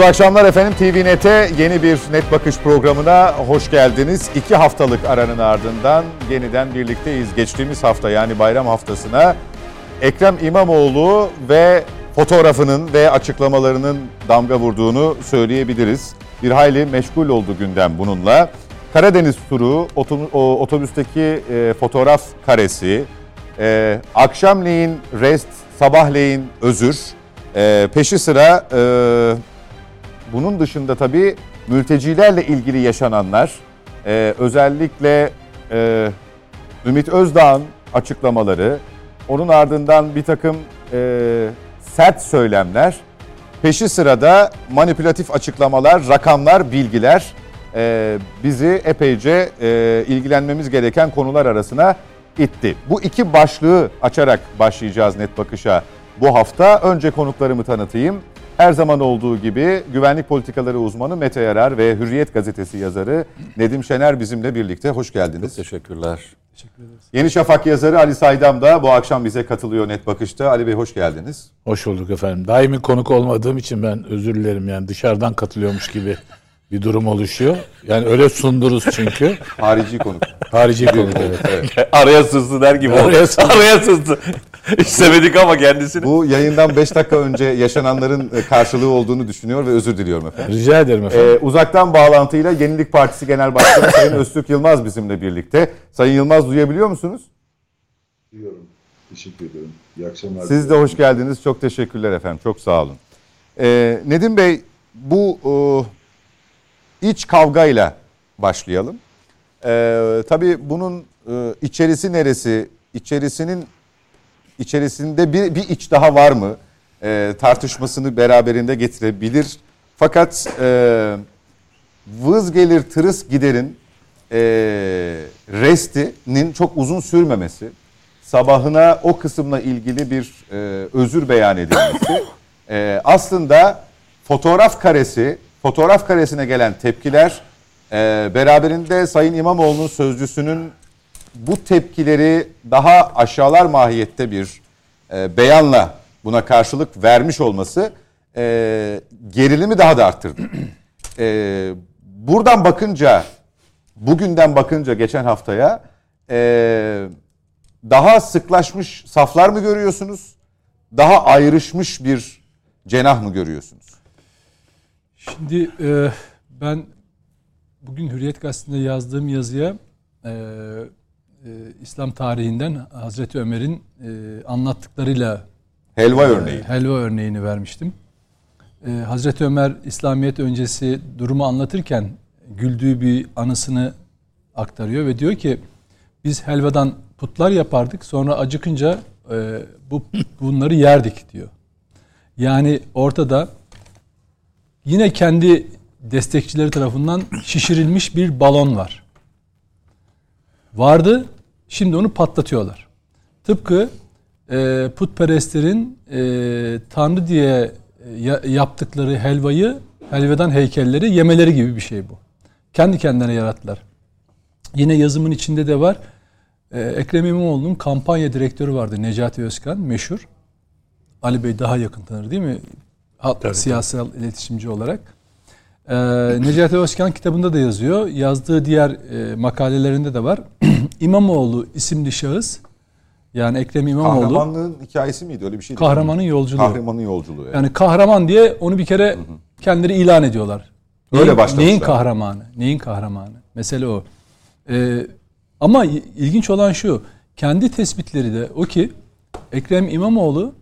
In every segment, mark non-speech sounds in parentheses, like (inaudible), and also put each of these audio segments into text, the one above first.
Mutlu akşamlar efendim. TVNet'e yeni bir Net Bakış programına hoş geldiniz. İki haftalık aranın ardından yeniden birlikteyiz. Geçtiğimiz hafta yani bayram haftasına Ekrem İmamoğlu ve fotoğrafının ve açıklamalarının damga vurduğunu söyleyebiliriz. Bir hayli meşgul oldu gündem bununla. Karadeniz turu, otobüsteki e, fotoğraf karesi, e, akşamleyin rest, sabahleyin özür, e, peşi sıra bunun dışında tabii mültecilerle ilgili yaşananlar, özellikle Ümit Özdağ'ın açıklamaları, onun ardından bir takım sert söylemler, peşi sırada manipülatif açıklamalar, rakamlar, bilgiler e, bizi epeyce e, ilgilenmemiz gereken konular arasına itti. Bu iki başlığı açarak başlayacağız Net Bakış'a bu hafta. Önce konuklarımı tanıtayım. Her zaman olduğu gibi güvenlik politikaları uzmanı Mete Yarar ve Hürriyet gazetesi yazarı Nedim Şener bizimle birlikte. Hoş geldiniz. Çok teşekkürler. Teşekkür ederiz. Yeni Şafak yazarı Ali Saydam da bu akşam bize katılıyor Net Bakış'ta. Ali Bey hoş geldiniz. Hoş bulduk efendim. Daimi konuk olmadığım için ben özür dilerim yani dışarıdan katılıyormuş gibi bir durum oluşuyor. Yani öyle sunduruz çünkü. Harici konuk. Harici konuk evet. evet. Araya sızdı der gibi Araya sızdı. Araya sızdı. (laughs) İstemedik ama kendisini. Bu yayından 5 dakika önce yaşananların e, karşılığı olduğunu düşünüyor ve özür diliyorum efendim. Rica ederim efendim. Ee, uzaktan bağlantıyla Yenilik Partisi Genel Başkanı Sayın Öztürk Yılmaz bizimle birlikte. Sayın Yılmaz duyabiliyor musunuz? Duyuyorum. Teşekkür ederim. İyi akşamlar. Siz de hoş geldiniz. Çok teşekkürler efendim. Çok sağ olun. Ee, Nedim Bey bu e, iç kavgayla başlayalım. Ee, tabii bunun e, içerisi neresi, içerisinin içerisinde bir, bir iç daha var mı? E, tartışmasını beraberinde getirebilir. Fakat e, vız gelir tırıs giderin e, restinin çok uzun sürmemesi, sabahına o kısımla ilgili bir e, özür beyan edilmesi, e, aslında fotoğraf karesi, fotoğraf karesine gelen tepkiler, e, beraberinde Sayın İmamoğlu'nun sözcüsünün bu tepkileri daha aşağılar mahiyette bir e, beyanla buna karşılık vermiş olması e, gerilimi daha da arttırdı. E, buradan bakınca, bugünden bakınca geçen haftaya e, daha sıklaşmış saflar mı görüyorsunuz? Daha ayrışmış bir cenah mı görüyorsunuz? Şimdi e, ben bugün Hürriyet Gazetesi'nde yazdığım yazıya e, e, İslam tarihinden Hazreti Ömer'in e, anlattıklarıyla helva örneği e, helva örneğini vermiştim. E, Hazreti Ömer İslamiyet öncesi durumu anlatırken güldüğü bir anısını aktarıyor ve diyor ki biz helvadan putlar yapardık sonra acıkınca e, bu bunları yerdik diyor. Yani ortada yine kendi destekçileri tarafından şişirilmiş bir balon var vardı. Şimdi onu patlatıyorlar. Tıpkı e, putperestlerin e, Tanrı diye e, yaptıkları helvayı, helvadan heykelleri yemeleri gibi bir şey bu. Kendi kendilerine yarattılar. Yine yazımın içinde de var. E, Ekrem İmamoğlu'nun kampanya direktörü vardı Necati Özkan, meşhur. Ali Bey daha yakın tanır değil mi? Tabii, siyasal tabii. iletişimci olarak. Ee, Necati Özkan kitabında da yazıyor. Yazdığı diğer e, makalelerinde de var. (clears throat) İmamoğlu isimli şahıs yani Ekrem İmamoğlu. Kahramanlığın hikayesi miydi öyle bir şeydi? Kahramanın yolculuğu. Kahramanın yolculuğu. Yani. yani kahraman diye onu bir kere hı hı. kendileri ilan ediyorlar. Öyle neyin, başlamışlar. Neyin kahramanı? Neyin kahramanı? Mesele o. Ee, ama ilginç olan şu. Kendi tespitleri de o ki Ekrem İmamoğlu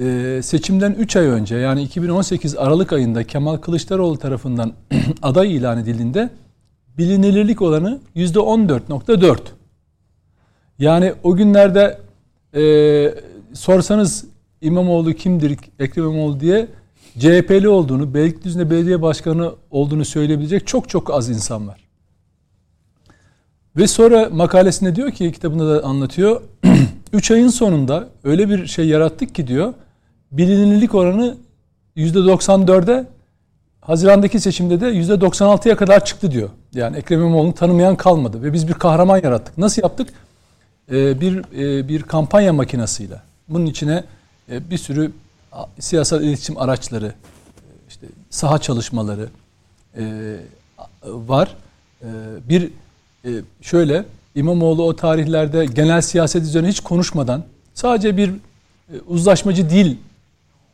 e, seçimden 3 ay önce yani 2018 Aralık ayında Kemal Kılıçdaroğlu tarafından (clears throat) aday ilan edildiğinde bilinirlik oranı %14.4. Yani o günlerde e, sorsanız İmamoğlu kimdir, Ekrem İmamoğlu diye CHP'li olduğunu, Beylikdüzü'nde belediye başkanı olduğunu söyleyebilecek çok çok az insan var. Ve sonra makalesinde diyor ki kitabında da anlatıyor. (clears throat) 3 ayın sonunda öyle bir şey yarattık ki diyor bilinirlik oranı %94'e Haziran'daki seçimde de %96'ya kadar çıktı diyor. Yani Ekrem İmamoğlu'nu tanımayan kalmadı ve biz bir kahraman yarattık. Nasıl yaptık? Ee, bir e, bir kampanya makinasıyla. Bunun içine e, bir sürü siyasal iletişim araçları, işte saha çalışmaları e, var. E, bir e, şöyle İmamoğlu o tarihlerde genel siyaset üzerine hiç konuşmadan sadece bir e, uzlaşmacı dil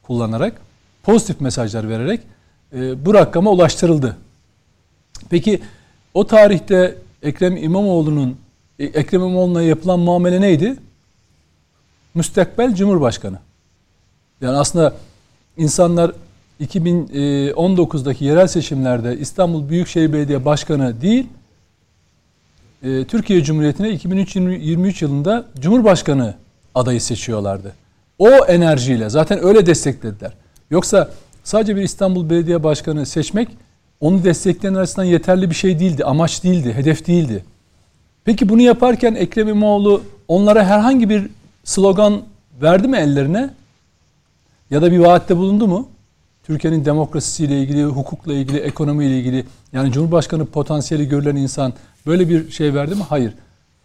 kullanarak pozitif mesajlar vererek e, bu rakama ulaştırıldı. Peki o tarihte Ekrem İmamoğlu'nun e, Ekrem İmamoğlu'na yapılan muamele neydi? Müstakbel Cumhurbaşkanı. Yani aslında insanlar 2019'daki yerel seçimlerde İstanbul Büyükşehir Belediye Başkanı değil, e, Türkiye Cumhuriyeti'ne 2023 yılında Cumhurbaşkanı adayı seçiyorlardı. O enerjiyle zaten öyle desteklediler. Yoksa sadece bir İstanbul Belediye Başkanı seçmek onu destekleyen arasından yeterli bir şey değildi, amaç değildi, hedef değildi. Peki bunu yaparken Ekrem İmamoğlu onlara herhangi bir slogan verdi mi ellerine? Ya da bir vaatte bulundu mu? Türkiye'nin demokrasisiyle ilgili, hukukla ilgili, ekonomiyle ilgili yani Cumhurbaşkanı potansiyeli görülen insan böyle bir şey verdi mi? Hayır.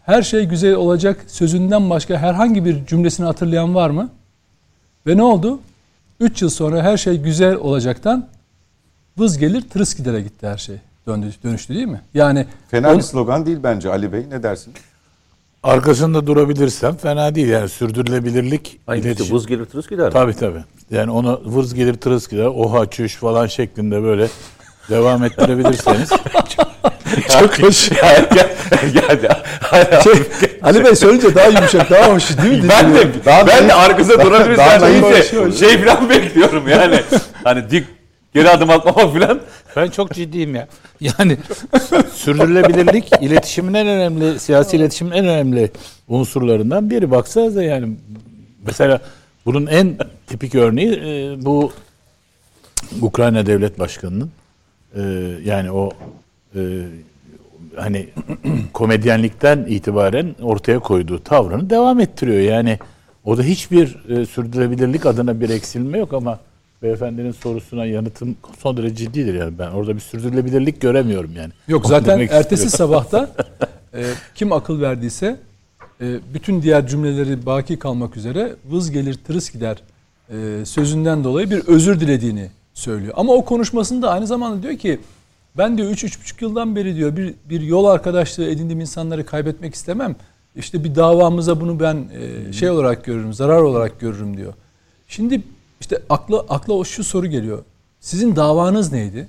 Her şey güzel olacak sözünden başka herhangi bir cümlesini hatırlayan var mı? Ve ne oldu? 3 yıl sonra her şey güzel olacaktan vız gelir tırıs gidere gitti her şey. Döndü, dönüştü değil mi? Yani Fena on- bir slogan değil bence Ali Bey. Ne dersin? Arkasında durabilirsem fena değil yani sürdürülebilirlik işte iletişim. buz gelir tırıs gider. Tabii tabii. Yani onu vırz gelir tırıs gider, oha çüş falan şeklinde böyle devam ettirebilirseniz. (laughs) çok hoş. (laughs) ya, ya, ya, ya, Şey, Ali Bey söyleyince daha yumuşak, daha hoş değil mi? ben de ben de arkasında daha hoş, hoş. şey falan bekliyorum yani. Hani dik geri adım atmamak falan. Ben çok ciddiyim ya. Yani (laughs) sürdürülebilirlik iletişimin en önemli, siyasi iletişimin en önemli unsurlarından biri. Baksanıza yani mesela bunun en tipik örneği e, bu Ukrayna Devlet Başkanı'nın e, yani o e, hani (clears throat) komedyenlikten itibaren ortaya koyduğu tavrını devam ettiriyor. Yani o da hiçbir e, sürdürülebilirlik adına bir eksilme yok ama beyefendinin sorusuna yanıtım son derece ciddidir yani ben orada bir sürdürülebilirlik göremiyorum yani. Yok Onu zaten ertesi istiyorum. sabahta (laughs) e, kim akıl verdiyse e, bütün diğer cümleleri baki kalmak üzere vız gelir tırıs gider e, sözünden dolayı bir özür dilediğini söylüyor. Ama o konuşmasında aynı zamanda diyor ki ben diyor 3-3,5 yıldan beri diyor bir, bir yol arkadaşlığı edindiğim insanları kaybetmek istemem. İşte bir davamıza bunu ben e, şey olarak görürüm, zarar olarak görürüm diyor. Şimdi işte akla akla o şu soru geliyor. Sizin davanız neydi?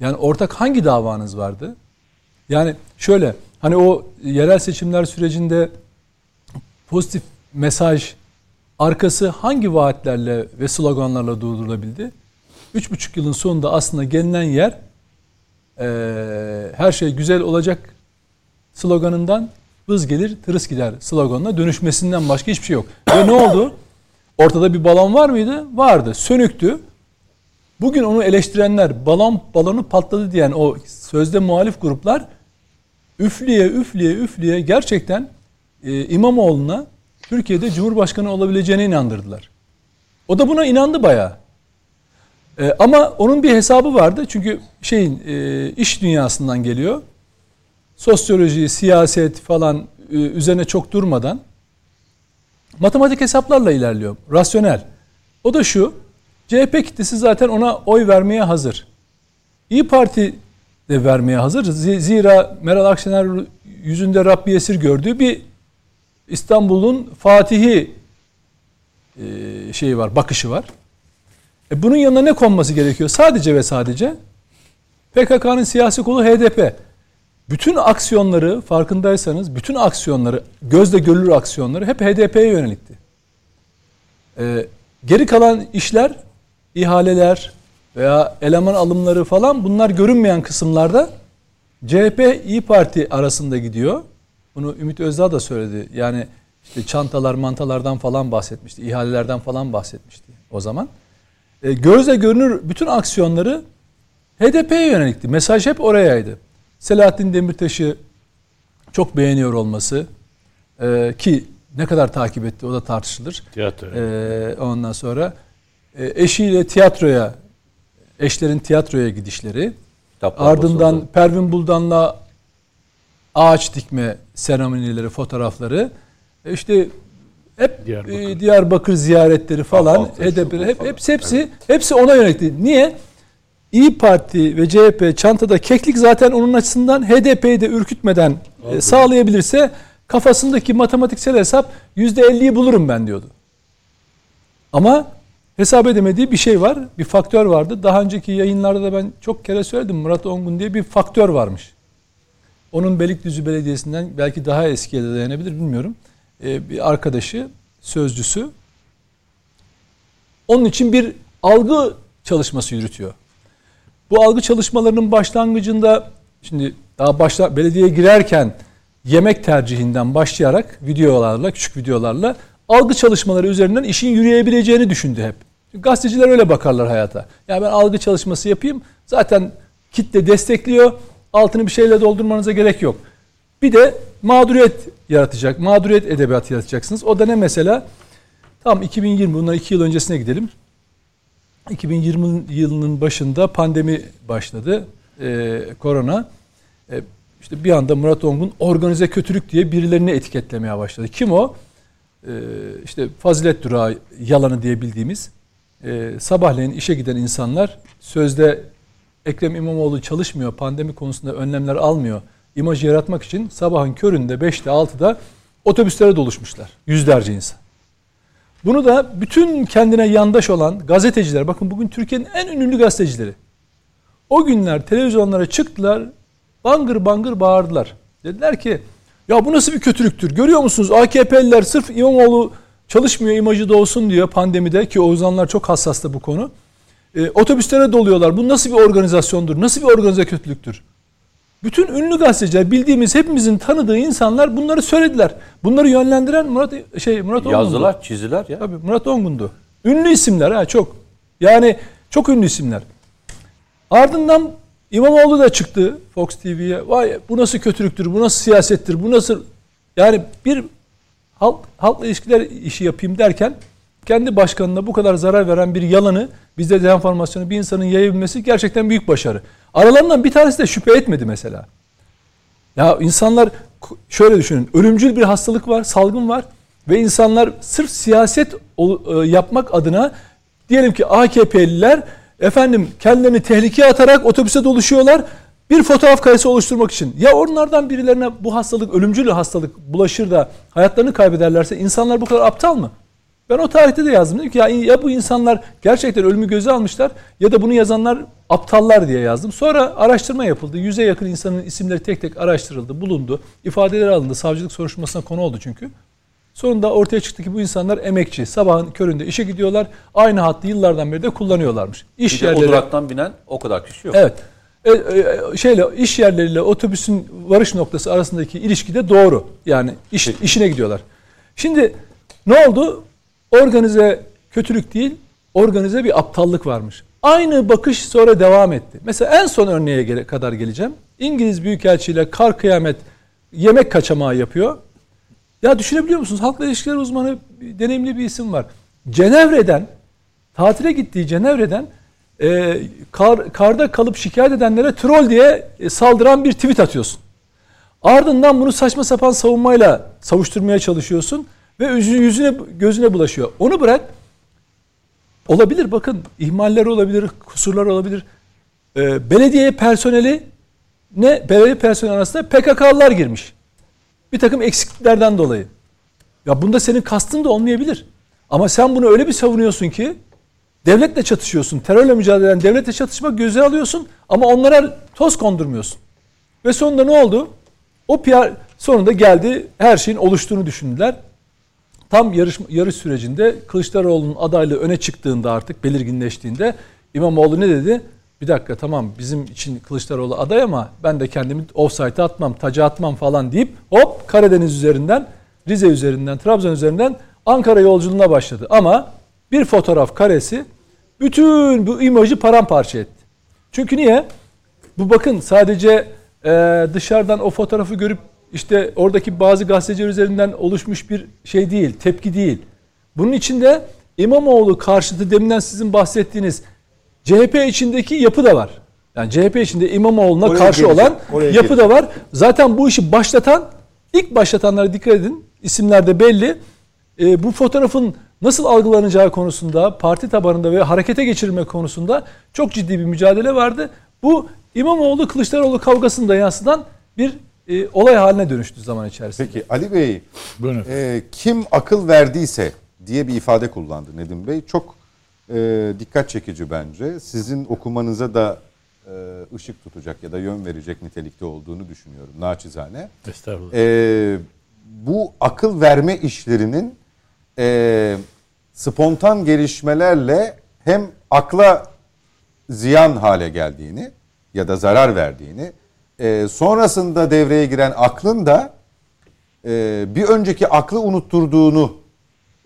Yani ortak hangi davanız vardı? Yani şöyle hani o yerel seçimler sürecinde pozitif mesaj arkası hangi vaatlerle ve sloganlarla durdurulabildi? Üç buçuk yılın sonunda aslında gelinen yer eee, her şey güzel olacak sloganından vız gelir tırıs gider sloganına dönüşmesinden başka hiçbir şey yok. Ve ne oldu? Ortada bir balon var mıydı? Vardı. Sönüktü. Bugün onu eleştirenler balon balonu patladı diyen o sözde muhalif gruplar üfleye üfleye üfleye gerçekten e, İmamoğlu'na Türkiye'de Cumhurbaşkanı olabileceğine inandırdılar. O da buna inandı bayağı. E, ama onun bir hesabı vardı çünkü şeyin e, iş dünyasından geliyor. Sosyoloji, siyaset falan e, üzerine çok durmadan matematik hesaplarla ilerliyor. Rasyonel. O da şu. CHP kitlesi zaten ona oy vermeye hazır. İyi Parti de vermeye hazır. Zira Meral Akşener yüzünde Rabbi esir gördüğü bir İstanbul'un Fatihi e, şeyi var, bakışı var. E bunun yanına ne konması gerekiyor? Sadece ve sadece PKK'nın siyasi kolu HDP. Bütün aksiyonları farkındaysanız bütün aksiyonları gözle görülür aksiyonları hep HDP'ye yönelikti. Ee, geri kalan işler ihaleler veya eleman alımları falan bunlar görünmeyen kısımlarda CHP İyi Parti arasında gidiyor. Bunu Ümit Özdağ da söyledi. Yani işte çantalar mantalardan falan bahsetmişti. ihalelerden falan bahsetmişti o zaman. E, gözle görünür bütün aksiyonları HDP'ye yönelikti. Mesaj hep orayaydı. Selahattin Demirtaş'ı çok beğeniyor olması e, ki ne kadar takip etti o da tartışılır. Tiyatro. E, ondan sonra e, eşiyle tiyatroya, eşlerin tiyatroya gidişleri, Kitaplar ardından basıldı. Pervin Buldan'la ağaç dikme seremonileri, fotoğrafları, e, işte hep Diyarbakır. Diyarbakır, Diyarbakır ziyaretleri falan, HDP, hep falan. hepsi hepsi hepsi ona yönelikti. Niye? İyi Parti ve CHP çantada keklik zaten onun açısından HDP'yi de ürkütmeden e, sağlayabilirse kafasındaki matematiksel hesap %50'yi bulurum ben diyordu. Ama hesap edemediği bir şey var. Bir faktör vardı. Daha önceki yayınlarda da ben çok kere söyledim. Murat Ongun diye bir faktör varmış. Onun Beylikdüzü Belediyesi'nden belki daha eskiye de dayanabilir bilmiyorum. Ee, bir arkadaşı, sözcüsü. Onun için bir algı çalışması yürütüyor. Bu algı çalışmalarının başlangıcında şimdi daha başla belediyeye girerken yemek tercihinden başlayarak videolarla, küçük videolarla algı çalışmaları üzerinden işin yürüyebileceğini düşündü hep. Çünkü gazeteciler öyle bakarlar hayata. Yani ben algı çalışması yapayım. Zaten kitle destekliyor. Altını bir şeyle doldurmanıza gerek yok. Bir de mağduriyet yaratacak. Mağduriyet edebiyatı yaratacaksınız. O da ne mesela? Tam 2020 bundan 2 yıl öncesine gidelim. 2020 yılının başında pandemi başladı. Ee, korona. Ee, işte bir anda Murat Ongun organize kötülük diye birilerini etiketlemeye başladı. Kim o? Ee, işte fazilet durağı yalanı diye bildiğimiz e, sabahleyin işe giden insanlar sözde Ekrem İmamoğlu çalışmıyor, pandemi konusunda önlemler almıyor. İmajı yaratmak için sabahın köründe 5'te 6'da otobüslere doluşmuşlar. Yüzlerce insan. Bunu da bütün kendine yandaş olan gazeteciler, bakın bugün Türkiye'nin en ünlü gazetecileri. O günler televizyonlara çıktılar, bangır bangır bağırdılar. Dediler ki ya bu nasıl bir kötülüktür? Görüyor musunuz AKP'liler sırf İmamoğlu çalışmıyor imajı da olsun diyor pandemide ki o zamanlar çok hassastı bu konu. E, otobüslere doluyorlar. Bu nasıl bir organizasyondur? Nasıl bir organize kötülüktür? Bütün ünlü gazeteciler bildiğimiz hepimizin tanıdığı insanlar bunları söylediler. Bunları yönlendiren Murat şey Murat Ongun'du. Yazdılar, çizdiler ya. Tabii Murat Ongun'du. Ünlü isimler ha çok. Yani çok ünlü isimler. Ardından İmamoğlu da çıktı Fox TV'ye. Vay bu nasıl kötülüktür, bu nasıl siyasettir, bu nasıl... Yani bir halk, halkla ilişkiler işi yapayım derken kendi başkanına bu kadar zarar veren bir yalanı bizde dezenformasyonu bir insanın yayabilmesi gerçekten büyük başarı. Aralarından bir tanesi de şüphe etmedi mesela. Ya insanlar şöyle düşünün. Ölümcül bir hastalık var, salgın var ve insanlar sırf siyaset yapmak adına diyelim ki AKP'liler efendim kendilerini tehlikeye atarak otobüse doluşuyorlar. Bir fotoğraf karesi oluşturmak için. Ya onlardan birilerine bu hastalık, ölümcül hastalık bulaşır da hayatlarını kaybederlerse insanlar bu kadar aptal mı? Ben o tarihte de yazdım. Dedim ki ya, ya bu insanlar gerçekten ölümü göze almışlar ya da bunu yazanlar aptallar diye yazdım. Sonra araştırma yapıldı. Yüze yakın insanın isimleri tek tek araştırıldı, bulundu. İfadeler alındı. Savcılık soruşturmasına konu oldu çünkü. Sonunda ortaya çıktı ki bu insanlar emekçi. Sabahın köründe işe gidiyorlar. Aynı hattı yıllardan beri de kullanıyorlarmış. İş bir yerleri... o duraktan binen o kadar kişi yok. Evet. E, e, şeyle iş yerleriyle otobüsün varış noktası arasındaki ilişki de doğru. Yani iş, işine gidiyorlar. Şimdi ne oldu? Organize kötülük değil, organize bir aptallık varmış. Aynı bakış sonra devam etti. Mesela en son örneğe kadar geleceğim. İngiliz Büyükelçi kar kıyamet yemek kaçamağı yapıyor. Ya düşünebiliyor musunuz? Halkla ilişkiler uzmanı deneyimli bir isim var. Cenevre'den tatile gittiği Cenevre'den e, kar, karda kalıp şikayet edenlere troll diye e, saldıran bir tweet atıyorsun. Ardından bunu saçma sapan savunmayla savuşturmaya çalışıyorsun ve yüzüne gözüne bulaşıyor. Onu bırak. Olabilir bakın ihmaller olabilir, kusurlar olabilir. E, belediye personeli ne belediye personeli arasında PKK'lılar girmiş. Bir takım eksikliklerden dolayı. Ya bunda senin kastın da olmayabilir. Ama sen bunu öyle bir savunuyorsun ki devletle çatışıyorsun. Terörle mücadele eden devletle çatışmak göze alıyorsun ama onlara toz kondurmuyorsun. Ve sonunda ne oldu? O PR sonunda geldi her şeyin oluştuğunu düşündüler. Tam yarış, yarış sürecinde Kılıçdaroğlu'nun adaylığı öne çıktığında artık belirginleştiğinde İmamoğlu ne dedi? Bir dakika tamam bizim için Kılıçdaroğlu aday ama ben de kendimi offside'a atmam, taca atmam falan deyip hop Karadeniz üzerinden, Rize üzerinden, Trabzon üzerinden Ankara yolculuğuna başladı. Ama bir fotoğraf karesi bütün bu imajı paramparça etti. Çünkü niye? Bu bakın sadece e, dışarıdan o fotoğrafı görüp işte oradaki bazı gazeteciler üzerinden oluşmuş bir şey değil, tepki değil. Bunun içinde İmamoğlu karşıtı deminden sizin bahsettiğiniz CHP içindeki yapı da var. Yani CHP içinde İmamoğlu'na oraya karşı geleceğim, olan yapı geleceğim. da var. Zaten bu işi başlatan, ilk başlatanlara dikkat edin. İsimler de belli. E, bu fotoğrafın nasıl algılanacağı konusunda, parti tabanında ve harekete geçirme konusunda çok ciddi bir mücadele vardı. Bu İmamoğlu Kılıçdaroğlu kavgasında yansıdan bir e, olay haline dönüştü zaman içerisinde. Peki Ali Bey Buyurun e, kim akıl verdiyse diye bir ifade kullandı Nedim Bey. Çok e, dikkat çekici bence. Sizin okumanıza da e, ışık tutacak ya da yön verecek nitelikte olduğunu düşünüyorum naçizane. Estağfurullah. E, bu akıl verme işlerinin e, spontan gelişmelerle hem akla ziyan hale geldiğini ya da zarar verdiğini, e, sonrasında devreye giren aklın da e, bir önceki aklı unutturduğunu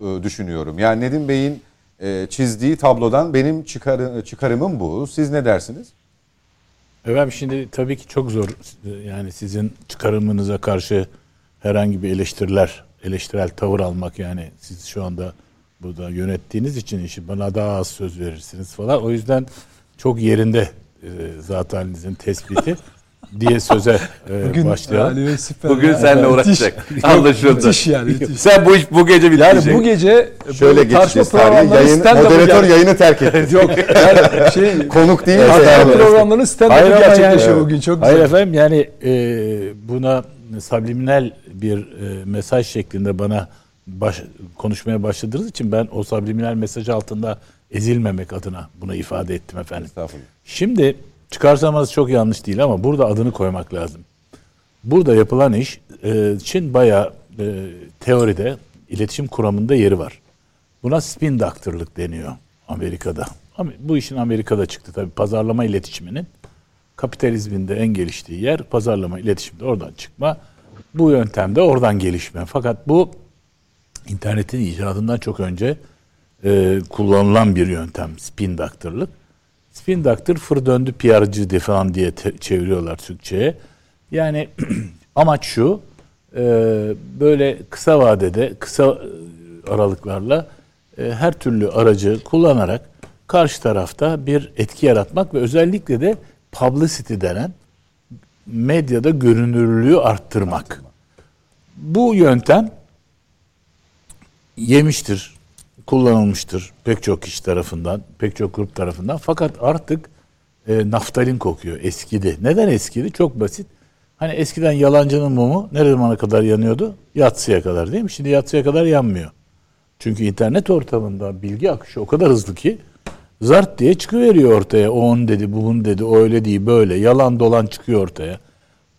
e, düşünüyorum. Yani Nedim Bey'in e, çizdiği tablodan benim çıkarı, çıkarımım bu. Siz ne dersiniz? Efendim şimdi tabii ki çok zor yani sizin çıkarımınıza karşı herhangi bir eleştiriler, eleştirel tavır almak yani siz şu anda burada yönettiğiniz için işi bana daha az söz verirsiniz falan. O yüzden çok yerinde e, zat halinizin tespiti (laughs) diye söze e, Bugün başlayalım. Ali Bey süper Bugün ya. seninle Müthiş. uğraşacak. Anlaşıldı. Müthiş yani. müthiş. Sen bu iş bu gece bitecek. Yani bu gece Şöyle geçeceğiz programları Yayın, moderatör yani. yayını terk etti. (laughs) Yok yani şey Konuk değil. estağfurullah. programlarının stand-up'ı Hayır ama gerçekleşiyor yani- bugün. Çok Hayır güzel. efendim yani e, buna subliminal bir e, mesaj şeklinde bana baş, konuşmaya başladığınız için ben o subliminal mesaj altında ezilmemek adına bunu ifade ettim efendim. Estağfurullah. Şimdi çıkarsamanız çok yanlış değil ama burada adını koymak lazım. Burada yapılan iş e, için bayağı e, teoride iletişim kuramında yeri var. Buna spin doctor'lık deniyor Amerika'da. Bu işin Amerika'da çıktı tabii pazarlama iletişiminin kapitalizmin de en geliştiği yer pazarlama iletişimde oradan çıkma. Bu yöntemde oradan gelişme. Fakat bu internetin icadından çok önce e, kullanılan bir yöntem spin doctor'lık. Spin doctor fır döndü PR'cı de falan diye te- çeviriyorlar Türkçe'ye. Yani (clears throat) amaç şu e, böyle kısa vadede kısa e, aralıklarla e, her türlü aracı kullanarak karşı tarafta bir etki yaratmak ve özellikle de publicity denen medyada görünürlüğü arttırmak. Bu yöntem yemiştir, kullanılmıştır pek çok kişi tarafından, pek çok grup tarafından. Fakat artık e, naftalin kokuyor, eskidi. Neden eskidi? Çok basit. Hani eskiden yalancının mumu ne zamana kadar yanıyordu? Yatsıya kadar değil mi? Şimdi yatsıya kadar yanmıyor. Çünkü internet ortamında bilgi akışı o kadar hızlı ki zart diye çıkıveriyor ortaya. O on dedi, bu bunu dedi, o öyle değil, böyle. Yalan dolan çıkıyor ortaya.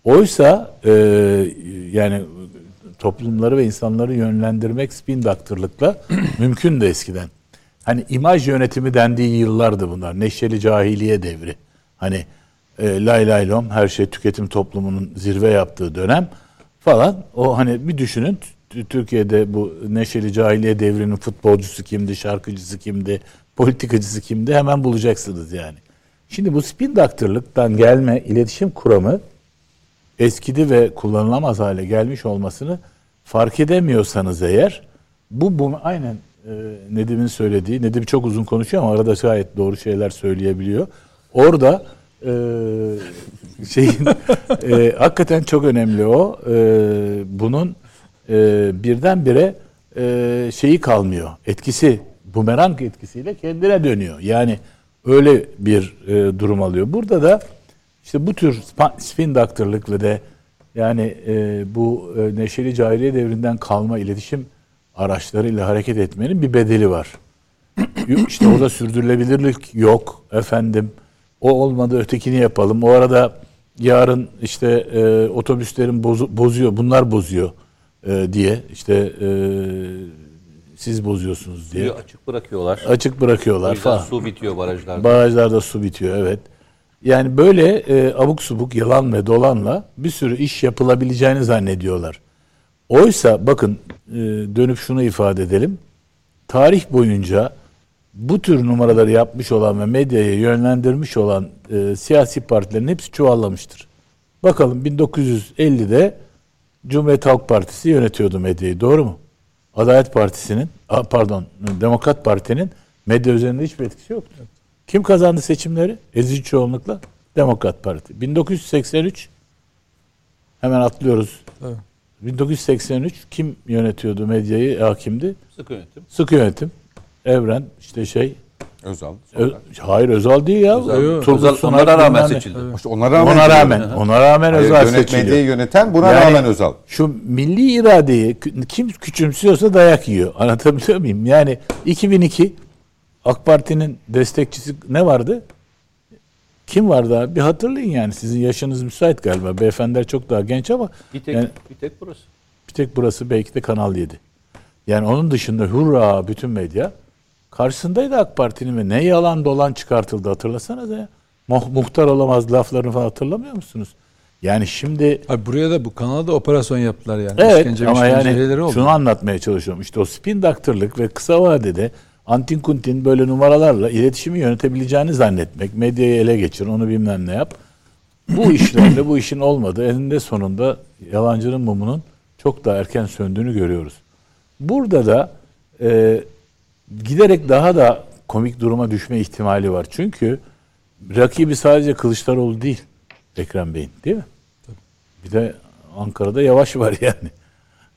Oysa e, yani toplumları ve insanları yönlendirmek spin doctor'lıkla (clears throat) mümkün de eskiden. Hani imaj yönetimi dendiği yıllardı bunlar. Neşeli cahiliye devri. Hani e, lay lay lom her şey tüketim toplumunun zirve yaptığı dönem falan. O hani bir düşünün Türkiye'de bu neşeli cahiliye devrinin futbolcusu kimdi, şarkıcısı kimdi, politikacısı kimdi hemen bulacaksınız yani. Şimdi bu spin doctor'lıktan gelme iletişim kuramı eskidi ve kullanılamaz hale gelmiş olmasını fark edemiyorsanız eğer bu, bu aynen e, Nedim'in söylediği, Nedim çok uzun konuşuyor ama arada gayet doğru şeyler söyleyebiliyor. Orada e, şeyin (laughs) e, hakikaten çok önemli o. E, bunun e, birdenbire e, şeyi kalmıyor. Etkisi, bumerang etkisiyle kendine dönüyor. Yani öyle bir e, durum alıyor. Burada da işte bu tür spin doctor'lıkla da yani e, bu e, neşeli cahiliye devrinden kalma iletişim araçlarıyla hareket etmenin bir bedeli var. (clears throat) İşte orada sürdürülebilirlik yok efendim. O olmadı ötekini yapalım. O arada yarın işte e, otobüslerin bozu- bozuyor, bunlar bozuyor e, diye işte e, siz bozuyorsunuz diye Suyu açık bırakıyorlar. açık bırakıyorlar falan. su bitiyor barajlarda. Barajlarda su bitiyor evet. Yani böyle e, abuk subuk yalan ve dolanla bir sürü iş yapılabileceğini zannediyorlar. Oysa bakın e, dönüp şunu ifade edelim. Tarih boyunca bu tür numaraları yapmış olan ve medyaya yönlendirmiş olan e, siyasi partilerin hepsi çuvallamıştır. Bakalım 1950'de Cumhuriyet Halk Partisi yönetiyordu medyayı doğru mu? Adalet Partisi'nin pardon Demokrat Parti'nin medya üzerinde hiçbir etkisi yoktu. Kim kazandı seçimleri? Ezici çoğunlukla Demokrat Parti. 1983 hemen atlıyoruz. Evet. 1983 kim yönetiyordu medyayı? Hakimdi. Sıkı yönetim. Sıkı yönetim. Evren işte şey. Özal. Ö- hayır Özal değil ya. Özal. Turgut Özal onlara rağmen seçildi. İşte ona rağmen, Ona rağmen, ona rağmen Hayır, Özal seçiliyor. yöneten buna Yani rağmen Özal. Şu milli iradeyi kim küçümsüyorsa dayak yiyor. Anlatabiliyor muyum? Yani 2002 AK Parti'nin destekçisi ne vardı? Kim vardı abi? Bir hatırlayın yani. Sizin yaşınız müsait galiba. Beyefendiler çok daha genç ama Bir tek, Yani- bir tek burası. bir tek burası belki de Kanal 7. Yani onun dışında hurra bütün medya karşısındaydı AK Parti'nin ve ne yalan dolan çıkartıldı hatırlasanıza ya. Muh- muhtar olamaz laflarını falan hatırlamıyor musunuz? Yani şimdi Abi buraya da bu kanalda operasyon yaptılar yani. Evet İşkence ama işkence yani oldu. şunu anlatmaya çalışıyorum. İşte o spin doctor'lık ve kısa vadede antin kuntin böyle numaralarla iletişimi yönetebileceğini zannetmek, medyayı ele geçir, onu bilmem ne yap. Bu (coughs) işlerle bu işin olmadığı, eninde sonunda yalancının mumunun çok daha erken söndüğünü görüyoruz. Burada da e, giderek daha da komik duruma düşme ihtimali var. Çünkü rakibi sadece Kılıçdaroğlu değil Ekrem Bey'in değil mi? Bir de Ankara'da Yavaş var yani.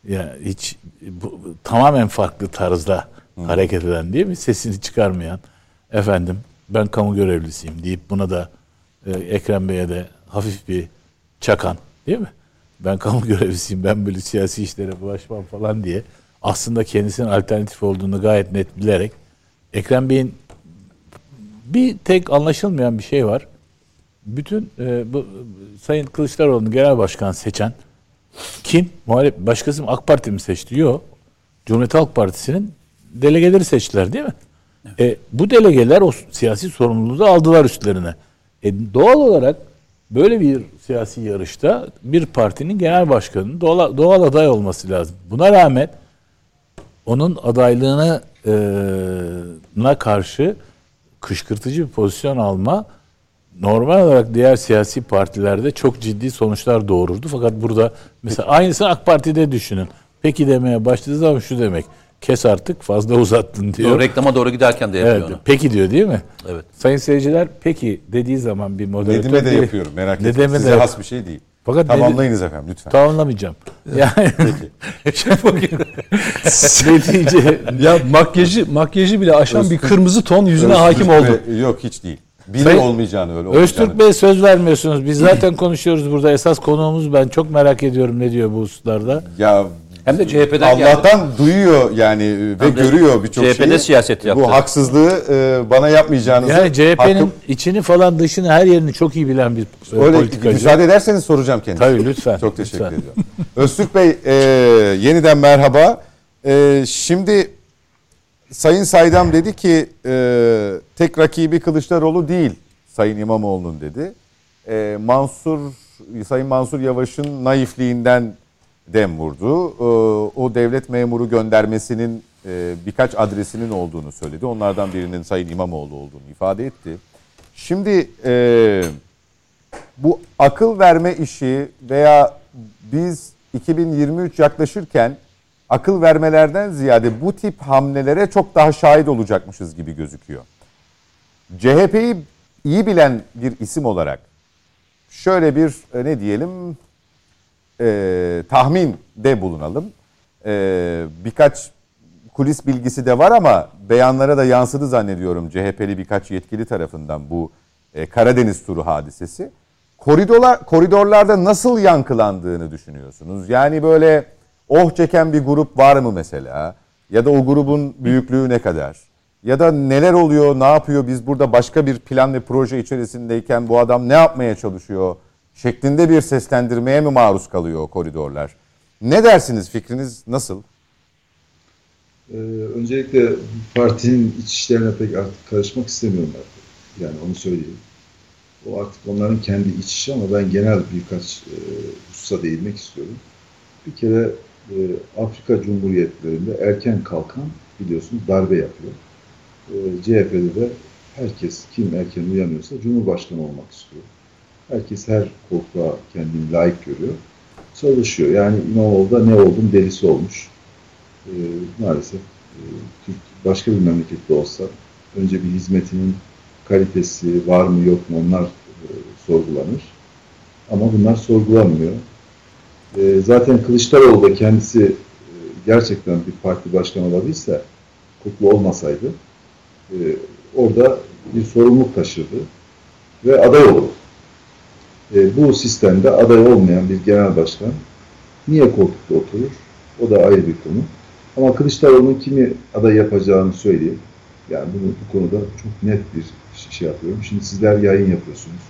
Ya hiç bu, tamamen farklı tarzda hareket eden değil mi? Sesini çıkarmayan efendim ben kamu görevlisiyim deyip buna da e, Ekrem Bey'e de hafif bir çakan değil mi? Ben kamu (laughs) görevlisiyim ben böyle siyasi işlere bulaşmam falan diye aslında kendisinin alternatif olduğunu gayet net bilerek Ekrem Bey'in bir tek anlaşılmayan bir şey var. Bütün e, bu Sayın Kılıçdaroğlu'nu genel başkan seçen kim? Muhalefet başkası mı AK Parti mi seçti? Yok. Cumhuriyet Halk Partisi'nin delegeleri seçtiler değil mi? E, bu delegeler o siyasi sorumluluğu da aldılar üstlerine. E, doğal olarak böyle bir siyasi yarışta bir partinin genel başkanının doğal, doğal aday olması lazım. Buna rağmen onun adaylığına e, na karşı kışkırtıcı bir pozisyon alma normal olarak diğer siyasi partilerde çok ciddi sonuçlar doğururdu. Fakat burada mesela aynısını AK Parti'de düşünün. Peki demeye başladığı zaman şu demek. Kes artık fazla (laughs) uzattın diyor. O reklama doğru giderken de yapıyor Evet, onu. peki diyor değil mi? Evet. Sayın seyirciler peki dediği zaman bir moderatör Nedim'e de diye- yapıyorum merak etmeyin. Nedim'e Size de has bir şey değil. Fakat Tamamlayınız efendim lütfen. Tamamlamayacağım. Yani (laughs) (laughs) netice Ya makyajı makyajı bile aşan bir kırmızı ton yüzüne Öztürk hakim oldu. Bey- yok hiç değil. Bile Sayın- olmayacağını öyle olmayacağını. Öztürk Bey söz vermiyorsunuz. Biz zaten konuşuyoruz burada. Esas konuğumuz ben. Çok merak ediyorum ne diyor bu hususlarda. Ya Hem de CHP'den geldi. Allah'tan duyuyor yani e, ve görüyor birçok şeyi. CHP'de siyaset yaptı. Bu haksızlığı e, bana yapmayacağınızı Yani CHP'nin hakkım- içini falan dışını her yerini çok iyi bilen bir e, öyle politikacı. müsaade ederseniz soracağım kendisine. Tabii lütfen. Çok teşekkür lütfen. ediyorum. Öztürk Bey e, yeniden merhaba. E, şimdi Sayın Saydam dedi ki e, tek rakibi Kılıçdaroğlu değil Sayın İmamoğlu'nun dedi. E, Mansur Sayın Mansur Yavaş'ın naifliğinden dem vurdu. E, o devlet memuru göndermesinin e, birkaç adresinin olduğunu söyledi. Onlardan birinin Sayın İmamoğlu olduğunu ifade etti. Şimdi e, bu akıl verme işi veya biz 2023 yaklaşırken akıl vermelerden ziyade bu tip hamlelere çok daha şahit olacakmışız gibi gözüküyor. CHP'yi iyi bilen bir isim olarak şöyle bir e, ne diyelim e, tahminde bulunalım. E, birkaç kulis bilgisi de var ama beyanlara da yansıdı zannediyorum CHP'li birkaç yetkili tarafından bu e, Karadeniz turu hadisesi. Koridorlar, koridorlarda nasıl yankılandığını düşünüyorsunuz? Yani böyle oh çeken bir grup var mı mesela? Ya da o grubun büyüklüğü ne kadar? Ya da neler oluyor, ne yapıyor? Biz burada başka bir plan ve proje içerisindeyken bu adam ne yapmaya çalışıyor? Şeklinde bir seslendirmeye mi maruz kalıyor o koridorlar? Ne dersiniz? Fikriniz nasıl? Ee, öncelikle partinin iç işlerine pek artık karışmak istemiyorum artık. Yani onu söyleyeyim. O artık onların kendi iç işi ama ben genel birkaç e, hususa değinmek istiyorum. Bir kere e, Afrika Cumhuriyetlerinde erken kalkan biliyorsunuz darbe yapıyor. E, CHP'de de herkes kim erken uyanıyorsa Cumhurbaşkanı olmak istiyor. Herkes her koltuğa kendini layık görüyor. Çalışıyor. Yani İmamoğlu da ne oldum delisi olmuş. E, maalesef e, Türk başka bir memlekette olsa önce bir hizmetinin kalitesi var mı yok mu onlar e, sorgulanır. Ama bunlar sorgulanmıyor. E, zaten Kılıçdaroğlu da kendisi e, gerçekten bir parti başkanı olabilse, kutlu olmasaydı e, orada bir sorumluluk taşırdı ve aday olurdu. E, bu sistemde aday olmayan bir genel başkan niye koltukta oturur? O da ayrı bir konu. Ama Kılıçdaroğlu'nun kimi aday yapacağını söyleyeyim. Yani bunu bu konuda çok net bir şey yapıyorum. Şimdi sizler yayın yapıyorsunuz.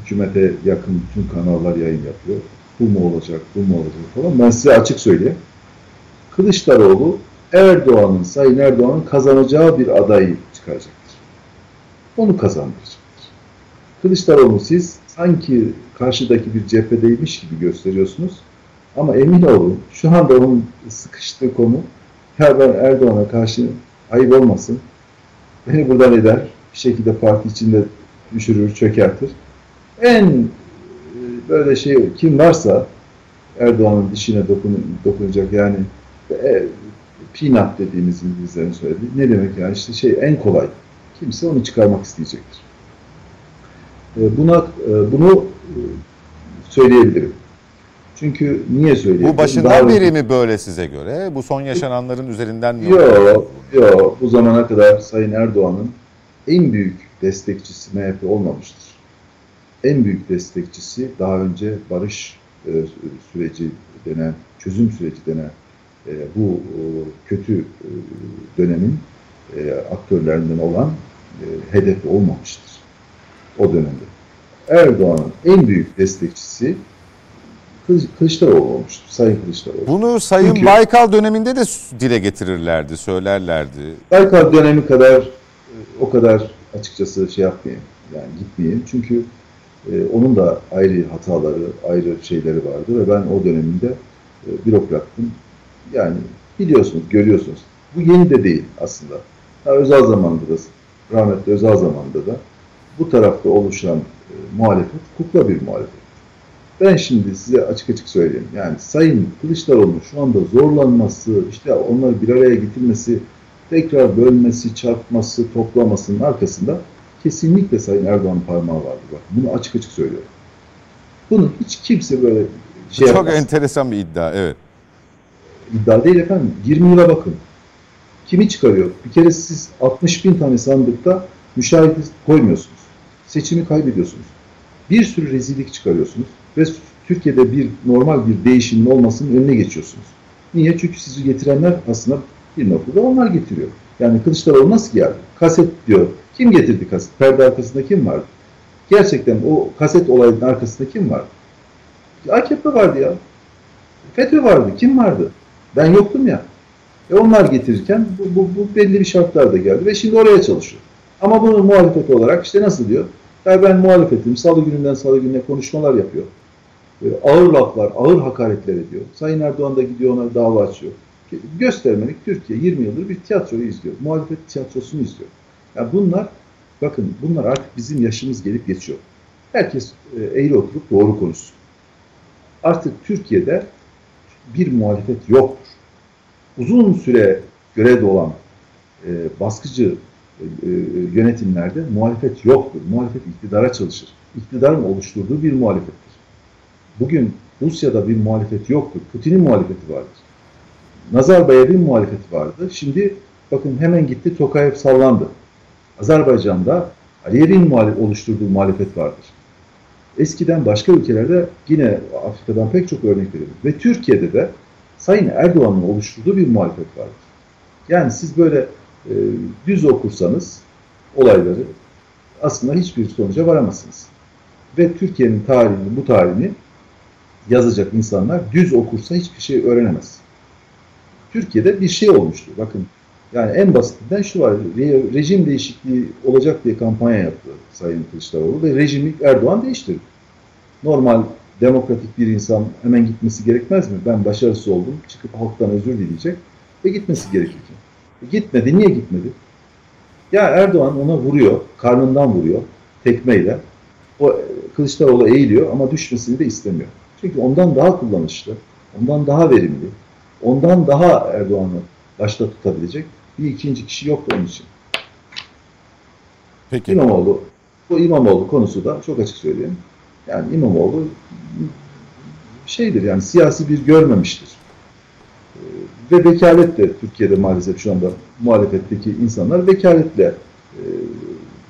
Hükümete yakın bütün kanallar yayın yapıyor. Bu mu olacak, bu mu olacak falan. Ben size açık söyleyeyim. Kılıçdaroğlu Erdoğan'ın, Sayın Erdoğan'ın kazanacağı bir adayı çıkaracaktır. Onu kazandıracaktır. Kılıçdaroğlu siz sanki karşıdaki bir cephedeymiş gibi gösteriyorsunuz. Ama emin olun şu anda onun sıkıştığı konu ya ben Erdoğan'a karşı ayıp olmasın. Beni buradan eder. Bir şekilde parti içinde düşürür, çökertir. En e, böyle şey kim varsa Erdoğan'ın dişine dokun, dokunacak yani e, peanut dediğimiz İngilizlerin söylediği. Ne demek yani işte şey en kolay. Kimse onu çıkarmak isteyecektir. E, Buna e, bunu e, söyleyebilirim. Çünkü niye söyleyeyim? Bu başından beri mi böyle size göre? Bu son yaşananların üzerinden mi? Yok, yok. Bu zamana kadar Sayın Erdoğan'ın en büyük destekçisi MHP olmamıştır. En büyük destekçisi daha önce barış e, süreci denen, çözüm süreci denen e, bu e, kötü dönemin aktörlerinden olan hedefi olmamıştır. O dönemde. Erdoğan'ın en büyük destekçisi Kılıç- Kılıçdaroğlu olmuştur. Sayın Kılıçdaroğlu. Bunu Sayın Çünkü- Baykal döneminde de dile getirirlerdi, söylerlerdi. Baykal dönemi kadar e, o kadar açıkçası şey yapmayayım. Yani gitmeyeyim. Çünkü e, onun da ayrı hataları, ayrı şeyleri vardı ve ben o döneminde e, bürokrattım. Yani biliyorsunuz, görüyorsunuz. Bu yeni de değil aslında. Ha, özel zamanda da, rahmetli özel zamanda da bu tarafta oluşan e, muhalefet kukla bir muhalefet. Ben şimdi size açık açık söyleyeyim. Yani Sayın Kılıçdaroğlu'nun şu anda zorlanması, işte onları bir araya getirmesi, tekrar bölmesi, çarpması, toplamasının arkasında kesinlikle Sayın Erdoğan'ın parmağı vardı. Bak, bunu açık açık söylüyorum. Bunu hiç kimse böyle şey Çok yapmaz. enteresan bir iddia, evet. İddia değil efendim. 20 yıla bakın. Kimi çıkarıyor? Bir kere siz 60 bin tane sandıkta müşahit koymuyorsunuz. Seçimi kaybediyorsunuz. Bir sürü rezillik çıkarıyorsunuz. Ve Türkiye'de bir normal bir değişimin olmasının önüne geçiyorsunuz. Niye? Çünkü sizi getirenler aslında bir noktada onlar getiriyor. Yani Kılıçdaroğlu nasıl geldi? Kaset diyor. Kim getirdi kaset? Perde arkasında kim vardı? Gerçekten o kaset olayının arkasında kim vardı? AKP vardı ya. FETÖ vardı. Kim vardı? Ben yoktum ya. E onlar getirirken bu, bu, bu belli bir şartlarda geldi ve şimdi oraya çalışıyor. Ama bunu muhalefet olarak işte nasıl diyor? Ben muhalefetim. Salı gününden salı gününe konuşmalar yapıyor. Böyle ağır laflar, ağır hakaretler ediyor. Sayın Erdoğan da gidiyor ona dava açıyor. Göstermelik Türkiye 20 yıldır bir tiyatroyu izliyor. Muhalefet tiyatrosunu izliyor. Ya bunlar bakın bunlar artık bizim yaşımız gelip geçiyor. Herkes e, eğri oturup doğru konuşsun. Artık Türkiye'de bir muhalefet yoktur. Uzun süre görevde olan e, baskıcı e, e, yönetimlerde muhalefet yoktur. Muhalefet iktidara çalışır. İktidarın oluşturduğu bir muhalefettir. Bugün Rusya'da bir muhalefet yoktur. Putin'in muhalefeti vardır. Nazarbayev'in muhalefeti vardı. Şimdi bakın hemen gitti Tokayev sallandı. Azerbaycan'da Aliyev'in muhalef oluşturduğu muhalefet vardır. Eskiden başka ülkelerde yine Afrika'dan pek çok örnek veriyorum. Ve Türkiye'de de Sayın Erdoğan'ın oluşturduğu bir muhalefet vardır. Yani siz böyle e, düz okursanız olayları aslında hiçbir sonuca varamazsınız. Ve Türkiye'nin tarihini, bu tarihini yazacak insanlar düz okursa hiçbir şey öğrenemez. Türkiye'de bir şey olmuştu. Bakın yani en basitinden şu var. re- rejim değişikliği olacak diye kampanya yaptı Sayın Kılıçdaroğlu ve rejimi Erdoğan değiştirdi. Normal demokratik bir insan hemen gitmesi gerekmez mi? Ben başarısız oldum. Çıkıp halktan özür dileyecek ve gitmesi gerekirken. E gitmedi. Niye gitmedi? Ya Erdoğan ona vuruyor. Karnından vuruyor. Tekmeyle. O e, Kılıçdaroğlu eğiliyor ama düşmesini de istemiyor. Çünkü ondan daha kullanışlı, ondan daha verimli, ondan daha Erdoğan'ı başta tutabilecek bir ikinci kişi yoktu onun için. Peki. İmamoğlu, bu İmamoğlu konusu da çok açık söyleyeyim. Yani İmamoğlu şeydir yani siyasi bir görmemiştir. Ve vekalet de Türkiye'de maalesef şu anda muhalefetteki insanlar vekaletle e,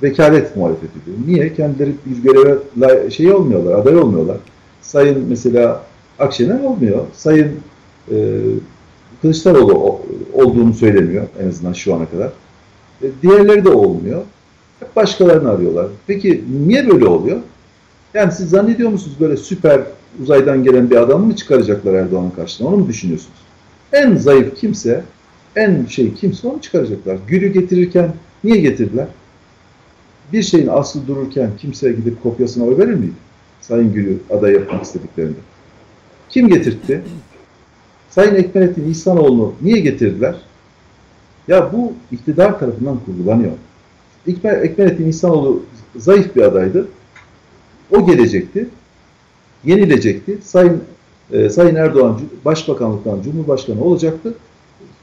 vekalet muhalefet ediyor. Niye? Kendileri bir göreve şey olmuyorlar, aday olmuyorlar. Sayın mesela Akşener olmuyor. Sayın e, Kılıçdaroğlu olduğunu söyleniyor en azından şu ana kadar. E, diğerleri de olmuyor. Hep başkalarını arıyorlar. Peki niye böyle oluyor? Yani siz zannediyor musunuz böyle süper uzaydan gelen bir adamı mı çıkaracaklar Erdoğan'ın karşısına? Onu mu düşünüyorsunuz? En zayıf kimse, en şey kimse onu çıkaracaklar. Gülü getirirken niye getirdiler? Bir şeyin aslı dururken kimse gidip kopyasına oy verir miydi? Sayın Gül'ü aday yapmak istediklerinde. Kim getirtti? Sayın Ekmelettin İhsanoğlu'nu niye getirdiler? Ya bu iktidar tarafından kurgulanıyor. Ekme- Ekmelettin İhsanoğlu zayıf bir adaydı. O gelecekti. Yenilecekti. Sayın e, Sayın Erdoğan başbakanlıktan cumhurbaşkanı olacaktı.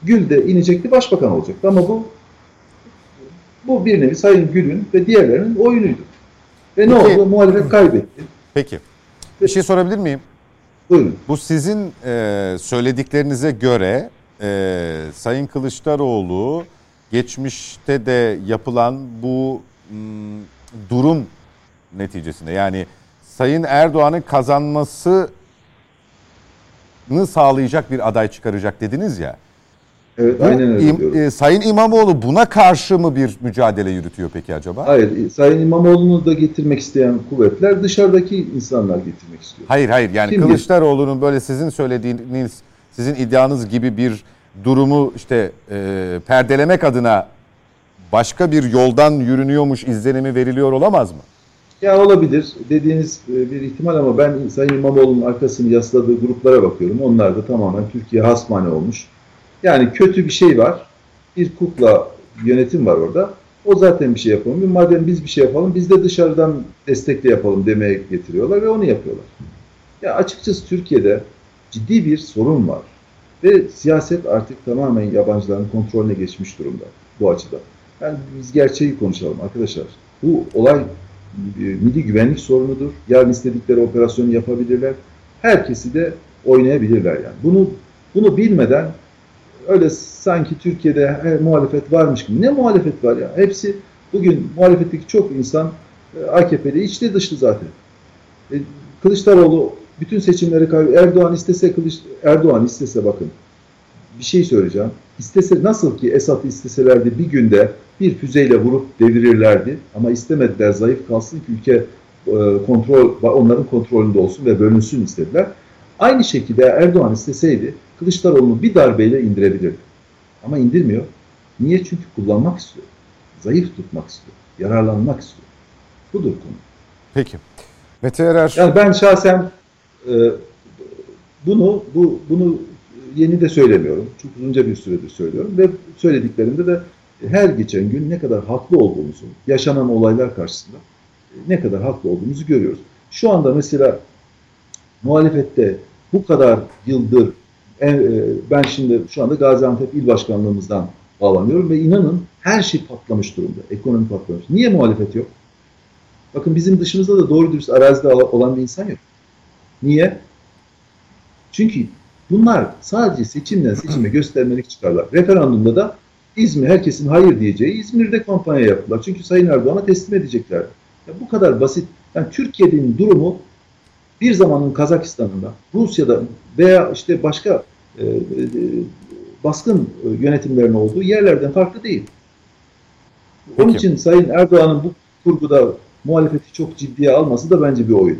Gül de inecekti başbakan olacaktı. Ama bu bu bir nevi Sayın Gül'ün ve diğerlerinin oyunuydu. Ve ne Peki. oldu? Muhalefet kaybetti. Peki. Bir şey sorabilir miyim? Buyurun. Bu sizin e, söylediklerinize göre e, Sayın Kılıçdaroğlu geçmişte de yapılan bu m, durum neticesinde yani Sayın Erdoğan'ın kazanmasını sağlayacak bir aday çıkaracak dediniz ya. Evet Bu aynen öyle im- diyorum. e, Sayın İmamoğlu buna karşı mı bir mücadele yürütüyor peki acaba? Hayır, Sayın İmamoğlu'nu da getirmek isteyen kuvvetler dışarıdaki insanlar getirmek istiyor. Hayır hayır yani Kim Kılıçdaroğlu'nun böyle sizin söylediğiniz, sizin iddianız gibi bir durumu işte e, perdelemek adına başka bir yoldan yürünüyormuş izlenimi veriliyor olamaz mı? Ya olabilir dediğiniz e, bir ihtimal ama ben Sayın İmamoğlu'nun arkasını yasladığı gruplara bakıyorum. Onlar da tamamen Türkiye hasmane olmuş. Yani kötü bir şey var. Bir kukla yönetim var orada. O zaten bir şey yapamıyor. Madem biz bir şey yapalım biz de dışarıdan destekle yapalım demeye getiriyorlar ve onu yapıyorlar. Ya açıkçası Türkiye'de ciddi bir sorun var. Ve siyaset artık tamamen yabancıların kontrolüne geçmiş durumda bu açıdan. Yani biz gerçeği konuşalım arkadaşlar. Bu olay milli güvenlik sorunudur. Yarın istedikleri operasyonu yapabilirler. Herkesi de oynayabilirler yani. Bunu bunu bilmeden öyle sanki Türkiye'de her muhalefet varmış gibi. Ne muhalefet var ya? Hepsi bugün muhalefetteki çok insan e, AKP'de içli dışlı zaten. E, Kılıçdaroğlu bütün seçimleri kay- Erdoğan istese Kılıç Erdoğan istese bakın bir şey söyleyeceğim. İstese nasıl ki Esad isteselerdi bir günde bir füzeyle vurup devirirlerdi ama istemediler zayıf kalsın ki ülke e, kontrol onların kontrolünde olsun ve bölünsün istediler. Aynı şekilde Erdoğan isteseydi Kılıçdaroğlu'nu bir darbeyle indirebilirdi. Ama indirmiyor. Niye? Çünkü kullanmak istiyor. Zayıf tutmak istiyor. Yararlanmak istiyor. Budur konu. Peki. Mete Erer, Yani ben şahsen e, bunu bu bunu yeni de söylemiyorum. Çok uzunca bir süredir söylüyorum ve söylediklerimde de her geçen gün ne kadar haklı olduğumuzu, yaşanan olaylar karşısında e, ne kadar haklı olduğumuzu görüyoruz. Şu anda mesela muhalefette bu kadar yıldır en- e, ben şimdi şu anda Gaziantep İl Başkanlığımızdan bağlanıyorum ve inanın her şey patlamış durumda. Ekonomi patlamış. Niye muhalefet yok? Bakın bizim dışımızda da doğru dürüst arazide olan bir insan yok. Niye? Çünkü bunlar sadece seçimden seçime göstermelik çıkarlar. Referandumda da İzmir herkesin hayır diyeceği İzmir'de kampanya yaptılar. Çünkü Sayın Erdoğan'a teslim edeceklerdi. Ya bu kadar basit. Yani Türkiye'nin durumu bir zamanın Kazakistan'ında, Rusya'da veya işte başka e, e, baskın e, yönetimlerin olduğu yerlerden farklı değil. Onun Peki. için Sayın Erdoğan'ın bu kurguda muhalefeti çok ciddiye alması da bence bir oyun.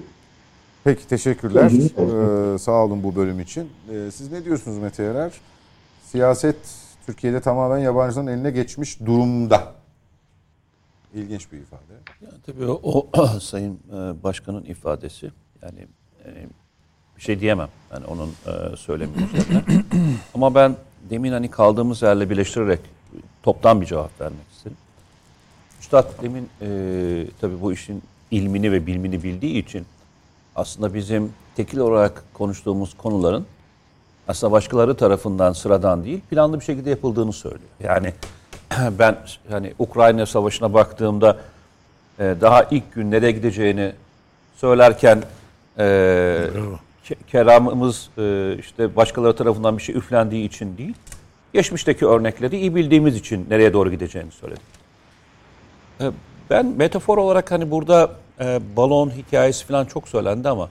Peki teşekkürler. Ee, sağ olun bu bölüm için. Ee, siz ne diyorsunuz Mete Erer? Siyaset Türkiye'de tamamen yabancıların eline geçmiş durumda. İlginç bir ifade. Yani tabii o, o (clears throat) Sayın e, Başkan'ın ifadesi yani e, bir şey diyemem yani onun e, söylemi üzerine. (clears throat) Ama ben demin hani kaldığımız yerle birleştirerek toptan bir cevap vermek isterim. Üstad demin e, tabii bu işin ilmini ve bilmini bildiği için aslında bizim tekil olarak konuştuğumuz konuların aslında başkaları tarafından sıradan değil planlı bir şekilde yapıldığını söylüyor. Yani (clears throat) ben hani Ukrayna Savaşı'na baktığımda e, daha ilk gün nereye gideceğini söylerken e, ke- keramımız e, işte başkaları tarafından bir şey üflendiği için değil, geçmişteki örnekleri iyi bildiğimiz için nereye doğru gideceğini söyledim. E, Ben metafor olarak hani burada e, balon hikayesi falan çok söylendi ama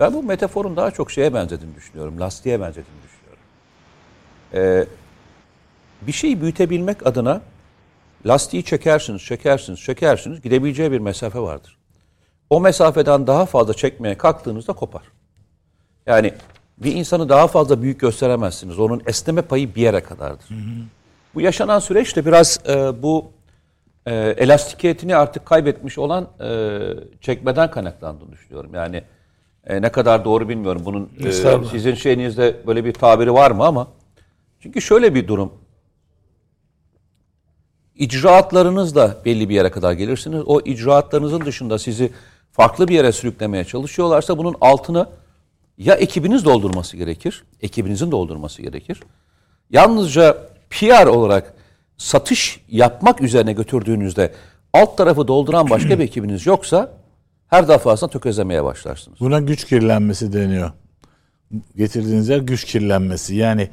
ben bu metaforun daha çok şeye benzediğini düşünüyorum. Lastiğe benzediğini düşünüyorum. E, bir şeyi büyütebilmek adına lastiği çekersiniz, çekersiniz, çekersiniz gidebileceği bir mesafe vardır. O mesafeden daha fazla çekmeye kalktığınızda kopar. Yani bir insanı daha fazla büyük gösteremezsiniz. Onun esneme payı bir yere kadardır. Bu yaşanan süreç de biraz e, bu e, elastikiyetini artık kaybetmiş olan e, çekmeden kaynaklandığını düşünüyorum. Yani e, ne kadar doğru bilmiyorum. Bunun e, sizin şeyinizde böyle bir tabiri var mı ama çünkü şöyle bir durum. İcraatlarınızla belli bir yere kadar gelirsiniz. O icraatlarınızın dışında sizi farklı bir yere sürüklemeye çalışıyorlarsa bunun altını ya ekibiniz doldurması gerekir, ekibinizin doldurması gerekir. Yalnızca PR olarak satış yapmak üzerine götürdüğünüzde alt tarafı dolduran başka bir ekibiniz yoksa her defasında tökezlemeye başlarsınız. Buna güç kirlenmesi deniyor. Getirdiğiniz yer güç kirlenmesi. Yani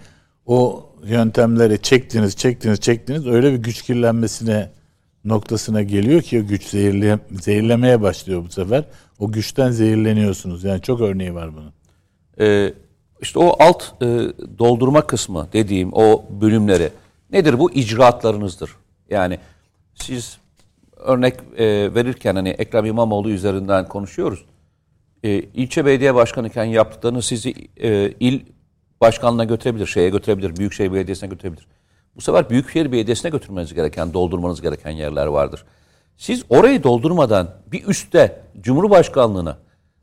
o yöntemleri çektiniz, çektiniz, çektiniz öyle bir güç kirlenmesine noktasına geliyor ki o güç zehirle, zehirlemeye başlıyor bu sefer. O güçten zehirleniyorsunuz. Yani çok örneği var bunun. Ee, işte o alt e, doldurma kısmı dediğim o bölümleri nedir bu icraatlarınızdır. Yani siz örnek e, verirken hani Ekrem İmamoğlu üzerinden konuşuyoruz. E, ilçe belediye başkanıken yaptıklarını sizi e, il başkanlığına götürebilir, şeye götürebilir, büyükşehir belediyesine götürebilir. Bu sefer büyükşehir belediyesine götürmeniz gereken, doldurmanız gereken yerler vardır. Siz orayı doldurmadan bir üstte Cumhurbaşkanlığına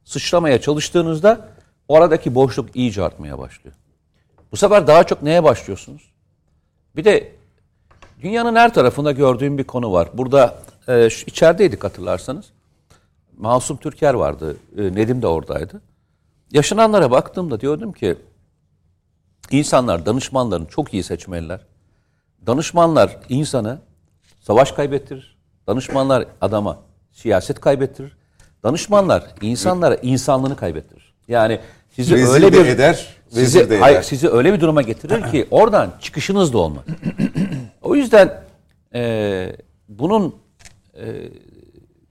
sıçramaya çalıştığınızda oradaki boşluk iyice artmaya başlıyor. Bu sefer daha çok neye başlıyorsunuz? Bir de dünyanın her tarafında gördüğüm bir konu var. Burada e, şu- içerideydik hatırlarsanız. Masum Türker vardı. E, Nedim de oradaydı. Yaşananlara baktığımda diyordum ki insanlar, danışmanların çok iyi seçmeliler. Danışmanlar insanı savaş kaybettirir. Danışmanlar adama siyaset kaybettirir. Danışmanlar insanlara insanlığını kaybettirir. Yani sizi Rezil öyle bir eder, sizi, de hayır, sizi öyle bir duruma getirir ki (clears throat) oradan çıkışınız da olmaz. o yüzden e, bunun e,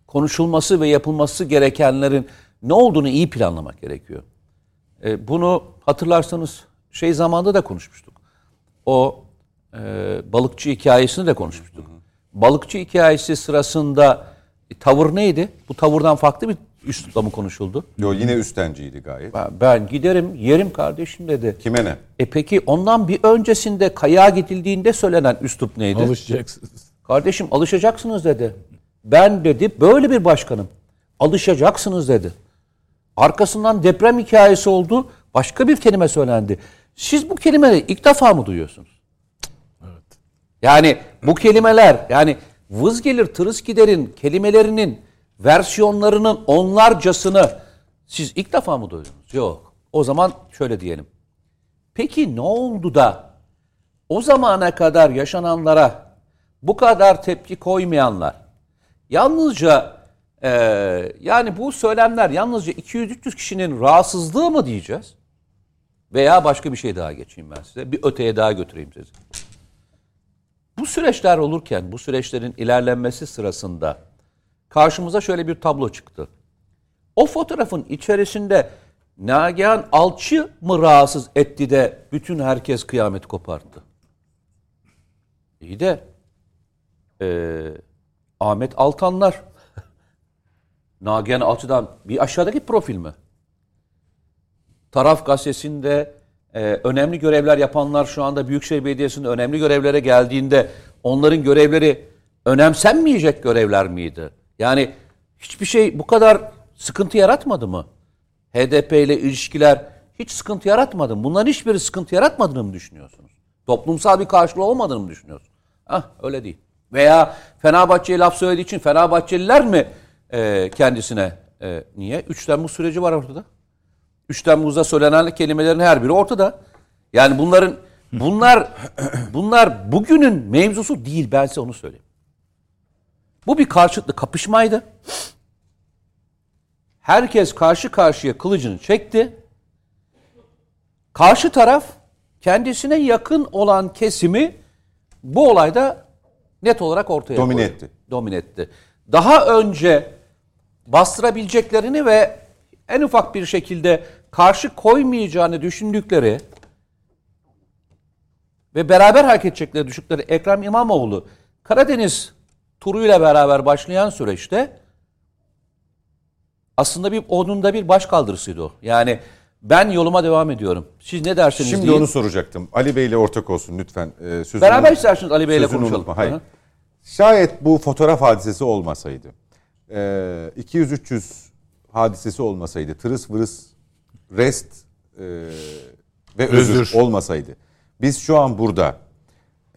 konuşulması ve yapılması gerekenlerin ne olduğunu iyi planlamak gerekiyor. E, bunu hatırlarsanız şey zamanda da konuşmuştuk. O e, balıkçı hikayesini de konuşmuştuk. Balıkçı hikayesi sırasında e, tavır neydi? Bu tavırdan farklı bir üslupla mı konuşuldu? Yo yine üstenciydi gayet. Ben- Ben giderim yerim kardeşim dedi. Kime ne? E peki ondan bir öncesinde kayağa gidildiğinde söylenen üslup neydi? Alışacaksınız. Kardeşim alışacaksınız dedi. Ben dedi böyle bir başkanım. Alışacaksınız dedi. Arkasından deprem hikayesi oldu. Başka bir kelime söylendi. Siz bu kelimeleri ilk defa mı duyuyorsunuz? Yani bu kelimeler yani vız gelir tırıs giderin kelimelerinin versiyonlarının onlarcasını siz ilk defa mı duydunuz? Yok. O zaman şöyle diyelim. Peki ne oldu da o zamana kadar yaşananlara bu kadar tepki koymayanlar yalnızca e, yani bu söylemler yalnızca 200-300 kişinin rahatsızlığı mı diyeceğiz? Veya başka bir şey daha geçeyim ben size. Bir öteye daha götüreyim sizi. Bu süreçler olurken, bu süreçlerin ilerlenmesi sırasında karşımıza şöyle bir tablo çıktı. O fotoğrafın içerisinde Nagihan Alçı mı rahatsız etti de bütün herkes kıyamet koparttı? İyi de eee, Ahmet Altanlar (laughs) Nagihan Alçı'dan bir aşağıdaki profil mi? Taraf gazetesinde e, önemli görevler yapanlar şu anda Büyükşehir Belediyesi'nde önemli görevlere geldiğinde onların görevleri önemsenmeyecek görevler miydi? Yani hiçbir şey bu kadar sıkıntı yaratmadı mı? HDP ile ilişkiler hiç sıkıntı yaratmadı mı? Bunların hiçbiri sıkıntı yaratmadığını mı düşünüyorsunuz? Toplumsal bir karşılığı olmadığını mı düşünüyorsunuz? Hah öyle değil. Veya Fenerbahçe'ye laf söylediği için Fenerbahçeliler mi e, kendisine e, niye? 3 Temmuz süreci var ortada. 3 Temmuz'da söylenen kelimelerin her biri ortada. Yani bunların bunlar bunlar bugünün mevzusu değil ben size onu söyleyeyim. Bu bir karşılıklı kapışmaydı. Herkes karşı karşıya kılıcını çekti. Karşı taraf kendisine yakın olan kesimi bu olayda net olarak ortaya Domine koydu. etti. Domine etti. Daha önce bastırabileceklerini ve en ufak bir şekilde karşı koymayacağını düşündükleri ve beraber hareket edecekleri düşükleri Ekrem İmamoğlu Karadeniz turuyla beraber başlayan süreçte aslında bir onun da bir baş kaldırısıydı o. Yani ben yoluma devam ediyorum. Siz ne derseniz Şimdi deyin. onu soracaktım. Ali Bey ile ortak olsun lütfen. Ee, sözünü- Beraber isterseniz Ali Bey ile konuşalım. unutma, Hayır. Hı hı. Şayet bu fotoğraf hadisesi olmasaydı, e, 200-300 hadisesi olmasaydı, tırıs vırıs, rest e, ve özür, Özür. olmasaydı, biz şu an burada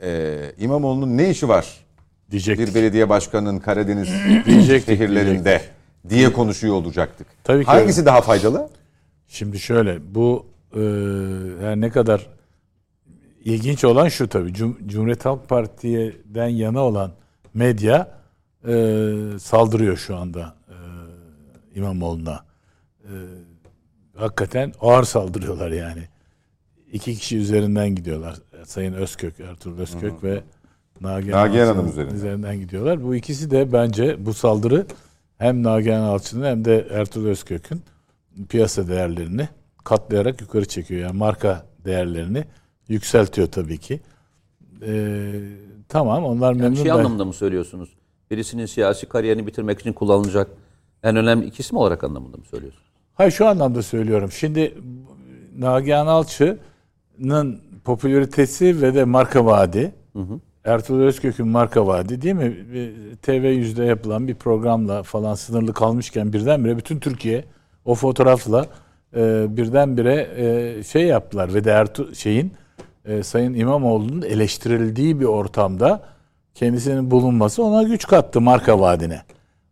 e, İmamoğlu'nun ne işi var Diyecektik. bir belediye başkanının Karadeniz (clears throat) Diyecektik, şehirlerinde diye konuşuyor olacaktık. Tabii ki Hangisi daha faydalı? Şimdi şöyle bu e, yani ne kadar ilginç olan şu tabii Cum- Cumhuriyet Halk Parti'den yana olan medya e, saldırıyor şu anda İmamoğlu'na. E, hakikaten ağır saldırıyorlar yani. İki kişi üzerinden gidiyorlar. Sayın Özkök, Ertuğrul Özkök ve Nagihan, Nagihan Hanım üzerinden. üzerinden gidiyorlar. Bu ikisi de bence bu saldırı hem Nagihan Alçı'nın hem de Ertuğrul Özkök'ün piyasa değerlerini katlayarak yukarı çekiyor. Yani marka değerlerini yükseltiyor tabii ki. Ee, tamam onlar Yani memnun. şey ben- anlamında mı söylüyorsunuz? Birisinin siyasi kariyerini bitirmek için kullanılacak en önemli ikisi mi olarak anlamında mı söylüyorsunuz? Hayır şu anlamda söylüyorum. Şimdi Nagihan Alçı'nın popülaritesi ve de marka vaadi. Ertuğrul Özkök'ün marka vaadi değil mi? Bir TV100'de yapılan bir programla falan sınırlı kalmışken birdenbire bütün Türkiye o fotoğrafla e, birdenbire e, şey yaptılar ve de Ertuğ şeyin e, Sayın İmamoğlu'nun eleştirildiği bir ortamda kendisinin bulunması ona güç kattı marka vaadine.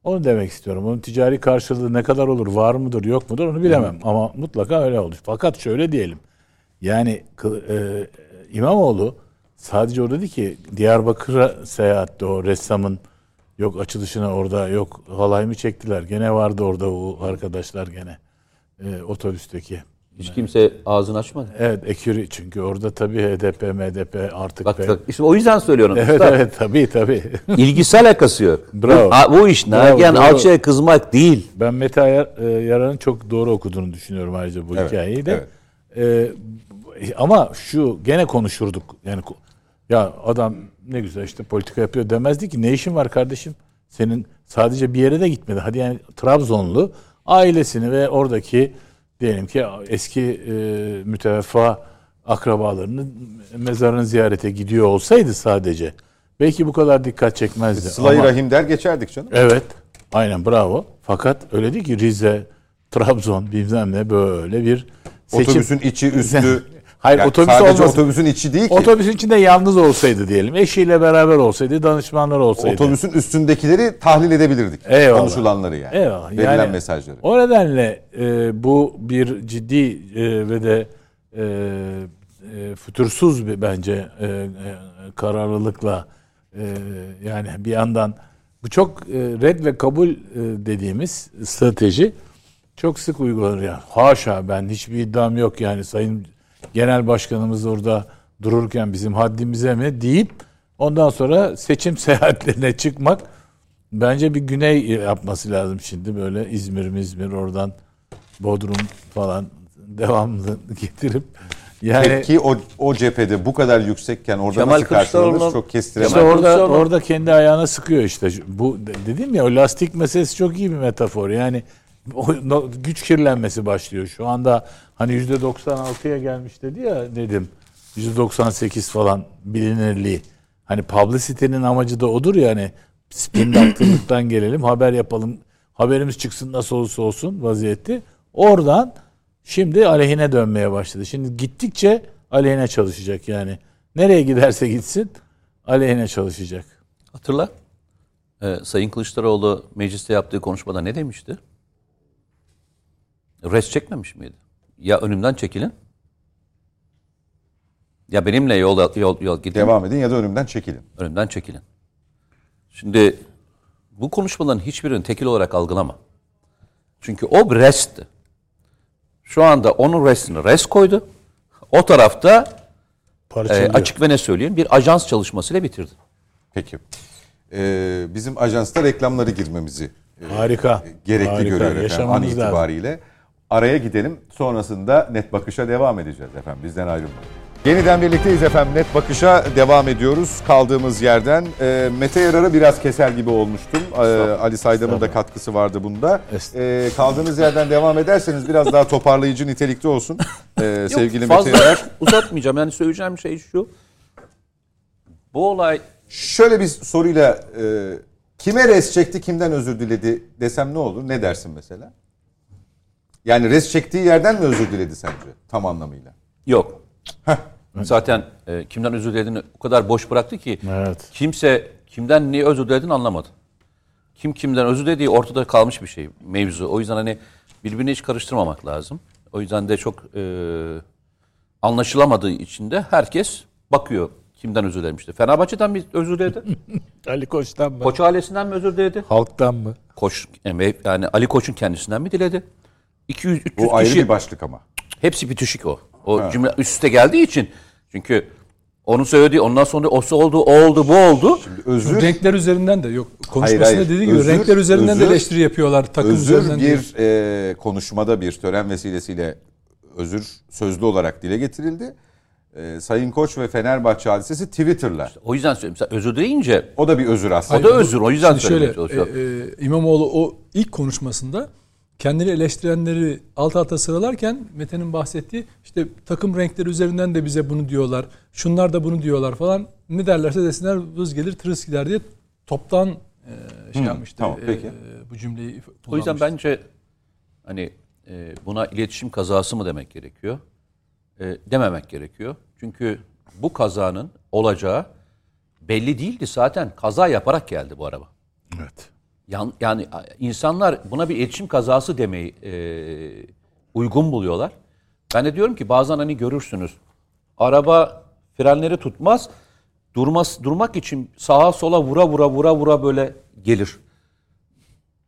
Onu demek istiyorum. Onun ticari karşılığı ne kadar olur, var mıdır, yok mudur onu bilemem. Ama mutlaka öyle olur. Fakat şöyle diyelim. Yani e, İmamoğlu sadece orada değil ki Diyarbakır'a seyahatte o ressamın yok açılışına orada yok halay mı çektiler. Gene vardı orada o arkadaşlar gene e, otobüsteki. Hiç kimse ağzını açmadı. Evet Eküri çünkü orada tabii HDP, MDP artık Bak, be- bak işte o yüzden söylüyorum. Evet Üstad. evet tabii tabii. (laughs) İlgisi alakası yok. Bravo. Bu, bu iş Nagihan doğru. Alçı'ya kızmak değil. Ben Mete e, Yarar'ın çok doğru okuduğunu düşünüyorum ayrıca bu Evet, hikayeyi de. E, ama şu gene konuşurduk. Yani ya adam ne güzel işte politika yapıyor demezdi ki ne işin var kardeşim? Senin sadece bir yere de gitmedi. Hadi yani Trabzonlu ailesini ve oradaki diyelim ki eski e, müteveffa akrabalarını mezarını ziyarete gidiyor olsaydı sadece belki bu kadar dikkat çekmezdi. Sıla-i Ama- Rahim der geçerdik canım. Evet. Aynen bravo. Fakat öyle değil ki Rize, Trabzon bilmem ne böyle bir seçim. Otobüsün içi üstü. (laughs) Hayır, Yani otobüs sadece olmasın. otobüsün içi değil ki. Otobüsün içinde yalnız olsaydı diyelim. Eşiyle beraber olsaydı, danışmanlar olsaydı. Otobüsün üstündekileri tahlil edebilirdik. Eyvallah. Konuşulanları yani. Eyvallah. Verilen Yani mesajları. O nedenle e, bu bir ciddi e, ve de e, e, fütursuz bir bence e, e, kararlılıkla e, yani bir yandan bu çok e, red ve kabul e, dediğimiz strateji çok sık uygulanır yani. Haşa ben hiçbir iddiam yok yani Sayın Genel Başkanımız orada dururken bizim haddimize mi deyip ondan sonra seçim (laughs) seyahatlerine çıkmak Bence bir güney yapması lazım şimdi böyle İzmir, İzmir oradan Bodrum falan (laughs) devamlı getirip yani Tepki o, o cephede bu kadar yüksekken orada Kemal nasıl karşılanır çok kestiremem. işte orada orada kendi ayağına sıkıyor işte. Bu de- dedim ya o lastik meselesi çok iyi bir metafor. Yani o güç kirlenmesi başlıyor. Şu anda hani yüzde 96'ya gelmiş dedi ya dedim. %98 falan bilinirliği. Hani publicity'nin amacı da odur ya hani spin doctor'lıktan gelelim haber yapalım. Haberimiz çıksın nasıl olursa olsun vaziyeti. Oradan şimdi aleyhine dönmeye başladı. Şimdi gittikçe aleyhine çalışacak yani. Nereye giderse gitsin aleyhine çalışacak. Hatırla. Ee, Sayın Kılıçdaroğlu mecliste yaptığı konuşmada ne demişti? Res çekmemiş miydi? Ya önümden çekilin. Ya benimle yol yol yol gidin. Devam edin ya da önümden çekilin. Önümden çekilin. Şimdi bu konuşmaların hiçbirini tekil olarak algılama. Çünkü o restti. Şu anda onun restini res koydu. o tarafta e, açık ve ne söyleyeyim bir ajans çalışmasıyla bitirdi. Peki. Ee, bizim ajansta reklamları girmemizi e, Harika. gerekli Harika. görüyor efendim an Yaşamamız lazım. itibariyle. Araya gidelim. Sonrasında net bakışa devam edeceğiz efendim. Bizden ayrılmayın. Yeniden birlikteyiz efendim. Net bakışa devam ediyoruz kaldığımız yerden. Ee, Mete Yarar'ı biraz keser gibi olmuştum. Ee, Ali Saydam'ın da katkısı vardı bunda. Ee, kaldığınız yerden devam ederseniz biraz daha toparlayıcı nitelikte olsun. (laughs) Ee, sevgili Mete fazla Yarar. uzatmayacağım. Yani söyleyeceğim şey şu. Bu olay Şöyle bir soruyla e, kime res çekti, kimden özür diledi desem ne olur? Ne dersin mesela? Yani res çektiği yerden mi özür diledi sence tam anlamıyla? yok. Zaten e, kimden özür dilediğini o kadar boş bıraktı ki Evet. kimse kimden niye özür dilediğini anlamadı. Kim kimden özür dilediği ortada kalmış bir şey mevzu. O yüzden hani birbirini hiç karıştırmamak lazım. O yüzden de çok e, anlaşılamadığı için de herkes bakıyor kimden özür dilemişti. Fenerbahçe'den mi özür diledi? (laughs) Ali Koç'tan mı? Koç ailesinden mi özür diledi? Halktan mı? Koç yani Ali Koç'un kendisinden mi diledi? 200 300 Bu ayrı kişi bir başlık ama. hepsi bitişik o. O cümle üst üste geldiği için çünkü onun söylediği ondan sonra o oldu, o oldu, bu oldu. Özür Renkler üzerinden de yok. Konuşmasında Hayır, hayır. dediği gibi Özür- renkler üzerinden de özür- eleştiri yapıyorlar. Takım özür üzerinden bir e, konuşmada bir tören vesilesiyle özür sözlü olarak dile getirildi. E, Sayın Koç ve Fenerbahçe hadisesi Twitter'la. O yüzden söylüyorum. Mesela özür deyince O da bir özür aslında. o da özür. O yüzden Şimdi söylemeye şöyle e, e, İmamoğlu o ilk konuşmasında kendini eleştirenleri alt alta sıralarken Mete'nin bahsettiği işte takım renkleri üzerinden de bize bunu diyorlar. Şunlar da bunu diyorlar falan. Ne derlerse desinler vız gelir tırıs gider diye toptan e, şey yapmıştı. tamam, e, bu cümleyi O yüzden bence hani e, buna iletişim kazası mı demek gerekiyor? E, dememek gerekiyor. Çünkü bu kazanın olacağı belli değildi zaten. Kaza yaparak geldi bu araba. Evet. Yan, yani insanlar buna bir iletişim kazası demeyi e, uygun buluyorlar. Ben de diyorum ki bazen hani görürsünüz. Araba frenleri tutmaz. Durmaz, durmak için sağa sola vura vura vura vura böyle gelir.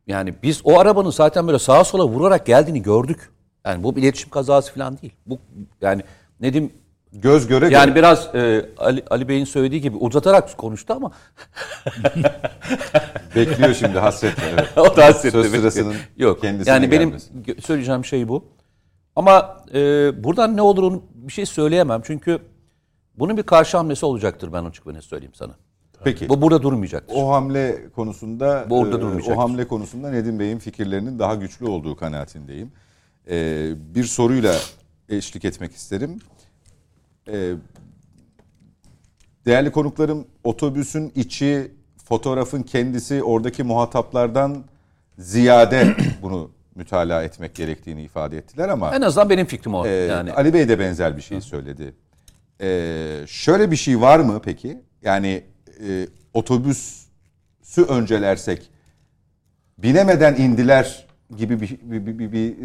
Yani biz o arabanın zaten böyle sağa sola vurarak geldiğini gördük. Yani bu bir iletişim kazası falan değil. Bu yani ne diyeyim Göz göre yani göre. biraz e, Ali, Ali Bey'in söylediği gibi uzatarak konuştu ama (laughs) Bekliyor şimdi hasretle. Evet. (laughs) o da hasretle Söz sırasının Yok. yani benim gelmesi. söyleyeceğim şey bu. Ama e, buradan ne olur onu bir şey söyleyemem. Çünkü bunun bir karşı hamlesi olacaktır ben açık ve net söyleyeyim sana. Peki. Bu burada durmayacaktır. O hamle konusunda Bu orada e, durmayacaktır. o hamle konusunda Nedim Bey'in fikirlerinin daha güçlü olduğu kanaatindeyim. E, bir soruyla eşlik etmek isterim. E, değerli konuklarım otobüsün içi, fotoğrafın kendisi oradaki muhataplardan ziyade (clears throat) bunu mütalaa etmek gerektiğini ifade ettiler ama En azından benim fikrim o. ee, yani Ali Bey de benzer bir şey söyledi. Ee, şöyle bir şey var mı peki? Yani e, otobüsü öncelersek binemeden indiler gibi bir, bir, bir, bir- bir,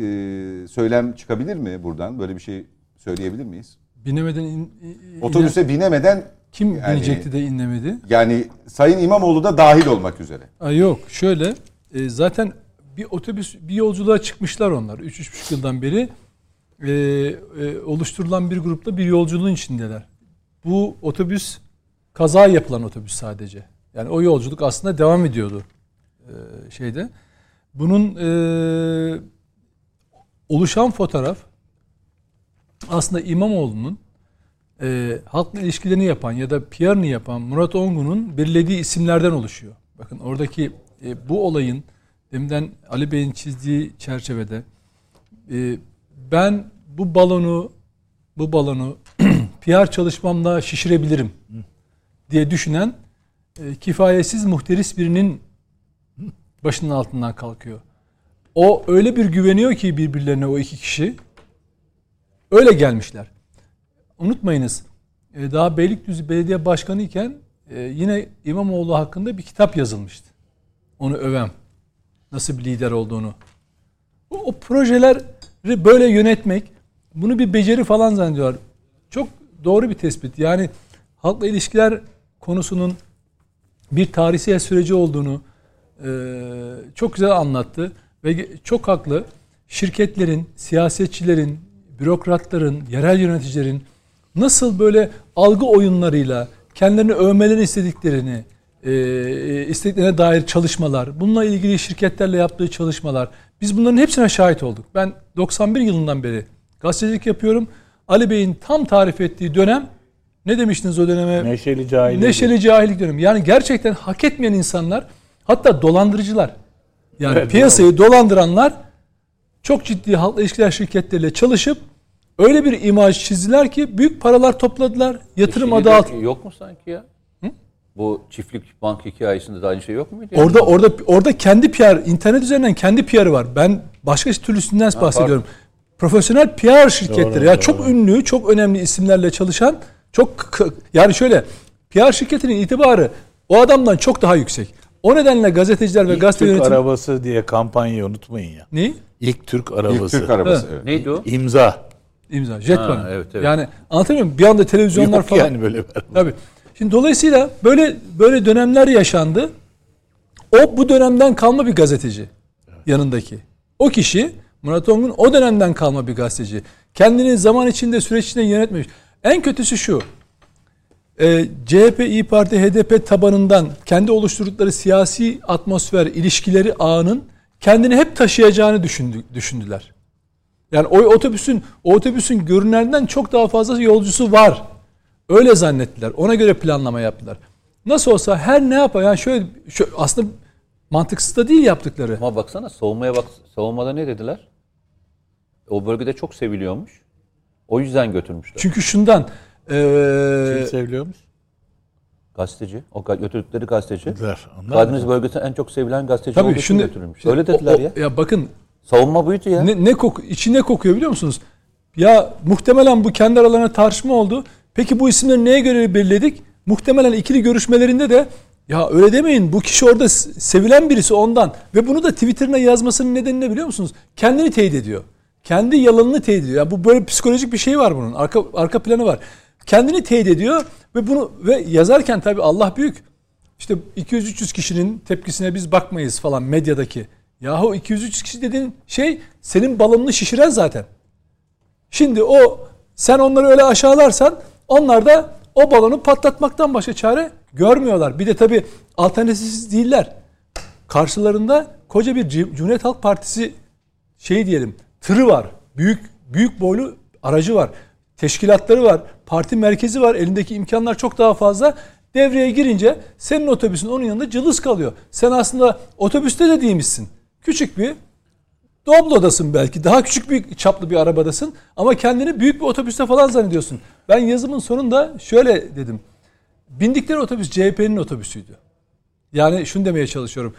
e, söylem çıkabilir mi buradan? Böyle bir şey söyleyebilir miyiz? Binemeden in, in- Otobüse binemeden kim yani- binecekti de inlemedi? yani Sayın İmamoğlu da dahil olmak üzere. Aa, yok şöyle e, zaten bir otobüs bir yolculuğa çıkmışlar onlar 3-3,5 yıldan beri e, e, oluşturulan bir grupla bir yolculuğun içindeler. Bu otobüs kaza yapılan otobüs sadece. Yani o yolculuk aslında devam ediyordu e, şeyde. Bunun e, oluşan fotoğraf aslında İmamoğlu'nun e, halkla ilişkilerini yapan ya da PR'ını yapan Murat Ongun'un belirlediği isimlerden oluşuyor. Bakın oradaki e, bu olayın deminden Ali Bey'in çizdiği çerçevede e, ben bu balonu bu balonu (clears throat) PR çalışmamla şişirebilirim diye düşünen e, kifayetsiz muhteris birinin başının altından kalkıyor. O öyle bir güveniyor ki birbirlerine o iki kişi. Öyle gelmişler. Unutmayınız e, daha Beylikdüzü Belediye Başkanı iken e, yine İmamoğlu hakkında bir kitap yazılmıştı. Onu öven. Nasıl bir lider olduğunu. O, o projeleri böyle yönetmek bunu bir beceri falan zannediyorlar. Çok doğru bir tespit. Yani halkla ilişkiler konusunun bir tarihsel süreci olduğunu e, çok güzel anlattı ve çok haklı. Şirketlerin, siyasetçilerin, bürokratların, yerel yöneticilerin nasıl böyle algı oyunlarıyla kendilerini övmelerini istediklerini, e, istediklerine dair çalışmalar, bununla ilgili şirketlerle yaptığı çalışmalar, biz bunların hepsine şahit olduk. Ben 91 yılından beri gazetecilik yapıyorum. Ali Bey'in tam tarif ettiği dönem ne demiştiniz o döneme? Neşeli cahillik. Neşeli cahillik dönemi. Yani gerçekten hak etmeyen insanlar hatta dolandırıcılar. Yani Evet, piyasayı dolandıranlar çok ciddi halkla ilişkiler şirketleriyle çalışıp öyle bir imaj çizdiler ki büyük paralar topladılar. Yatırım Şimdi adı altında. Yok mu sanki ya? Bu çiftlik bank hikayesinde de aynı şey yok muydu? yani? Orada orada orada kendi PR, internet üzerinden kendi PR'ı var. Ben başka türlüsünden bahsediyorum. Profesyonel PR şirketleri Doğru, ya doğru. çok ünlü, çok önemli isimlerle çalışan çok yani şöyle PR şirketinin itibarı o adamdan çok daha yüksek. O nedenle gazeteciler ve İlk gazete Türk yönetimi arabası diye kampanyayı unutmayın ya. ne? İlk Türk İlk arabası. Türk arabası. Evet. Neydi o? İmza. İmza, jetpan. Ha, evet, evet. Yani anlatabiliyor muyum? Bir anda televizyonlar Yok falan. yani böyle. Tabii. Şimdi dolayısıyla böyle böyle dönemler yaşandı. O bu dönemden kalma bir gazeteci yanındaki. O kişi Murat Ongun o dönemden kalma bir gazeteci. Kendini zaman içinde süreç içinde yönetmemiş. En kötüsü şu. E, CHP, İyi Parti, HDP tabanından kendi oluşturdukları siyasi atmosfer, ilişkileri ağının kendini hep taşıyacağını düşündü, düşündüler. Yani o otobüsün o otobüsün görünenden çok daha fazla yolcusu var. Öyle zannettiler. Ona göre planlama yaptılar. Nasıl olsa her ne yapar yani şöyle, şöyle aslında mantıksız da değil yaptıkları. Ama baksana savunmaya bak. Savunmada ne dediler? O bölgede çok seviliyormuş. O yüzden götürmüşler. Çünkü şundan eee, Kim seviliyormuş? Gazeteci. O götürdükleri gazeteci. Dediler. Karadeniz bölgesinde en çok sevilen gazeteci olduğu tabii için şimdi götürülmüş. Öyle dediler o- o- ya. Ya bakın Savunma buydu ya. Ne, ne koku, içi ne kokuyor biliyor musunuz? Ya muhtemelen bu kendi aralarına tartışma oldu. Peki bu isimleri neye göre belirledik? Muhtemelen ikili görüşmelerinde de ya öyle demeyin bu kişi orada sevilen birisi ondan. Ve bunu da Twitter'ına yazmasının nedeni ne biliyor musunuz? Kendini teyit ediyor. Kendi yalanını teyit ediyor. Yani bu böyle psikolojik bir şey var bunun. Arka, arka planı var. Kendini teyit ediyor ve bunu ve yazarken tabii Allah büyük. İşte 200-300 kişinin tepkisine biz bakmayız falan medyadaki. Yahu 200-300 kişi dediğin şey senin balonunu şişiren zaten. Şimdi o sen onları öyle aşağılarsan onlar da o balonu patlatmaktan başka çare görmüyorlar. Bir de tabii alternatifsiz değiller. Karşılarında koca bir Cumhuriyet Halk Partisi şey diyelim tırı var. Büyük büyük boylu aracı var. Teşkilatları var. Parti merkezi var. Elindeki imkanlar çok daha fazla. Devreye girince senin otobüsün onun yanında cılız kalıyor. Sen aslında otobüste de değilmişsin. Küçük bir Doblo'dasın belki. Daha küçük bir çaplı bir arabadasın. Ama kendini büyük bir otobüste falan zannediyorsun. Ben yazımın sonunda şöyle dedim. Bindikleri otobüs CHP'nin otobüsüydü. Yani şunu demeye çalışıyorum.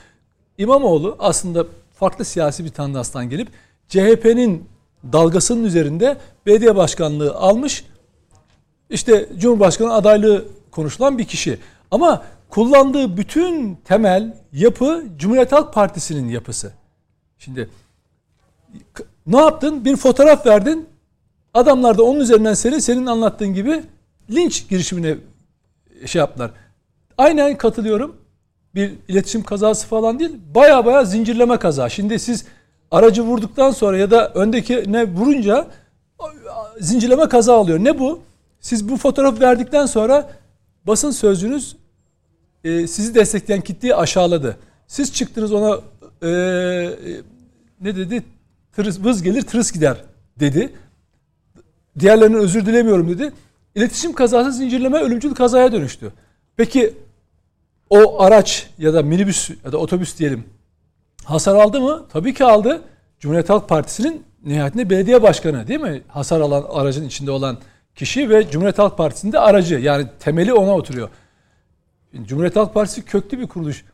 İmamoğlu aslında farklı siyasi bir tandanstan gelip CHP'nin dalgasının üzerinde belediye başkanlığı almış. İşte Cumhurbaşkanı adaylığı konuşulan bir kişi. Ama kullandığı bütün temel yapı Cumhuriyet Halk Partisi'nin yapısı. Şimdi ne yaptın? Bir fotoğraf verdin. Adamlar da onun üzerinden seni senin anlattığın gibi linç girişimine şey yaptılar. Aynen katılıyorum. Bir iletişim kazası falan değil. Baya baya zincirleme kaza. Şimdi siz aracı vurduktan sonra ya da öndeki ne vurunca zincirleme kaza oluyor. Ne bu? Siz bu fotoğrafı verdikten sonra basın sözcünüz e, sizi destekleyen kitleyi aşağıladı. Siz çıktınız ona e, ne dedi? Tırıs, vız gelir tırıs gider dedi. Diğerlerine özür dilemiyorum dedi. İletişim kazası zincirleme ölümcül kazaya dönüştü. Peki o araç ya da minibüs ya da otobüs diyelim hasar aldı mı? Tabii ki aldı. Cumhuriyet Halk Partisi'nin nihayetinde belediye başkanı değil mi? Hasar alan aracın içinde olan kişi ve Cumhuriyet Halk Partisi'nin aracı. Yani temeli ona oturuyor. Cumhuriyet Halk Partisi köklü bir kuruluş.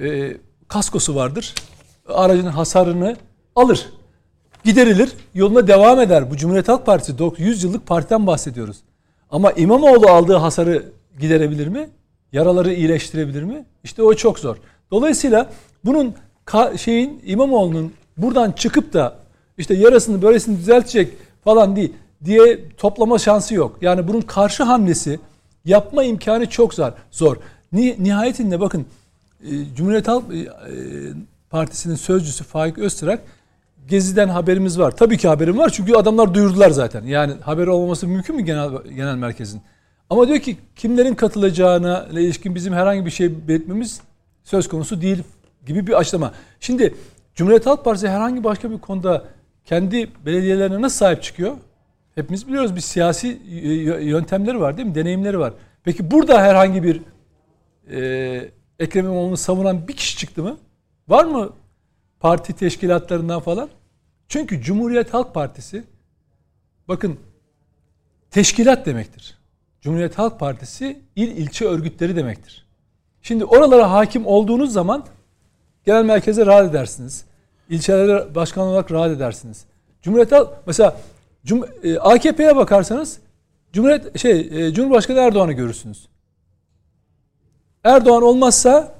Ee, kaskosu vardır. Aracın hasarını alır. Giderilir. Yoluna devam eder. Bu Cumhuriyet Halk Partisi 100 yıllık partiden bahsediyoruz. Ama İmamoğlu aldığı hasarı giderebilir mi? Yaraları iyileştirebilir mi? İşte o çok zor. Dolayısıyla bunun ka- şeyin İmamoğlu'nun buradan çıkıp da işte yarasını böylesini düzeltecek falan değil diye toplama şansı yok. Yani bunun karşı hamlesi yapma imkanı çok zor. Zor. Ni- nihayetinde bakın e, Cumhuriyet Halk e, e, Partisi'nin sözcüsü Faik Öztürk Gezi'den haberimiz var. Tabii ki haberim var çünkü adamlar duyurdular zaten. Yani haber olmaması mümkün mü genel genel merkezin? Ama diyor ki kimlerin katılacağına ile ilişkin bizim herhangi bir şey belirtmemiz söz konusu değil gibi bir açıklama. Şimdi Cumhuriyet Halk Partisi herhangi başka bir konuda kendi belediyelerine nasıl sahip çıkıyor? Hepimiz biliyoruz bir siyasi yöntemleri var değil mi? Deneyimleri var. Peki burada herhangi bir e, Ekrem İmamoğlu'nu savunan bir kişi çıktı mı? Var mı parti teşkilatlarından falan? Çünkü Cumhuriyet Halk Partisi bakın teşkilat demektir. Cumhuriyet Halk Partisi il ilçe örgütleri demektir. Şimdi oralara hakim olduğunuz zaman genel merkeze rahat edersiniz. İlçelere başkan olarak rahat edersiniz. Cumhuriyet mesela Cum e, AKP'ye bakarsanız Cumhuriyet şey e, Cumhurbaşkanı Erdoğan'ı görürsünüz. Erdoğan olmazsa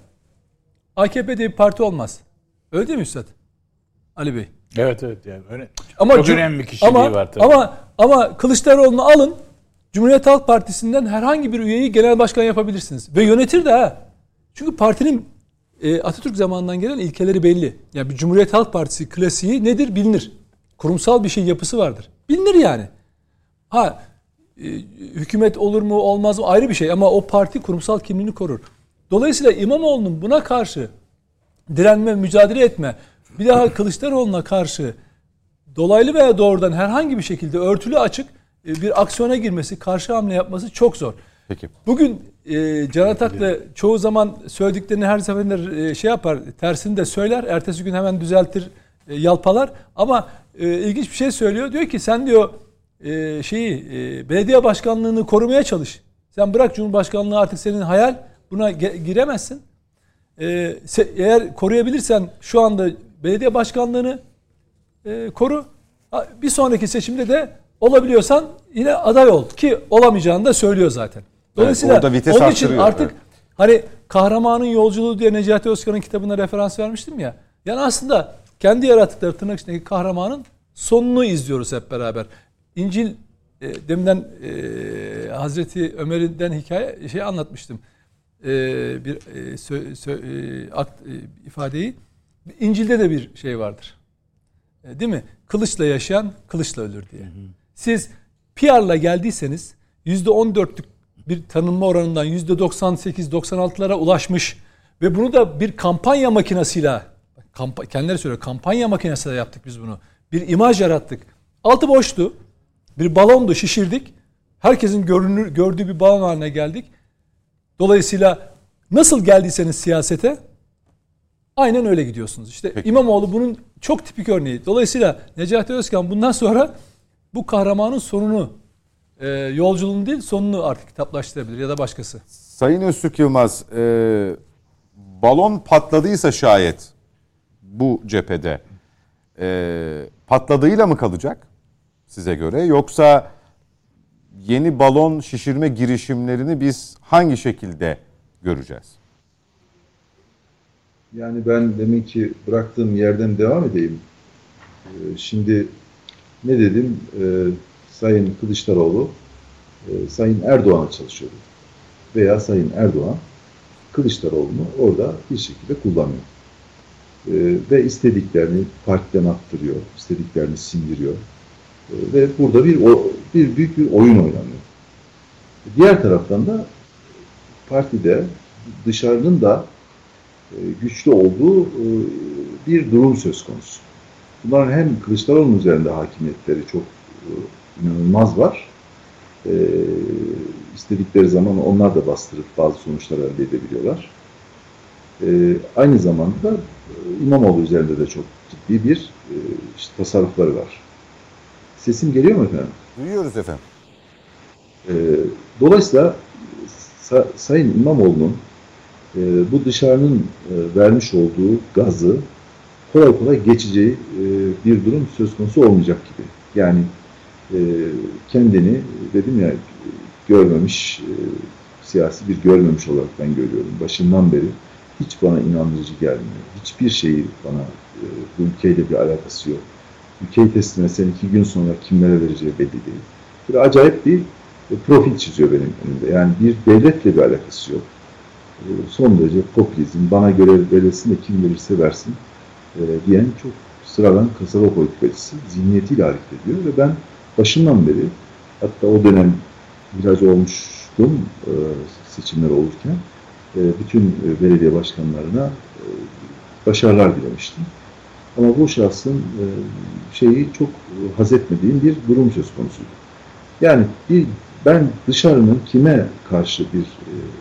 AKP diye bir parti olmaz. Öyle değil mi Üstad? Ali Bey. Evet evet yani öyle. Ama Çok önemli bir kişiliği ama, var tabii. Ama ama Kılıçdaroğlu'nu alın Cumhuriyet Halk Partisi'nden herhangi bir üyeyi genel başkan yapabilirsiniz. Ve yönetir de ha. Çünkü partinin e, Atatürk zamanından gelen ilkeleri belli. Yani bir Cumhuriyet Halk Partisi klasiği nedir bilinir. Kurumsal bir şey yapısı vardır. Bilinir yani. Ha e, hükümet olur mu olmaz mı ayrı bir şey ama o parti kurumsal kimliğini korur. Dolayısıyla İmamoğlu'nun buna karşı direnme, mücadele etme, bir daha Kılıçdaroğlu'na karşı dolaylı veya doğrudan herhangi bir şekilde örtülü açık e, bir aksiyona girmesi, karşı hamle yapması çok zor. Peki. Bugün e, Can Atak'la çoğu zaman söylediklerini her seferinde e, şey yapar, tersini de söyler, ertesi gün hemen düzeltir, e, yalpalar. Ama e, ilginç bir şey söylüyor. Diyor ki sen diyor e, şeyi e, belediye başkanlığını korumaya çalış. Sen bırak Cumhurbaşkanlığı artık senin hayal. Buna giremezsin. E, se, eğer koruyabilirsen şu anda belediye başkanlığını e, koru. Bir sonraki seçimde de olabiliyorsan yine aday ol ki olamayacağını da söylüyor zaten. Dolayısıyla evet, vites onun için artık evet. hani kahramanın yolculuğu diye Necati Özkan'ın kitabına referans vermiştim ya. Yani aslında kendi yarattıkları tırnak içindeki kahramanın sonunu izliyoruz hep beraber. İncil e, deminden e, Hazreti Ömer'den hikaye şey anlatmıştım. E, bir e, sö, sö, e, akt, e, ifadeyi. İncil'de de bir şey vardır. E, değil mi? Kılıçla yaşayan kılıçla ölür diye. Hı hı. Siz PR'la geldiyseniz %14'lük bir tanınma oranından %98-96'lara ulaşmış ve bunu da bir kampanya makinesiyle kamp kendileri söylüyor kampanya makinesiyle yaptık biz bunu. Bir imaj yarattık. Altı boştu. Bir balondu şişirdik. Herkesin görünür, gördüğü bir balon haline geldik. Dolayısıyla nasıl geldiyseniz siyasete aynen öyle gidiyorsunuz. İşte Peki. İmamoğlu bunun çok tipik örneği. Dolayısıyla Necati Özkan bundan sonra bu kahramanın sonunu e, yolculuğunu değil sonunu artık kitaplaştırabilir ya da başkası. Sayın Öztürk Yılmaz e, balon patladıysa şayet bu cephede e, patladığıyla mı kalacak size göre yoksa yeni balon şişirme girişimlerini biz hangi şekilde göreceğiz? Yani ben demek ki bıraktığım yerden devam edeyim. Ee, şimdi ne dedim? Sayın Kılıçdaroğlu e, Sayın Erdoğan'a çalışıyordu. Veya Sayın Erdoğan Kılıçdaroğlu'nu orada bir şekilde kullanıyor. Ee, ve istediklerini partiden attırıyor, istediklerini sindiriyor. ve burada bir bir büyük bir oyun oynanıyor. Diğer taraftan da partide dışarının da e, güçlü olduğu e, bir durum söz konusu. Bunların hem Kılıçdaroğlu'nun üzerinde hakimiyetleri çok e, inanılmaz var. İstedikleri zaman onlar da bastırıp bazı sonuçlar elde edebiliyorlar. Aynı zamanda İmamoğlu üzerinde de çok ciddi bir işte, tasarrufları var. Sesim geliyor mu efendim? Duyuyoruz efendim. Dolayısıyla Sayın İmamoğlu'nun e, bu dışarının e, vermiş olduğu gazı kolay kolay geçeceği e, bir durum söz konusu olmayacak gibi. Yani e, kendini dedim ya görmemiş, e, siyasi bir görmemiş olarak ben görüyorum. Başından beri hiç bana inandırıcı gelmiyor. Hiçbir şeyi bana e, bu ülkeyle bir alakası yok. Ülkeyi teslim etsen iki gün sonra kimlere vereceği belli değil. Bir acayip bir profil çiziyor benim önümde. Yani bir devletle bir alakası yok. Son derece popülizm, bana göre verilsin de kim verirse versin diyen çok sıradan kasaba politikacısı zihniyetiyle hareket ediyor ve ben başından beri hatta o dönem biraz olmuştum e, seçimler olurken e, bütün e, belediye başkanlarına e, başarılar dilemiştim. Ama bu şahsın şeyi çok haz etmediğim bir durum söz konusuydu. Yani bir ben dışarının kime karşı bir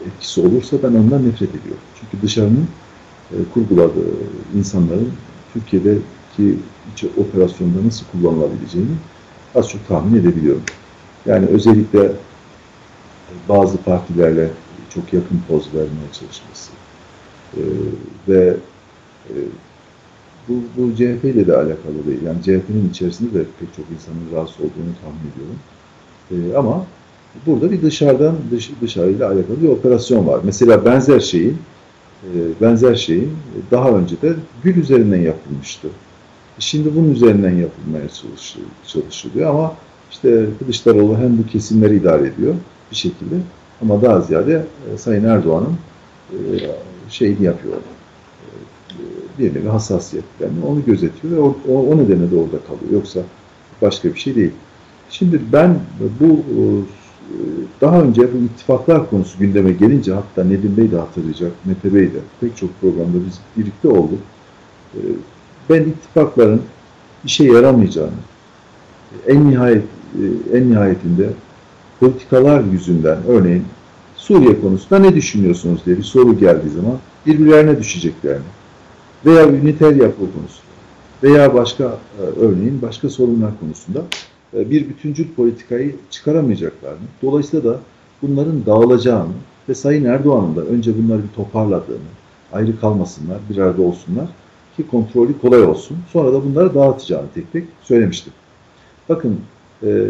etkisi olursa ben ondan nefret ediyorum. Çünkü dışarının e, kurguladığı insanların Türkiye'deki operasyonda nasıl kullanılabileceğini az çok tahmin edebiliyorum. Yani özellikle bazı partilerle çok yakın poz vermeye çalışması e, ve e, bu, bu CHP ile de alakalı değil. Yani CHP'nin içerisinde de pek çok insanın rahatsız olduğunu tahmin ediyorum. E, ama burada bir dışarıdan dış, dışarıyla alakalı bir operasyon var. Mesela benzer şeyin e, benzer şeyin daha önce de Gül üzerinden yapılmıştı. Şimdi bunun üzerinden yapılmaya çalışılıyor ama işte Kılıçdaroğlu hem bu kesimleri idare ediyor bir şekilde ama daha ziyade e, Sayın Erdoğan'ın e, şeyini yapıyor. Bir nevi hassasiyetlerini onu gözetiyor ve o, o nedenle de orada kalıyor. Yoksa başka bir şey değil. Şimdi ben bu daha önce bu ittifaklar konusu gündeme gelince hatta Nedim Bey de hatırlayacak, Mete Bey de pek çok programda biz birlikte olduk. Ben ittifakların işe yaramayacağını, en nihayet en nihayetinde politikalar yüzünden örneğin Suriye konusunda ne düşünüyorsunuz diye bir soru geldiği zaman birbirlerine düşeceklerini veya üniter yapı konusunda veya başka örneğin başka sorunlar konusunda e, bir bütüncül politikayı çıkaramayacaklarını, dolayısıyla da bunların dağılacağını ve Sayın Erdoğan'ın da önce bunları bir toparladığını, ayrı kalmasınlar, bir arada olsunlar ki kontrolü kolay olsun. Sonra da bunları dağıtacağını tek tek söylemiştim. Bakın e,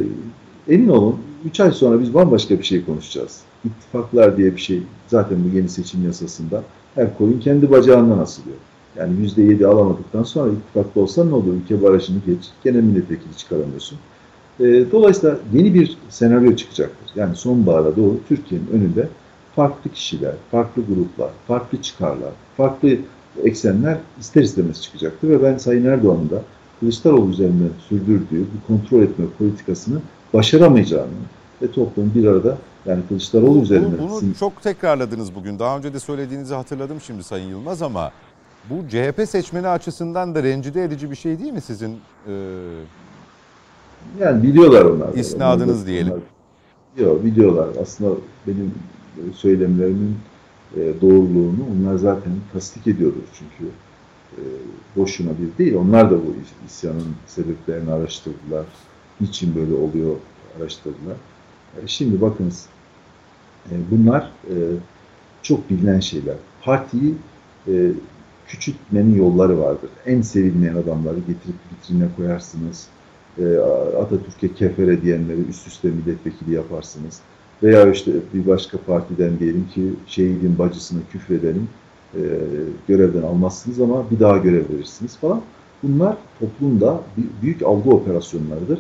emin olun 3 ay sonra biz bambaşka bir şey konuşacağız. İttifaklar diye bir şey zaten bu yeni seçim yasasında her koyun kendi bacağından asılıyor. Yani %7 alamadıktan sonra ittifaklı olsan ne olur? Ülke barajını geç, gene milletvekili çıkaramıyorsun. E, dolayısıyla yeni bir senaryo çıkacaktır. Yani sonbahara doğru Türkiye'nin önünde farklı kişiler, farklı gruplar, farklı çıkarlar, farklı eksenler ister istemez çıkacaktır. Ve ben Sayın Erdoğan'ın da Kılıçdaroğlu üzerinde sürdürdüğü bu kontrol etme politikasını başaramayacağını ve toplumun bir arada yani Kılıçdaroğlu bunu, üzerinden... Bunu, çok tekrarladınız bugün. Daha önce de söylediğinizi hatırladım şimdi Sayın Yılmaz ama bu CHP seçmeni açısından da rencide edici bir şey değil mi sizin e, yani biliyorlar onlar. İsnadınız onlar, diyelim. Yok biliyorlar. Aslında benim söylemlerimin e, doğruluğunu onlar zaten tasdik ediyordur çünkü e, boşuna bir değil. Onlar da bu isyanın sebeplerini araştırdılar. Niçin böyle oluyor araştırdılar. E, şimdi bakınız bunlar çok bilinen şeyler. Partiyi küçültmenin yolları vardır. En sevilmeyen adamları getirip vitrine koyarsınız Atatürk'e kefere diyenleri üst üste milletvekili yaparsınız. Veya işte bir başka partiden diyelim ki şehidin bacısına küfredelim, e, görevden almazsınız ama bir daha görev verirsiniz falan. Bunlar toplumda büyük algı operasyonlarıdır.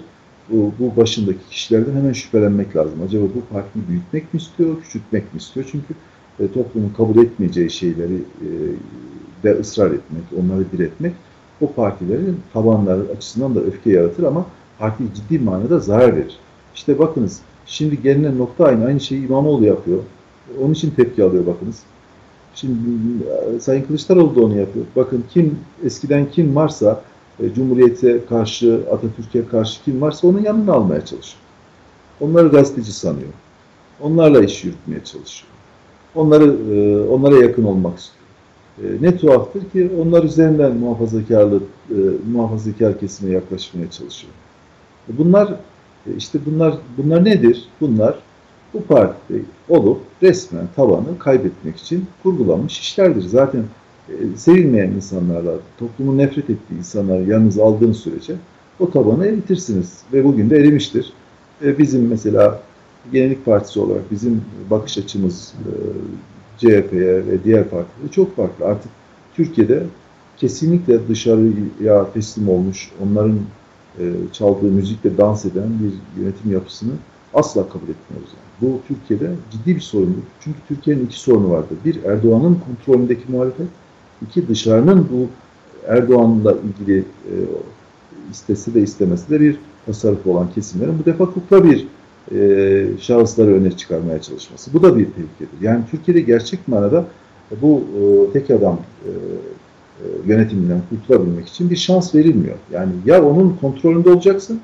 Bu, bu başındaki kişilerden hemen şüphelenmek lazım. Acaba bu partiyi büyütmek mi istiyor, küçültmek mi istiyor? Çünkü e, toplumun kabul etmeyeceği şeyleri e, de ısrar etmek, onları diretmek o partilerin tabanları açısından da öfke yaratır ama parti ciddi manada zarar verir. İşte bakınız şimdi gelinen nokta aynı. Aynı şeyi İmamoğlu yapıyor. Onun için tepki alıyor bakınız. Şimdi e, Sayın Kılıçdaroğlu da onu yapıyor. Bakın kim eskiden kim varsa e, Cumhuriyet'e karşı, Atatürk'e karşı kim varsa onun yanına almaya çalışıyor. Onları gazeteci sanıyor. Onlarla iş yürütmeye çalışıyor. Onları e, onlara yakın olmak istiyor. Ne tuhaftır ki onlar üzerinden muhafazakarlı e, muhafazakar kesime yaklaşmaya çalışıyor. Bunlar işte bunlar bunlar nedir? Bunlar bu partide olup resmen tabanı kaybetmek için kurgulanmış işlerdir. Zaten e, sevilmeyen insanlarla, toplumun nefret ettiği insanları yalnız aldığınız sürece o tabanı eritirsiniz ve bugün de erimiştir. E, bizim mesela Yenilik Partisi olarak bizim bakış açımız e, CHP'ye ve diğer partilere çok farklı. Artık Türkiye'de kesinlikle dışarıya teslim olmuş, onların e, çaldığı müzikle dans eden bir yönetim yapısını asla kabul etmiyoruz. Yani. Bu Türkiye'de ciddi bir sorundur. Çünkü Türkiye'nin iki sorunu vardır. Bir, Erdoğan'ın kontrolündeki muhalefet. iki dışarının bu Erdoğan'la ilgili e, istese de istemesi de bir tasarruf olan kesimlerin bu defa kukla bir e, şahısları öne çıkarmaya çalışması. Bu da bir tehlikedir. Yani Türkiye'de gerçek manada bu e, tek adam e, yönetiminden kurtulabilmek için bir şans verilmiyor. Yani ya onun kontrolünde olacaksın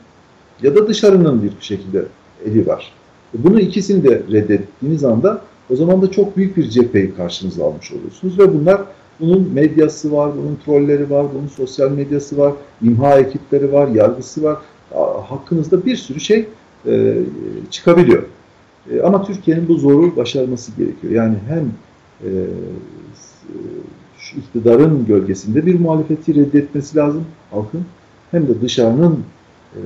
ya da dışarının bir şekilde eli var. Bunu ikisini de reddettiğiniz anda o zaman da çok büyük bir cepheyi karşınıza almış oluyorsunuz ve bunlar bunun medyası var, bunun trolleri var, bunun sosyal medyası var, imha ekipleri var, yargısı var. Hakkınızda bir sürü şey e, çıkabiliyor. E, ama Türkiye'nin bu zoru başarması gerekiyor. Yani hem e, şu iktidarın gölgesinde bir muhalefeti reddetmesi lazım halkın hem de dışarının e,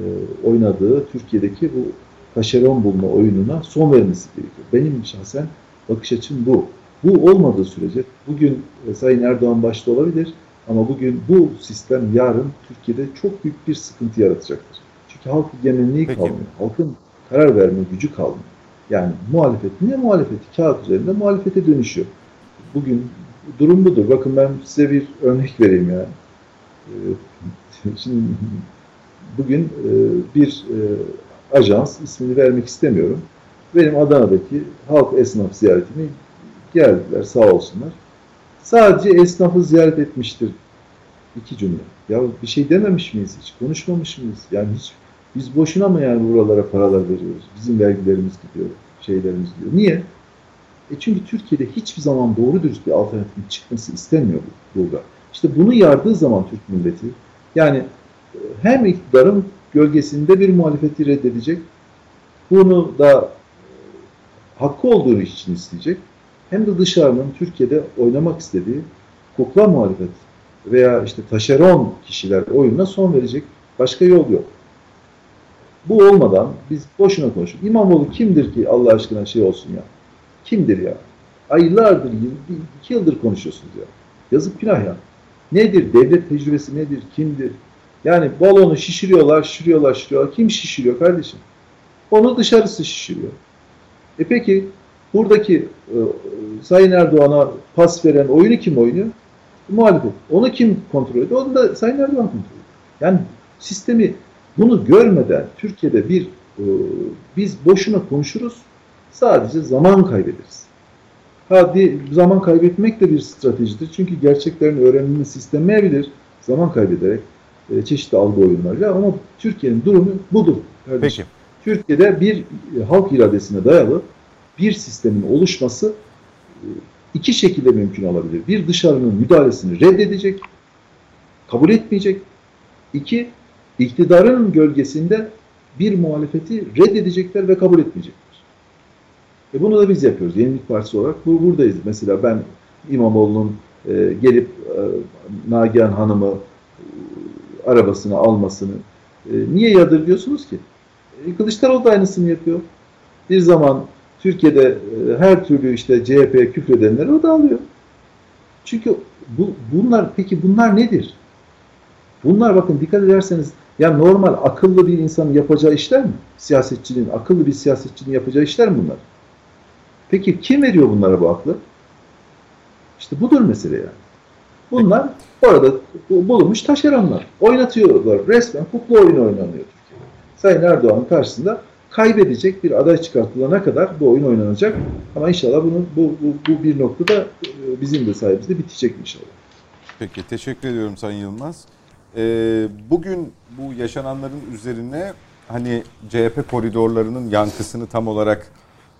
oynadığı Türkiye'deki bu taşeron bulma oyununa son vermesi gerekiyor. Benim şahsen bakış açım bu. Bu olmadığı sürece bugün e, Sayın Erdoğan başta olabilir ama bugün bu sistem yarın Türkiye'de çok büyük bir sıkıntı yaratacaktır. Çünkü halk genelliği Peki. kalmıyor. Halkın karar verme gücü kalmıyor. Yani muhalefet ne muhalefeti? Kağıt üzerinde muhalefete dönüşüyor. Bugün durum budur. Bakın ben size bir örnek vereyim yani. Ee, Şimdi bugün e, bir e, ajans ismini vermek istemiyorum. Benim Adana'daki halk esnaf ziyaretimi geldiler sağ olsunlar. Sadece esnafı ziyaret etmiştir. iki cümle. Ya bir şey dememiş miyiz hiç? Konuşmamış mıyız? Yani hiç biz boşuna mı yani buralara paralar veriyoruz? Bizim vergilerimiz gidiyor, şeylerimiz gidiyor. Niye? E çünkü Türkiye'de hiçbir zaman doğru dürüst bir alternatifin çıkması istemiyor bu burada. İşte bunu yardığı zaman Türk milleti yani e, hem iktidarın gölgesinde bir muhalefeti reddedecek, bunu da e, hakkı olduğu için isteyecek, hem de dışarının Türkiye'de oynamak istediği kukla muhalefet veya işte taşeron kişiler oyununa son verecek başka yol yok. Bu olmadan biz boşuna konuşuyoruz. İmamoğlu kimdir ki Allah aşkına şey olsun ya? Kimdir ya? Aylardır, iki yıldır konuşuyorsunuz ya. Yazık günah ya. Nedir? Devlet tecrübesi nedir? Kimdir? Yani balonu şişiriyorlar, şişiriyorlar, şişiriyorlar. Kim şişiriyor kardeşim? Onu dışarısı şişiriyor. E peki buradaki e, Sayın Erdoğan'a pas veren oyunu kim oynuyor? Muhalefet. Onu kim kontrol ediyor? Onu da Sayın Erdoğan kontrol ediyor. Yani sistemi bunu görmeden Türkiye'de bir e, biz boşuna konuşuruz. Sadece zaman kaybederiz. Ha zaman kaybetmek de bir stratejidir. Çünkü gerçeklerin öğrenilmesi istenmeyebilir. Zaman kaybederek e, çeşitli algı oyunlarıyla ama Türkiye'nin durumu budur. Kardeşim. Peki. Türkiye'de bir e, halk iradesine dayalı bir sistemin oluşması e, iki şekilde mümkün olabilir. Bir dışarının müdahalesini reddedecek, kabul etmeyecek. İki, iktidarın gölgesinde bir muhalefeti reddedecekler ve kabul etmeyecekler. E bunu da biz yapıyoruz. Yenilik Partisi olarak bu buradayız. Mesela ben İmamoğlu'nun e, gelip e, Nagihan Hanım'ı e, arabasını almasını e, niye yadırgıyorsunuz ki? E, Kılıçdaroğlu da aynısını yapıyor. Bir zaman Türkiye'de e, her türlü işte CHP'ye küfredenleri o da alıyor. Çünkü bu, bunlar peki bunlar nedir? Bunlar bakın dikkat ederseniz ya normal akıllı bir insanın yapacağı işler mi? Siyasetçinin, akıllı bir siyasetçinin yapacağı işler mi bunlar? Peki kim veriyor bunlara bu aklı? İşte budur mesele yani. Bunlar orada bu- bulunmuş taşeronlar. Oynatıyorlar. Resmen kukla oyunu oynanıyor Türkiye'de. Sayın Erdoğan'ın karşısında kaybedecek bir aday çıkartılana kadar bu oyun oynanacak. Ama inşallah bunu bu, bu, bu bir noktada e, bizim de sayemizde bitecek inşallah. Peki teşekkür ediyorum Sayın Yılmaz. Ee, bugün bu yaşananların üzerine hani CHP koridorlarının yankısını tam olarak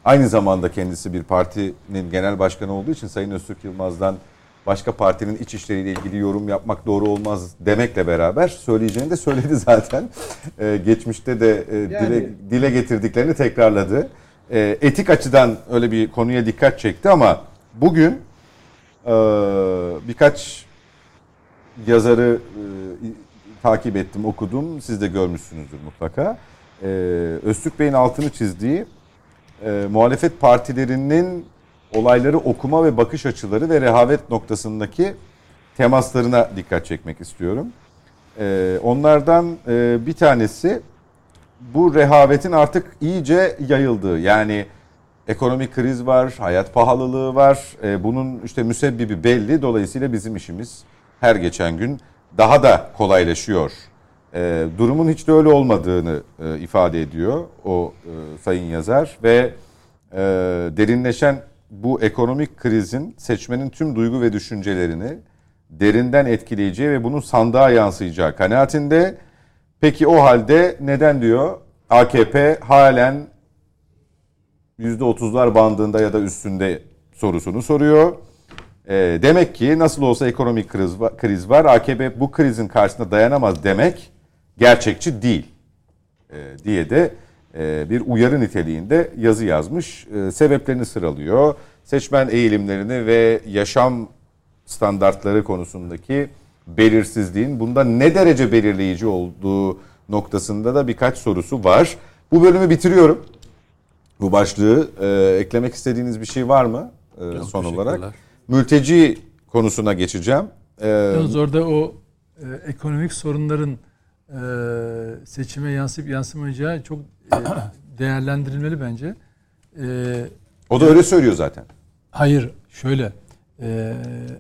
aynı zamanda kendisi bir partinin genel başkanı olduğu için Sayın Öztürk Yılmaz'dan başka partinin iç işleriyle ilgili yorum yapmak doğru olmaz demekle beraber söyleyeceğini de söyledi (laughs) zaten. Ee, geçmişte de e, Yani- dile, dile getirdiklerini tekrarladı. Ee, etik açıdan öyle bir konuya dikkat çekti ama bugün e, birkaç yazarı e, takip ettim, okudum. Siz de görmüşsünüzdür mutlaka. E, Öztürk Bey'in altını çizdiği e, muhalefet partilerinin olayları okuma ve bakış açıları ve rehavet noktasındaki temaslarına dikkat çekmek istiyorum. E, onlardan e, bir tanesi bu rehavetin artık iyice yayıldığı yani ekonomik kriz var, hayat pahalılığı var. E, bunun işte müsebbibi belli. Dolayısıyla bizim işimiz her geçen gün daha da kolaylaşıyor. E, durumun hiç de öyle olmadığını e, ifade ediyor o e, sayın yazar ve e, derinleşen bu ekonomik krizin seçmenin tüm duygu ve düşüncelerini derinden etkileyeceği ve bunun sandığa yansıyacağı kanaatinde. Peki o halde neden diyor AKP halen %30'lar bandında ya da üstünde sorusunu soruyor. E, demek ki nasıl olsa ekonomik kriz var, kriz var. AKP bu krizin karşısında dayanamaz demek gerçekçi değil e, diye de e, bir uyarı niteliğinde yazı yazmış. E, sebeplerini sıralıyor. Seçmen eğilimlerini ve yaşam standartları konusundaki belirsizliğin bunda ne derece belirleyici olduğu noktasında da birkaç sorusu var. Bu bölümü bitiriyorum. Bu başlığı e, eklemek istediğiniz bir şey var mı e, Yok, son olarak? Mülteci konusuna geçeceğim. E, Yalnız orada o e, ekonomik sorunların seçime yansıyıp yansımayacağı çok e, (clears throat) değerlendirilmeli bence. E, o da öyle söylüyor zaten. hayır, şöyle. E,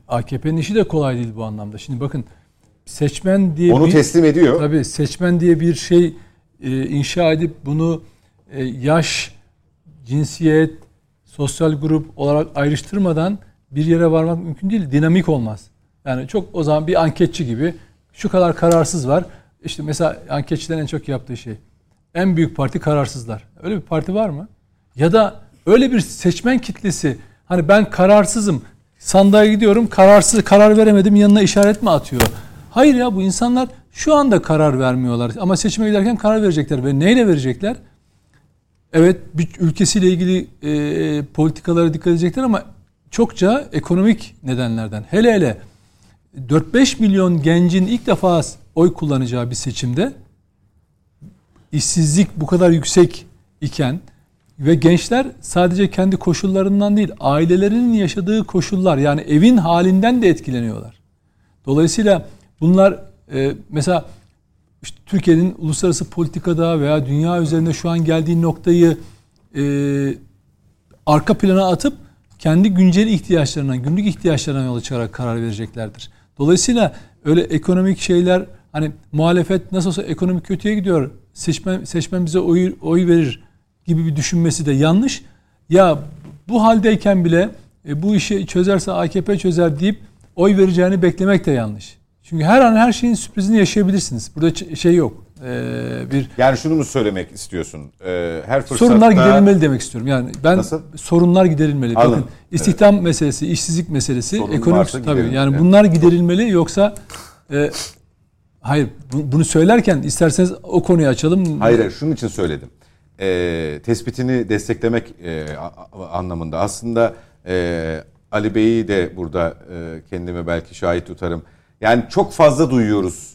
AKP'nin işi de kolay değil bu anlamda. Şimdi bakın seçmen diye Onu bir, teslim ediyor. Tabii seçmen diye bir şey e, inşa edip bunu yaş, cinsiyet, sosyal grup olarak ayrıştırmadan bir yere varmak mümkün değil. Dinamik olmaz. Yani çok o zaman bir anketçi gibi şu kadar kararsız var. İşte mesela anketçilerin en çok yaptığı şey. En büyük parti kararsızlar. Öyle bir parti var mı? Ya da öyle bir seçmen kitlesi hani ben kararsızım sandığa gidiyorum kararsız karar veremedim yanına işaret mi atıyor? Hayır ya bu insanlar şu anda karar vermiyorlar ama seçime giderken karar verecekler ve neyle verecekler? Evet ülkesiyle ilgili e, politikalara dikkat edecekler ama çokça ekonomik nedenlerden. Hele hele 4-5 milyon gencin ilk defa oy kullanacağı bir seçimde işsizlik bu kadar yüksek iken ve gençler sadece kendi koşullarından değil ailelerinin yaşadığı koşullar yani evin halinden de etkileniyorlar. Dolayısıyla bunlar e, mesela işte Türkiye'nin uluslararası politikada veya dünya üzerinde şu an geldiği noktayı e, arka plana atıp kendi güncel ihtiyaçlarına, günlük ihtiyaçlarına yola çıkarak karar vereceklerdir. Dolayısıyla öyle ekonomik şeyler hani muhalefet nasıl olsa ekonomik kötüye gidiyor. Seçmen seçmen bize oy oy verir gibi bir düşünmesi de yanlış. Ya bu haldeyken bile e, bu işi çözerse AKP çözer deyip oy vereceğini beklemek de yanlış. Çünkü her an her şeyin sürprizini yaşayabilirsiniz. Burada şey yok. Ee, bir Yani şunu mu söylemek istiyorsun? Ee, her fırsatta... sorunlar giderilmeli demek istiyorum. Yani ben Nasıl? sorunlar giderilmeli. Anladım. Bakın istihdam meselesi, işsizlik meselesi, Sorun ekonomik tabii yani Evet. bunlar giderilmeli yoksa e, hayır bu- bunu söylerken isterseniz o konuyu açalım. Hayır, şunun için söyledim. Ee, tespitini desteklemek e, anlamında. Aslında e, Ali Bey'i de burada e, kendime belki şahit tutarım. Yani çok fazla duyuyoruz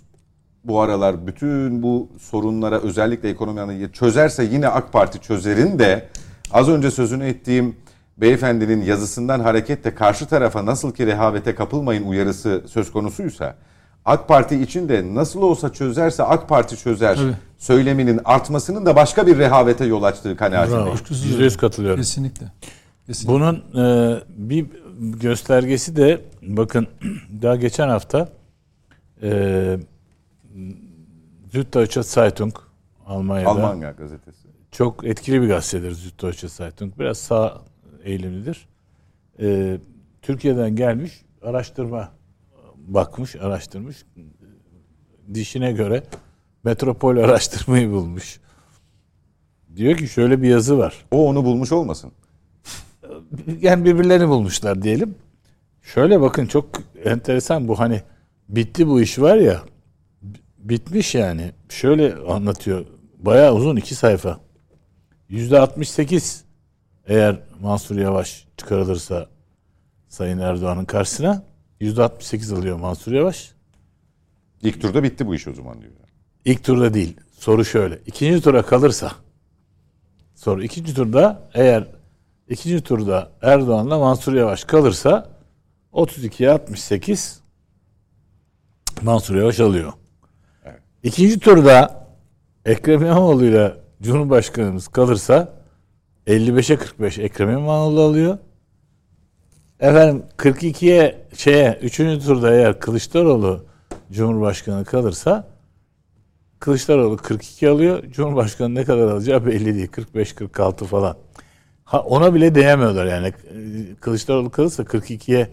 bu aralar bütün bu sorunlara özellikle ekonomi çözerse yine AK Parti çözerin de az önce sözünü ettiğim beyefendinin yazısından hareketle karşı tarafa nasıl ki rehavete kapılmayın uyarısı söz konusuysa AK Parti için de nasıl olsa çözerse AK Parti çözer Tabii. söyleminin artmasının da başka bir rehavete yol açtığı kanaatindeyim. Yüzde yüz katılıyorum. Kesinlikle. Kesinlikle. Bunun e, bir göstergesi de bakın (clears throat) daha geçen hafta e, Süddeutsche Zeitung Almanya'da Almanya gazetesi. çok etkili bir gazetedir Süddeutsche Zeitung. Biraz sağ eğilimlidir. E, Türkiye'den gelmiş araştırma bakmış, araştırmış. Dişine göre metropol araştırmayı bulmuş. Diyor ki şöyle bir yazı var. O onu bulmuş olmasın. yani birbirlerini bulmuşlar diyelim. Şöyle bakın çok enteresan bu hani bitti bu iş var ya bitmiş yani. Şöyle anlatıyor. Bayağı uzun iki sayfa. Yüzde 68 eğer Mansur Yavaş çıkarılırsa Sayın Erdoğan'ın karşısına 68 alıyor Mansur Yavaş. İlk turda bitti bu iş o zaman diyor. İlk turda değil. Soru şöyle. İkinci tura kalırsa soru ikinci turda eğer ikinci turda Erdoğan'la Mansur Yavaş kalırsa 32'ye 68 Mansur Yavaş alıyor. İkinci turda Ekrem İmamoğlu ile Cumhurbaşkanımız kalırsa 55'e 45 Ekrem İmamoğlu alıyor. Efendim 42'ye şeye 3. turda eğer Kılıçdaroğlu Cumhurbaşkanı kalırsa Kılıçdaroğlu 42 alıyor. Cumhurbaşkanı ne kadar alacağı belli değil. 45-46 falan. Ha, ona bile değemiyorlar yani. Kılıçdaroğlu kalırsa 42'ye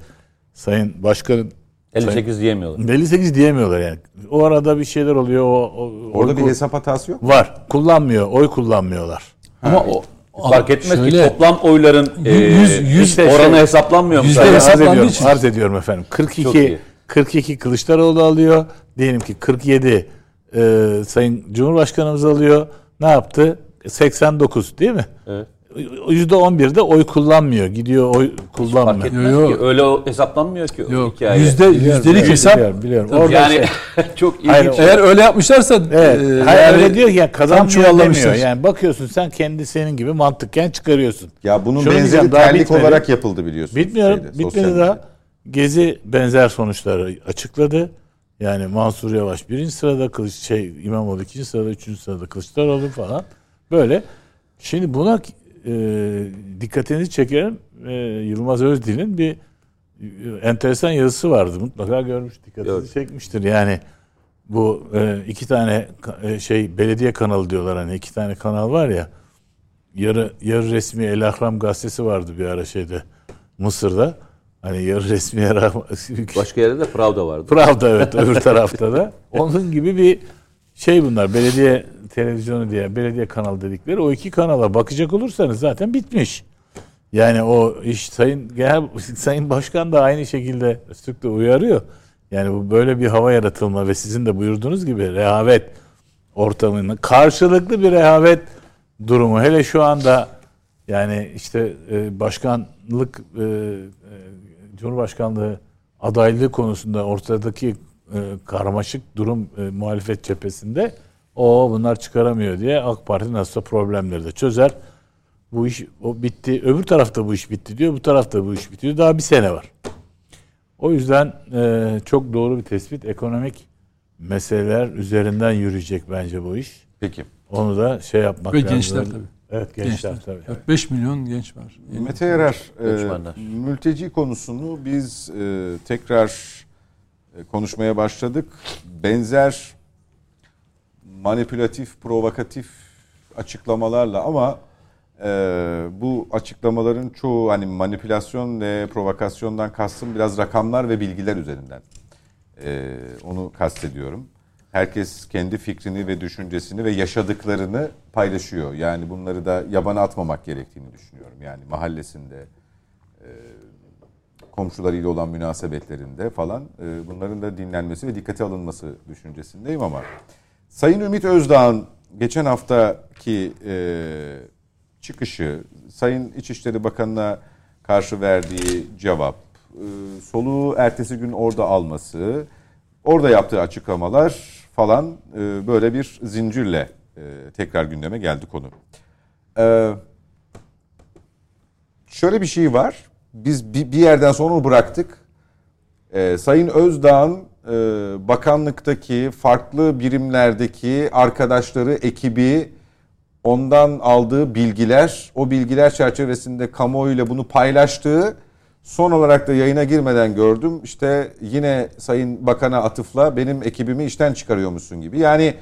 Sayın Başkanın 58 diyemiyorlar. 58 diyemiyorlar yani. O arada bir şeyler oluyor. O, o- Orada oy bir hesap hatası yok. var. Kullanmıyor. Oy kullanmıyorlar. Ama o Fark etmez ki Şöyle- toplam oyların e, Yüz- yüz- işte oranı hesaplanmıyor mu? Yüzde hesaplandığı ediyorum, için. arz ediyorum efendim. Çok 42 iyi. 42 Kılıçdaroğlu alıyor. Diyelim ki 47 e, Sayın Cumhurbaşkanımız alıyor. Ne yaptı? 89 değil mi? Evet. %11'de oy kullanmıyor. Gidiyor oy Fark kullanmıyor. etmez Yo, yo. ki. Öyle o hesaplanmıyor ki. o yok. hikaye. Yüzde yüzdelik hesap. Biliyorum, biliyorum. Orada yani şey- (laughs) çok ilginç. Hayır, Eğer öyle yapmışlarsa Evet. e, Hayır yani öyle diyor ki ya kazanmıyor demiyor. Yani bakıyorsun sen kendi senin gibi mantıkken çıkarıyorsun. Ya bunun Şunu benzeri terlik bitmedi. olarak yapıldı biliyorsunuz. Bitmiyorum. şeyde, Bitmedi daha. Gezi benzer sonuçları açıkladı. Yani Mansur Yavaş birinci sırada, Kılıç şey İmamoğlu ikinci sırada, üçüncü sırada Kılıçdaroğlu falan. Böyle. Şimdi buna e, dikkatinizi çekerim. E, Yılmaz Özdil'in bir e, enteresan yazısı vardı. Mutlaka görmüş, dikkatinizi Gördüm. çekmiştir. Yani bu e, iki tane e, şey belediye kanalı diyorlar hani iki tane kanal var ya. Yarı yarı resmi El Ahram gazetesi vardı bir ara şeyde Mısır'da. Hani yarı resmi yarı Başka yerde de Pravda vardı. Pravda evet öbür tarafta da. (laughs) Onun gibi bir şey bunlar. Belediye televizyonu diye belediye kanal dedikleri o iki kanala bakacak olursanız zaten bitmiş. Yani o iş sayın genel (laughs) sayın başkan da aynı şekilde sıklıkla uyarıyor. Yani bu böyle bir hava yaratılma ve sizin de buyurduğunuz gibi rehavet ortamının karşılıklı bir rehavet durumu. Hele şu anda yani işte e, başkanlık e, e, Cumhurbaşkanlığı adaylığı konusunda ortadaki e, karmaşık durum e, muhalefet cephesinde o bunlar çıkaramıyor diye AK Parti nasılsa problemleri de çözer. Bu iş o bitti. Öbür tarafta bu iş bitti diyor. Bu tarafta bu iş bitiyor. Daha bir sene var. O yüzden e, çok doğru bir tespit. Ekonomik meseleler üzerinden yürüyecek bence bu iş. Peki. Onu da şey yapmak Ve lazım. gençler tabii. Evet gençler, tabii. 5 milyon genç var. Mete Yarar, e, mülteci konusunu biz e, tekrar konuşmaya başladık. Benzer manipülatif, provokatif açıklamalarla ama e, bu açıklamaların çoğu hani manipülasyon ve provokasyondan kastım biraz rakamlar ve bilgiler üzerinden. E, onu kastediyorum. Herkes kendi fikrini ve düşüncesini ve yaşadıklarını paylaşıyor. Yani bunları da yabana atmamak gerektiğini düşünüyorum. Yani mahallesinde, e, komşularıyla olan münasebetlerinde falan e, bunların da dinlenmesi ve dikkate alınması düşüncesindeyim ama Sayın Ümit Özdağ'ın geçen haftaki e, çıkışı, Sayın İçişleri Bakanı'na karşı verdiği cevap, e, soluğu ertesi gün orada alması, orada yaptığı açıklamalar falan e, böyle bir zincirle e, tekrar gündeme geldi konu. E, şöyle bir şey var. Biz bir, yerden sonra bıraktık. Ee, Sayın Özdağ'ın e, bakanlıktaki farklı birimlerdeki arkadaşları, ekibi ondan aldığı bilgiler, o bilgiler çerçevesinde kamuoyuyla bunu paylaştığı son olarak da yayına girmeden gördüm. İşte yine Sayın Bakan'a atıfla benim ekibimi işten çıkarıyormuşsun gibi. Yani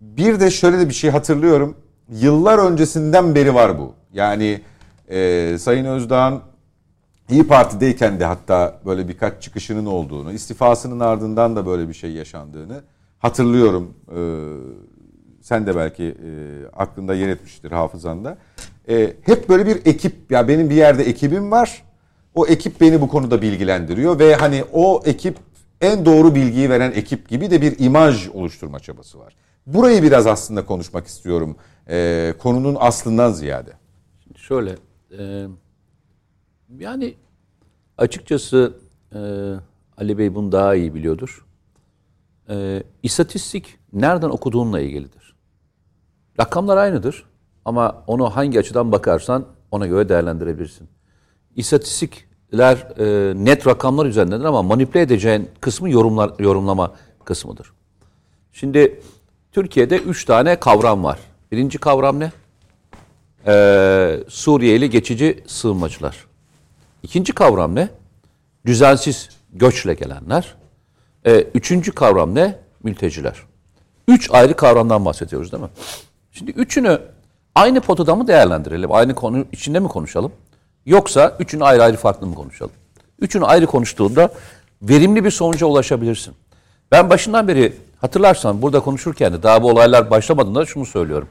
bir de şöyle de bir şey hatırlıyorum. Yıllar öncesinden beri var bu. Yani e, Sayın Özdağ'ın İyi Parti'deyken de hatta böyle birkaç çıkışının olduğunu, istifasının ardından da böyle bir şey yaşandığını hatırlıyorum. Ee, sen de belki e, aklında yer etmiştir hafızanda. Ee, hep böyle bir ekip, ya benim bir yerde ekibim var. O ekip beni bu konuda bilgilendiriyor ve hani o ekip en doğru bilgiyi veren ekip gibi de bir imaj oluşturma çabası var. Burayı biraz aslında konuşmak istiyorum. Ee, konunun aslından ziyade. Şöyle, e, yani açıkçası e, Ali Bey bunu daha iyi biliyordur. E, istatistik nereden okuduğunla ilgilidir. Rakamlar aynıdır ama onu hangi açıdan bakarsan ona göre değerlendirebilirsin. İstatistikler e, net rakamlar üzerindedir ama manipüle edeceğin kısmı yorumlar, yorumlama kısmıdır. Şimdi Türkiye'de üç tane kavram var. Birinci kavram ne? Ee, Suriyeli geçici sığınmacılar. İkinci kavram ne? Düzensiz göçle gelenler. E, üçüncü kavram ne? Mülteciler. Üç ayrı kavramdan bahsediyoruz değil mi? Şimdi üçünü aynı potada mı değerlendirelim? Aynı konu içinde mi konuşalım? Yoksa üçünü ayrı ayrı farklı mı konuşalım? Üçünü ayrı konuştuğunda verimli bir sonuca ulaşabilirsin. Ben başından beri hatırlarsan burada konuşurken de daha bu olaylar başlamadığında şunu söylüyorum.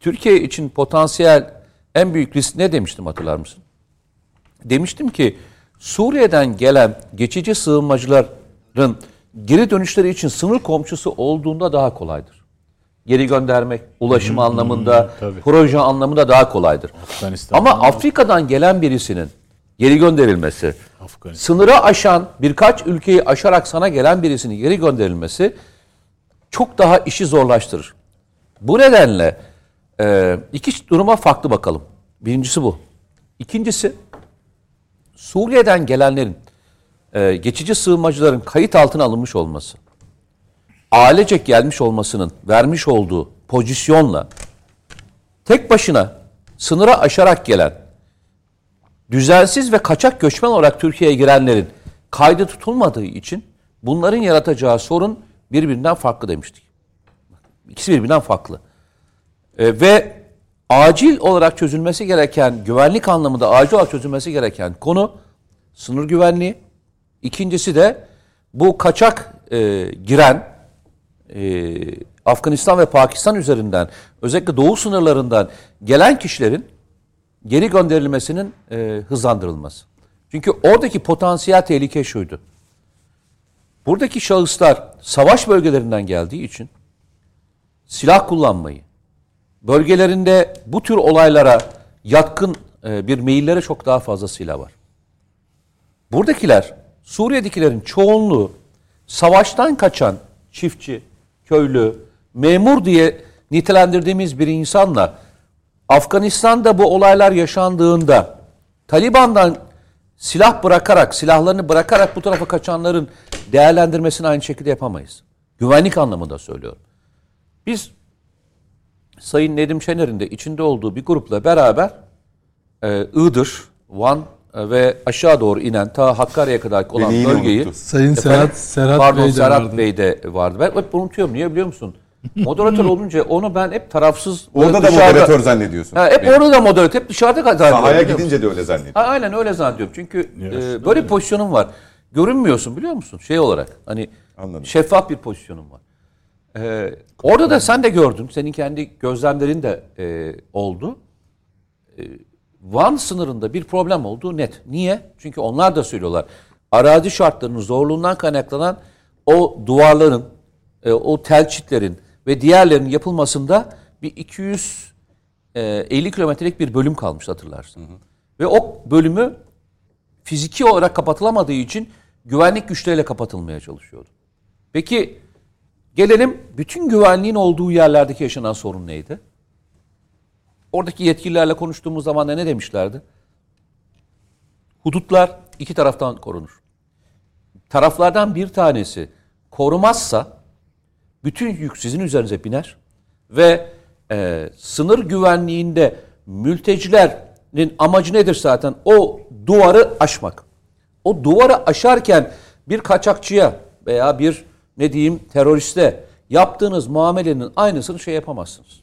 Türkiye için potansiyel en büyük risk ne demiştim hatırlar mısın? Demiştim ki Suriye'den gelen geçici sığınmacıların geri dönüşleri için sınır komşusu olduğunda daha kolaydır. Geri göndermek, ulaşım anlamında, tabii. proje anlamında daha kolaydır. Afganistan. Ama Afrika'dan gelen birisinin geri gönderilmesi, Afganistan. sınırı aşan, birkaç ülkeyi aşarak sana gelen birisinin geri gönderilmesi çok daha işi zorlaştırır. Bu nedenle e, iki duruma farklı bakalım. Birincisi bu. İkincisi Suriye'den gelenlerin e, geçici sığınmacıların kayıt altına alınmış olması, ailecek gelmiş olmasının vermiş olduğu pozisyonla tek başına sınıra aşarak gelen düzensiz ve kaçak göçmen olarak Türkiye'ye girenlerin kaydı tutulmadığı için bunların yaratacağı sorun birbirinden farklı demiştik. İkisi birbirinden farklı. E, ve acil olarak çözülmesi gereken, güvenlik anlamında acil olarak çözülmesi gereken konu sınır güvenliği. İkincisi de bu kaçak e, giren e, Afganistan ve Pakistan üzerinden özellikle doğu sınırlarından gelen kişilerin geri gönderilmesinin e, hızlandırılması. Çünkü oradaki potansiyel tehlike şuydu. Buradaki şahıslar savaş bölgelerinden geldiği için silah kullanmayı, bölgelerinde bu tür olaylara yatkın e, bir meyilleri çok daha fazlasıyla var. Buradakiler, Suriye'dekilerin çoğunluğu savaştan kaçan çiftçi, köylü, memur diye nitelendirdiğimiz bir insanla Afganistan'da bu olaylar yaşandığında Taliban'dan silah bırakarak, silahlarını bırakarak bu tarafa kaçanların değerlendirmesini aynı şekilde yapamayız. Güvenlik anlamında söylüyorum. Biz Sayın Nedim Şener'in de içinde olduğu bir grupla beraber e, Iğdır, Van e, ve aşağı doğru inen ta Hakkari'ye kadar olan Beni bölgeyi unuttu. Sayın Serhat, Serhat Pardon Bey de Serhat vardı. Bey de vardı. Ben hep unutuyorum. Niye biliyor musun? Moderatör (laughs) olunca onu ben hep tarafsız Orada da dışarıda- moderatör zannediyorsun. Ha, hep orada da moderatör, hep dışarıda zannediyorum. Sahaya biliyor musun? gidince de öyle zannediyorum. Ha, aynen öyle zannediyorum. Çünkü e, böyle bir pozisyonum var. Görünmüyorsun biliyor musun? Şey olarak. Hani Anladım. şeffaf bir pozisyonum var. E, orada da sen de gördün. Senin kendi gözlemlerin de e, oldu. E, Van sınırında bir problem olduğu net. Niye? Çünkü onlar da söylüyorlar. Arazi şartlarının zorluğundan kaynaklanan o duvarların, e, o telçitlerin ve diğerlerinin yapılmasında bir 200 e, 50 kilometrelik bir bölüm kalmış hatırlarsın. Ve o bölümü fiziki olarak kapatılamadığı için güvenlik güçleriyle kapatılmaya çalışıyordu. Peki gelelim bütün güvenliğin olduğu yerlerdeki yaşanan sorun neydi? Oradaki yetkililerle konuştuğumuz zaman da ne demişlerdi? Hudutlar iki taraftan korunur. Taraflardan bir tanesi korumazsa bütün yük sizin üzerinize biner ve e, sınır güvenliğinde mültecilerin amacı nedir zaten? O duvarı aşmak. O duvarı aşarken bir kaçakçıya veya bir ne diyeyim teröriste yaptığınız muamelenin aynısını şey yapamazsınız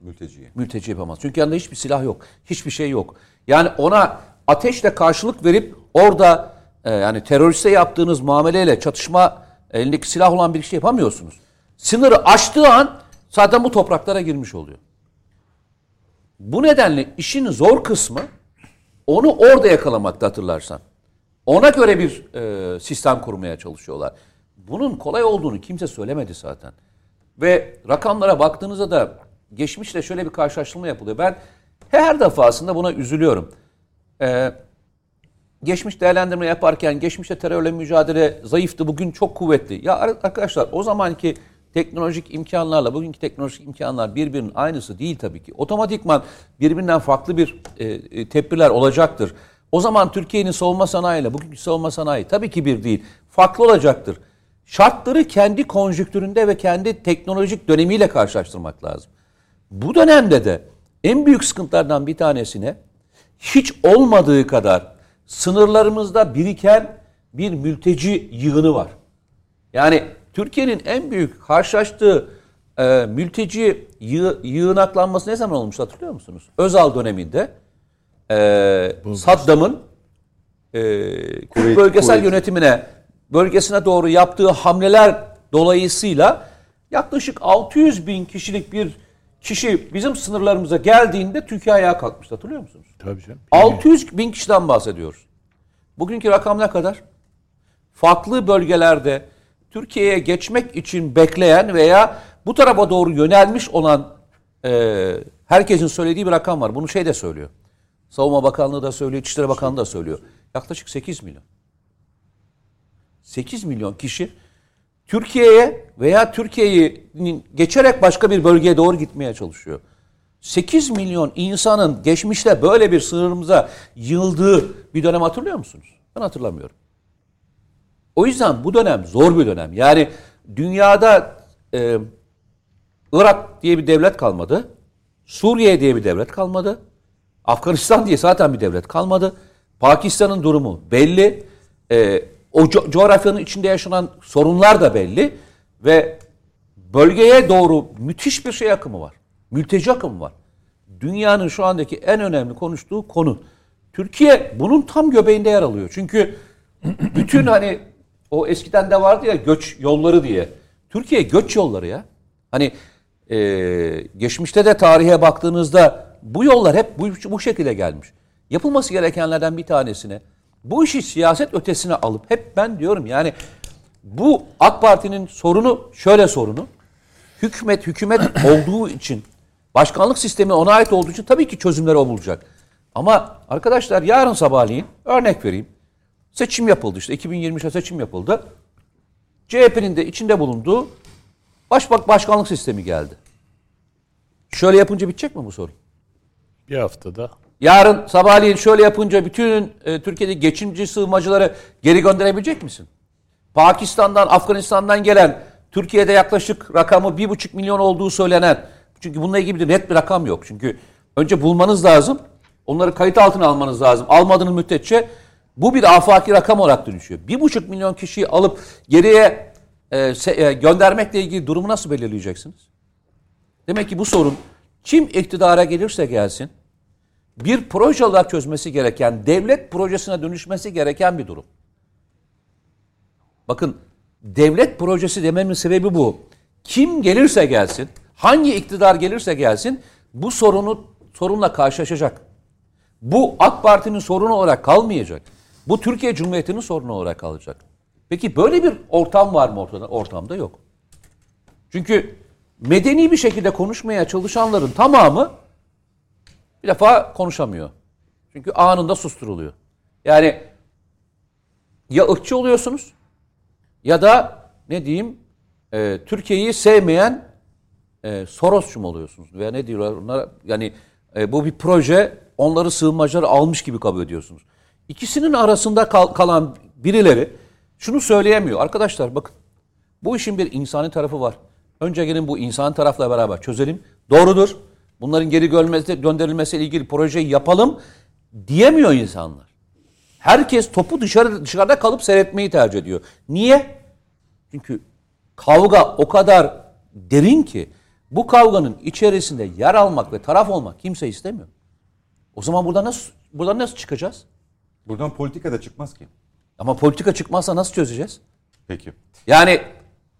Mülteciye. mülteci yapamaz. Çünkü yanında hiçbir silah yok. Hiçbir şey yok. Yani ona ateşle karşılık verip orada e, yani teröriste yaptığınız muameleyle çatışma elindeki silah olan bir şey yapamıyorsunuz. Sınırı aştığı an zaten bu topraklara girmiş oluyor. Bu nedenle işin zor kısmı onu orada yakalamakta hatırlarsan. Ona göre bir e, sistem kurmaya çalışıyorlar. Bunun kolay olduğunu kimse söylemedi zaten. Ve rakamlara baktığınızda da geçmişte şöyle bir karşılaştırma yapılıyor. Ben her defasında buna üzülüyorum. Ee, geçmiş değerlendirme yaparken geçmişte terörle mücadele zayıftı, bugün çok kuvvetli. Ya ar- arkadaşlar o zamanki teknolojik imkanlarla bugünkü teknolojik imkanlar birbirinin aynısı değil tabii ki. Otomatikman birbirinden farklı bir e, e, tedbirler olacaktır. O zaman Türkiye'nin savunma sanayiyle bugünkü savunma sanayi tabii ki bir değil. Farklı olacaktır. Şartları kendi konjüktüründe ve kendi teknolojik dönemiyle karşılaştırmak lazım. Bu dönemde de en büyük sıkıntılardan bir tanesine hiç olmadığı kadar sınırlarımızda biriken bir mülteci yığını var. Yani Türkiye'nin en büyük karşılaştığı e, mülteci yığ, yığınaklanması ne zaman olmuş hatırlıyor musunuz? Özal döneminde e, Saddam'ın e, Kürt bölgesel Kuveyt. yönetimine bölgesine doğru yaptığı hamleler dolayısıyla yaklaşık 600 bin kişilik bir kişi bizim sınırlarımıza geldiğinde Türkiye ayağa kalkmıştı hatırlıyor musunuz? Tabii canım. 600 bin kişiden bahsediyoruz. Bugünkü rakam ne kadar? Farklı bölgelerde Türkiye'ye geçmek için bekleyen veya bu tarafa doğru yönelmiş olan e, herkesin söylediği bir rakam var. Bunu şey de söylüyor. Savunma Bakanlığı da söylüyor, İçişleri Bakanlığı da söylüyor. Yaklaşık 8 milyon. 8 milyon kişi Türkiye'ye veya Türkiye'yi geçerek başka bir bölgeye doğru gitmeye çalışıyor. 8 milyon insanın geçmişte böyle bir sınırımıza yıldığı bir dönem hatırlıyor musunuz? Ben hatırlamıyorum. O yüzden bu dönem zor bir dönem. Yani dünyada e, Irak diye bir devlet kalmadı. Suriye diye bir devlet kalmadı. Afganistan diye zaten bir devlet kalmadı. Pakistan'ın durumu belli. E, o co- coğrafyanın içinde yaşanan sorunlar da belli. Ve bölgeye doğru müthiş bir şey akımı var. Mülteci akımı var. Dünyanın şu andaki en önemli konuştuğu konu. Türkiye bunun tam göbeğinde yer alıyor. Çünkü (clears throat) bütün hani o eskiden de vardı ya göç yolları diye. Türkiye göç yolları ya. Hani e, geçmişte de tarihe baktığınızda bu yollar hep bu, bu şekilde gelmiş. Yapılması gerekenlerden bir tanesine bu işi siyaset ötesine alıp hep ben diyorum yani bu AK Parti'nin sorunu şöyle sorunu. Hükümet hükümet (clears throat) olduğu için başkanlık sistemi ona ait olduğu için tabii ki çözümler o bulacak. Ama arkadaşlar yarın sabahleyin örnek vereyim. Seçim yapıldı işte 2023'te seçim yapıldı. CHP'nin de içinde bulunduğu başbak başkanlık sistemi geldi. Şöyle yapınca bitecek mi bu sorun? Bir haftada Yarın sabahleyin şöyle yapınca bütün e, Türkiye'de geçimci sığınmacıları geri gönderebilecek misin? Pakistan'dan, Afganistan'dan gelen Türkiye'de yaklaşık rakamı bir buçuk milyon olduğu söylenen çünkü bununla ilgili bir net bir rakam yok. Çünkü önce bulmanız lazım. Onları kayıt altına almanız lazım. Almadığınız müddetçe bu bir afaki rakam olarak dönüşüyor. Bir buçuk milyon kişiyi alıp geriye e, e, göndermekle ilgili durumu nasıl belirleyeceksiniz? Demek ki bu sorun kim iktidara gelirse gelsin bir proje olarak çözmesi gereken, devlet projesine dönüşmesi gereken bir durum. Bakın devlet projesi dememin sebebi bu. Kim gelirse gelsin, hangi iktidar gelirse gelsin bu sorunu sorunla karşılaşacak. Bu AK Parti'nin sorunu olarak kalmayacak. Bu Türkiye Cumhuriyeti'nin sorunu olarak kalacak. Peki böyle bir ortam var mı ortada? Ortamda yok. Çünkü medeni bir şekilde konuşmaya çalışanların tamamı bir defa konuşamıyor. Çünkü anında susturuluyor. Yani ya ırkçı oluyorsunuz ya da ne diyeyim e, Türkiye'yi sevmeyen e, Sorosçu mu oluyorsunuz? Veya ne diyorlar onlara? Yani e, bu bir proje onları sığınmacıları almış gibi kabul ediyorsunuz. İkisinin arasında kal- kalan birileri şunu söyleyemiyor. Arkadaşlar bakın bu işin bir insani tarafı var. Önce gelin bu insan tarafla beraber çözelim. Doğrudur. Bunların geri gönderilmesi, gönderilmesiyle ilgili projeyi yapalım diyemiyor insanlar. Herkes topu dışarı dışarıda kalıp seyretmeyi tercih ediyor. Niye? Çünkü kavga o kadar derin ki bu kavganın içerisinde yer almak ve taraf olmak kimse istemiyor. O zaman burada nasıl buradan nasıl çıkacağız? Buradan politika da çıkmaz ki. Ama politika çıkmazsa nasıl çözeceğiz? Peki. Yani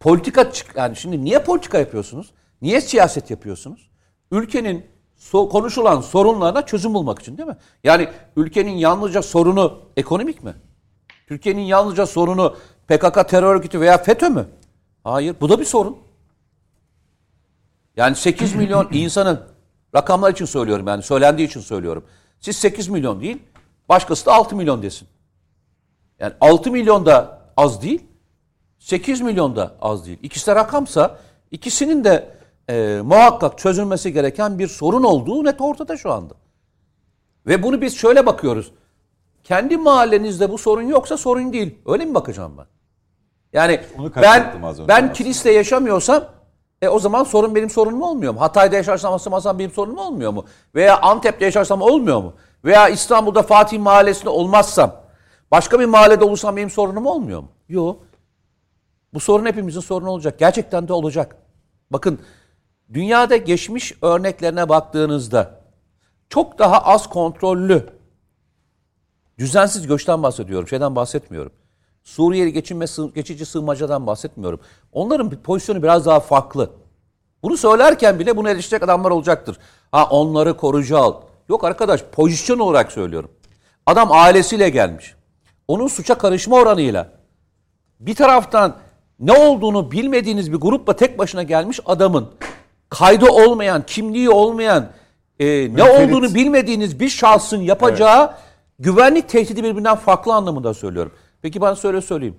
politika çık yani şimdi niye politika yapıyorsunuz? Niye siyaset yapıyorsunuz? Ülkenin so- konuşulan sorunlarına çözüm bulmak için değil mi? Yani ülkenin yalnızca sorunu ekonomik mi? Türkiye'nin yalnızca sorunu PKK terör örgütü veya FETÖ mü? Hayır, bu da bir sorun. Yani 8 milyon (clears throat) insanın rakamlar için söylüyorum yani söylendiği için söylüyorum. Siz 8 milyon değil, başkası da 6 milyon desin. Yani 6 milyon da az değil, 8 milyon da az değil. İkisi de rakamsa ikisinin de e, muhakkak çözülmesi gereken bir sorun olduğu net ortada şu anda. Ve bunu biz şöyle bakıyoruz. Kendi mahallenizde bu sorun yoksa sorun değil. Öyle mi bakacağım ben? Yani Onu ben kastettim az önce ben kiliste yaşamıyorsam e, o zaman sorun benim sorunum olmuyor mu? Hatay'da yaşarsam aslında benim sorunum olmuyor mu? Veya Antep'te yaşarsam olmuyor mu? Veya İstanbul'da Fatih Mahallesi'nde olmazsam başka bir mahallede olursam benim sorunum olmuyor mu? Yok. Bu sorun hepimizin sorunu olacak. Gerçekten de olacak. Bakın dünyada geçmiş örneklerine baktığınızda çok daha az kontrollü düzensiz göçten bahsediyorum. Şeyden bahsetmiyorum. Suriyeli geçinme geçici sığınmacıdan bahsetmiyorum. Onların pozisyonu biraz daha farklı. Bunu söylerken bile bunu eleştirecek adamlar olacaktır. Ha onları koruyucu al. Yok arkadaş pozisyon olarak söylüyorum. Adam ailesiyle gelmiş. Onun suça karışma oranıyla bir taraftan ne olduğunu bilmediğiniz bir grupla tek başına gelmiş adamın kaydı olmayan, kimliği olmayan, e, ne olduğunu bilmediğiniz bir şahsın yapacağı güvenlik tehdidi birbirinden farklı anlamında söylüyorum. Peki ben söyle söyleyeyim.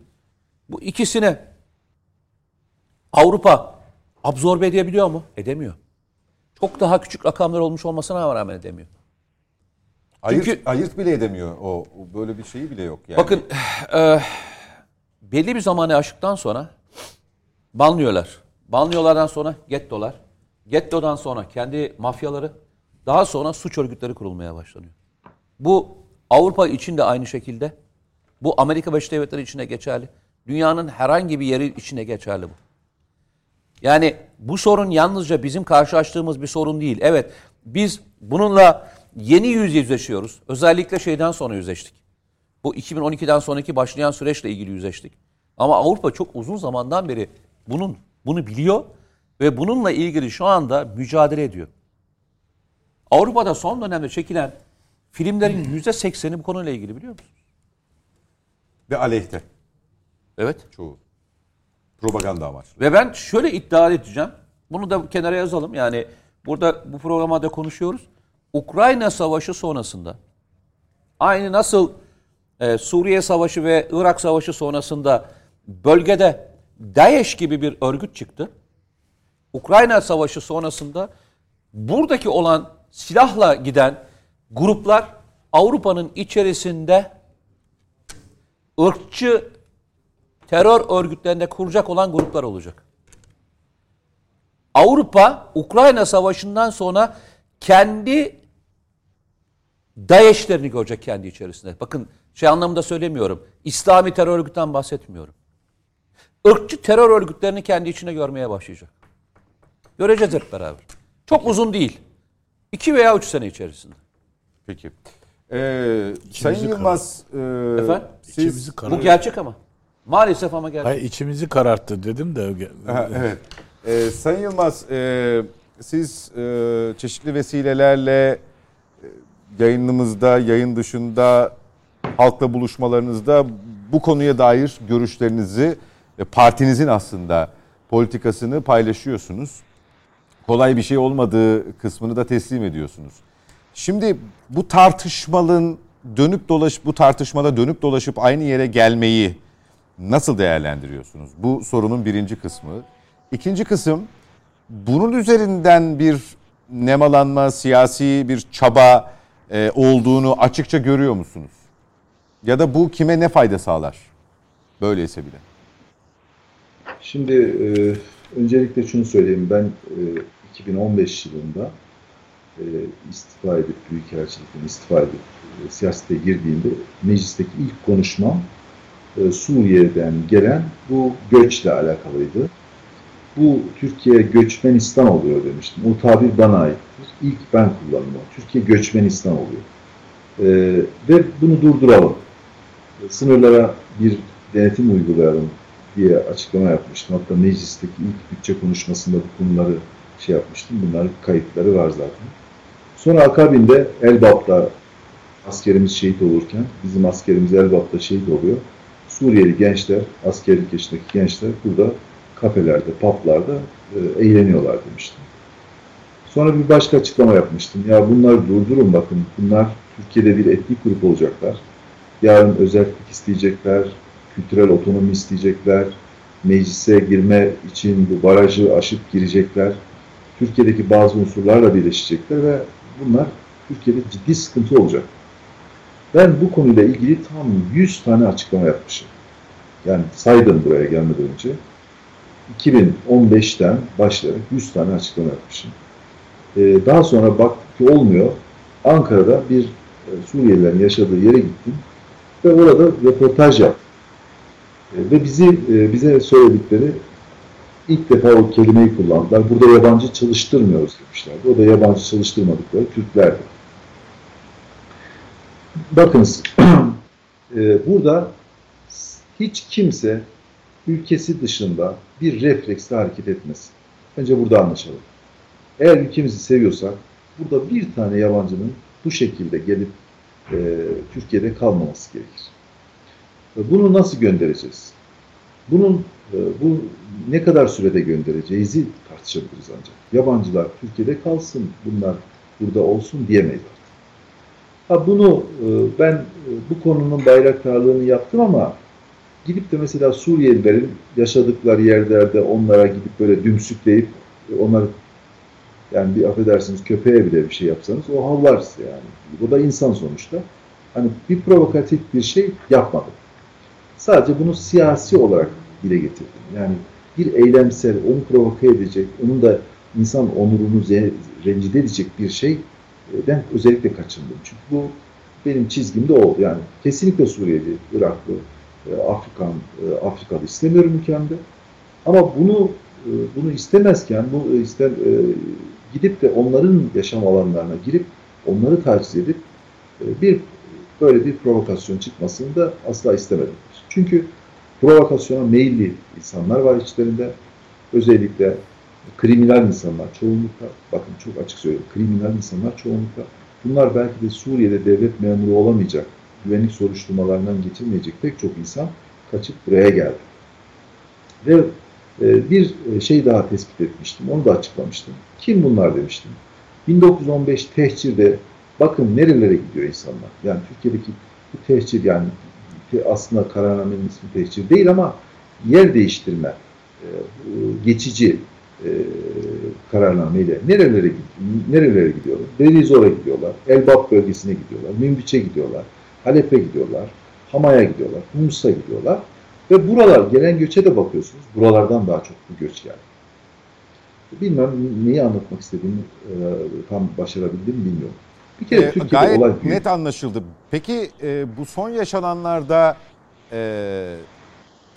Bu ikisine Avrupa absorbe edebiliyor mu? Edemiyor. Çok daha küçük rakamlar olmuş olmasına rağmen edemiyor. Ayırt, Çünkü- ayırt bile edemiyor. O böyle bir şeyi bile yok yani. Bakın e, belli bir zamanı aştıktan sonra banlıyorlar. Banlıyorlardan sonra gettolar. Gettodan sonra kendi mafyaları. Daha sonra suç örgütleri kurulmaya başlanıyor. Bu Avrupa için de aynı şekilde. Bu Amerika Birleşik Devletleri için de geçerli. Dünyanın herhangi bir yeri için de geçerli bu. Yani bu sorun yalnızca bizim karşılaştığımız bir sorun değil. Evet biz bununla yeni yüz yüzleşiyoruz. Özellikle şeyden sonra yüzleştik. Bu 2012'den sonraki başlayan süreçle ilgili yüzleştik. Ama Avrupa çok uzun zamandan beri bunun bunu biliyor ve bununla ilgili şu anda mücadele ediyor. Avrupa'da son dönemde çekilen filmlerin yüzde sekseni bu konuyla ilgili biliyor musunuz? Ve aleyhte Evet. çoğu. Propaganda amaçlı. Ve ben şöyle iddia edeceğim. Bunu da kenara yazalım. Yani burada bu programda konuşuyoruz. Ukrayna Savaşı sonrasında aynı nasıl e, Suriye Savaşı ve Irak Savaşı sonrasında bölgede DAEŞ gibi bir örgüt çıktı. Ukrayna Savaşı sonrasında buradaki olan silahla giden gruplar Avrupa'nın içerisinde ırkçı terör örgütlerinde kuracak olan gruplar olacak. Avrupa Ukrayna Savaşı'ndan sonra kendi DAEŞ'lerini görecek kendi içerisinde. Bakın şey anlamında söylemiyorum. İslami terör örgütten bahsetmiyorum. Irkçı terör örgütlerini kendi içine görmeye başlayacak. Göreceğiz hep beraber. Çok uzun değil. İki veya üç sene içerisinde. Peki. Ee, Sayın Yılmaz, e, Efendim? siz İçimizi Bu gerçek ama. Maalesef ama gerçek. Hayır, içimizi kararttı dedim de. Ha, evet. Ee, Sayın Yılmaz, e, siz e, çeşitli vesilelerle e, yayınımızda, yayın dışında, halkla buluşmalarınızda bu konuya dair görüşlerinizi ve partinizin aslında politikasını paylaşıyorsunuz. Kolay bir şey olmadığı kısmını da teslim ediyorsunuz. Şimdi bu tartışmanın dönüp dolaş bu tartışmada dönüp dolaşıp aynı yere gelmeyi nasıl değerlendiriyorsunuz? Bu sorunun birinci kısmı. İkinci kısım bunun üzerinden bir nemalanma, siyasi bir çaba e, olduğunu açıkça görüyor musunuz? Ya da bu kime ne fayda sağlar? Böyleyse bile. Şimdi e, öncelikle şunu söyleyeyim. Ben e, 2015 yılında e, istifa edip, Büyükelçilikten istifa edip e, siyasete girdiğimde meclisteki ilk konuşmam e, Suriye'den gelen bu göçle alakalıydı. Bu Türkiye göçmenistan oluyor demiştim. O tabir bana aittir. İlk ben kullandım. Türkiye göçmenistan oluyor. E, ve bunu durduralım. E, Sınırlara bir denetim uygulayalım diye açıklama yapmıştım. Hatta meclisteki ilk bütçe konuşmasında bu konuları şey yapmıştım. Bunların kayıtları var zaten. Sonra akabinde Elbap'ta askerimiz şehit olurken bizim askerimiz Elbap'ta şehit oluyor. Suriyeli gençler, askerlik yaşındaki gençler burada kafelerde, publarda e, eğleniyorlar demiştim. Sonra bir başka açıklama yapmıştım. Ya bunları durdurun bakın. Bunlar Türkiye'de bir etnik grup olacaklar. Yarın özellik isteyecekler, kültürel otonomi isteyecekler, meclise girme için bu barajı aşıp girecekler. Türkiye'deki bazı unsurlarla birleşecekler ve bunlar Türkiye'de ciddi sıkıntı olacak. Ben bu konuyla ilgili tam 100 tane açıklama yapmışım. Yani saydım buraya gelmeden önce. 2015'ten başlayarak 100 tane açıklama yapmışım. Ee, daha sonra baktık ki olmuyor. Ankara'da bir e, Suriyelilerin yaşadığı yere gittim ve orada röportaj yaptım. E, ve bizi e, bize söyledikleri ilk defa o kelimeyi kullandılar. Burada yabancı çalıştırmıyoruz demişler. O da yabancı çalıştırmadıkları Türklerdi. Bakınız (clears throat) e, burada hiç kimse ülkesi dışında bir refleksle hareket etmesin. Önce burada anlaşalım. Eğer ülkemizi seviyorsak burada bir tane yabancının bu şekilde gelip e, Türkiye'de kalmaması gerekir. Bunu nasıl göndereceğiz? Bunun e, bu ne kadar sürede göndereceğizi tartışabiliriz ancak. Yabancılar Türkiye'de kalsın, bunlar burada olsun diyemeyiz. Ha bunu e, ben e, bu konunun bayraktarlığını yaptım ama gidip de mesela Suriyelilerin yaşadıkları yerlerde onlara gidip böyle dümsükleyip onları yani bir affedersiniz köpeğe bile bir şey yapsanız o havlar yani. Bu da insan sonuçta. Hani bir provokatif bir şey yapmadım. Sadece bunu siyasi olarak dile getirdim. Yani bir eylemsel, onu provoke edecek, onun da insan onurunu rencide edecek bir şey ben özellikle kaçındım. Çünkü bu benim çizgimde o. Yani kesinlikle Suriyeli, Iraklı, e, Afrikan, e, Afrikalı istemiyorum ülkemde. Ama bunu e, bunu istemezken bu ister gidip de onların yaşam alanlarına girip onları taciz edip bir böyle bir provokasyon çıkmasını da asla istemedim. Çünkü provokasyona meyilli insanlar var içlerinde. Özellikle kriminal insanlar çoğunlukla, bakın çok açık söylüyorum, kriminal insanlar çoğunlukla. Bunlar belki de Suriye'de devlet memuru olamayacak, güvenlik soruşturmalarından geçirmeyecek pek çok insan kaçıp buraya geldi. Ve e, bir şey daha tespit etmiştim, onu da açıklamıştım. Kim bunlar demiştim. 1915 tehcirde bakın nerelere gidiyor insanlar. Yani Türkiye'deki bu tehcir yani aslında kararnamenin ismi tehcir değil ama yer değiştirme, e, geçici e, kararnameyle nerelere nerelere gidiyorlar? Belizor'a gidiyorlar, Elbap bölgesine gidiyorlar, Münbiç'e gidiyorlar, Halep'e gidiyorlar, Hama'ya gidiyorlar, Humus'a gidiyorlar. Ve buralar, gelen göçe de bakıyorsunuz, buralardan daha çok bu göç geldi. Bilmem neyi anlatmak istediğimi e, tam başarabildim bilmiyorum. Bir kere E, Türkiye'de gayet olay büyük. net anlaşıldı. Peki e, bu son yaşananlarda e,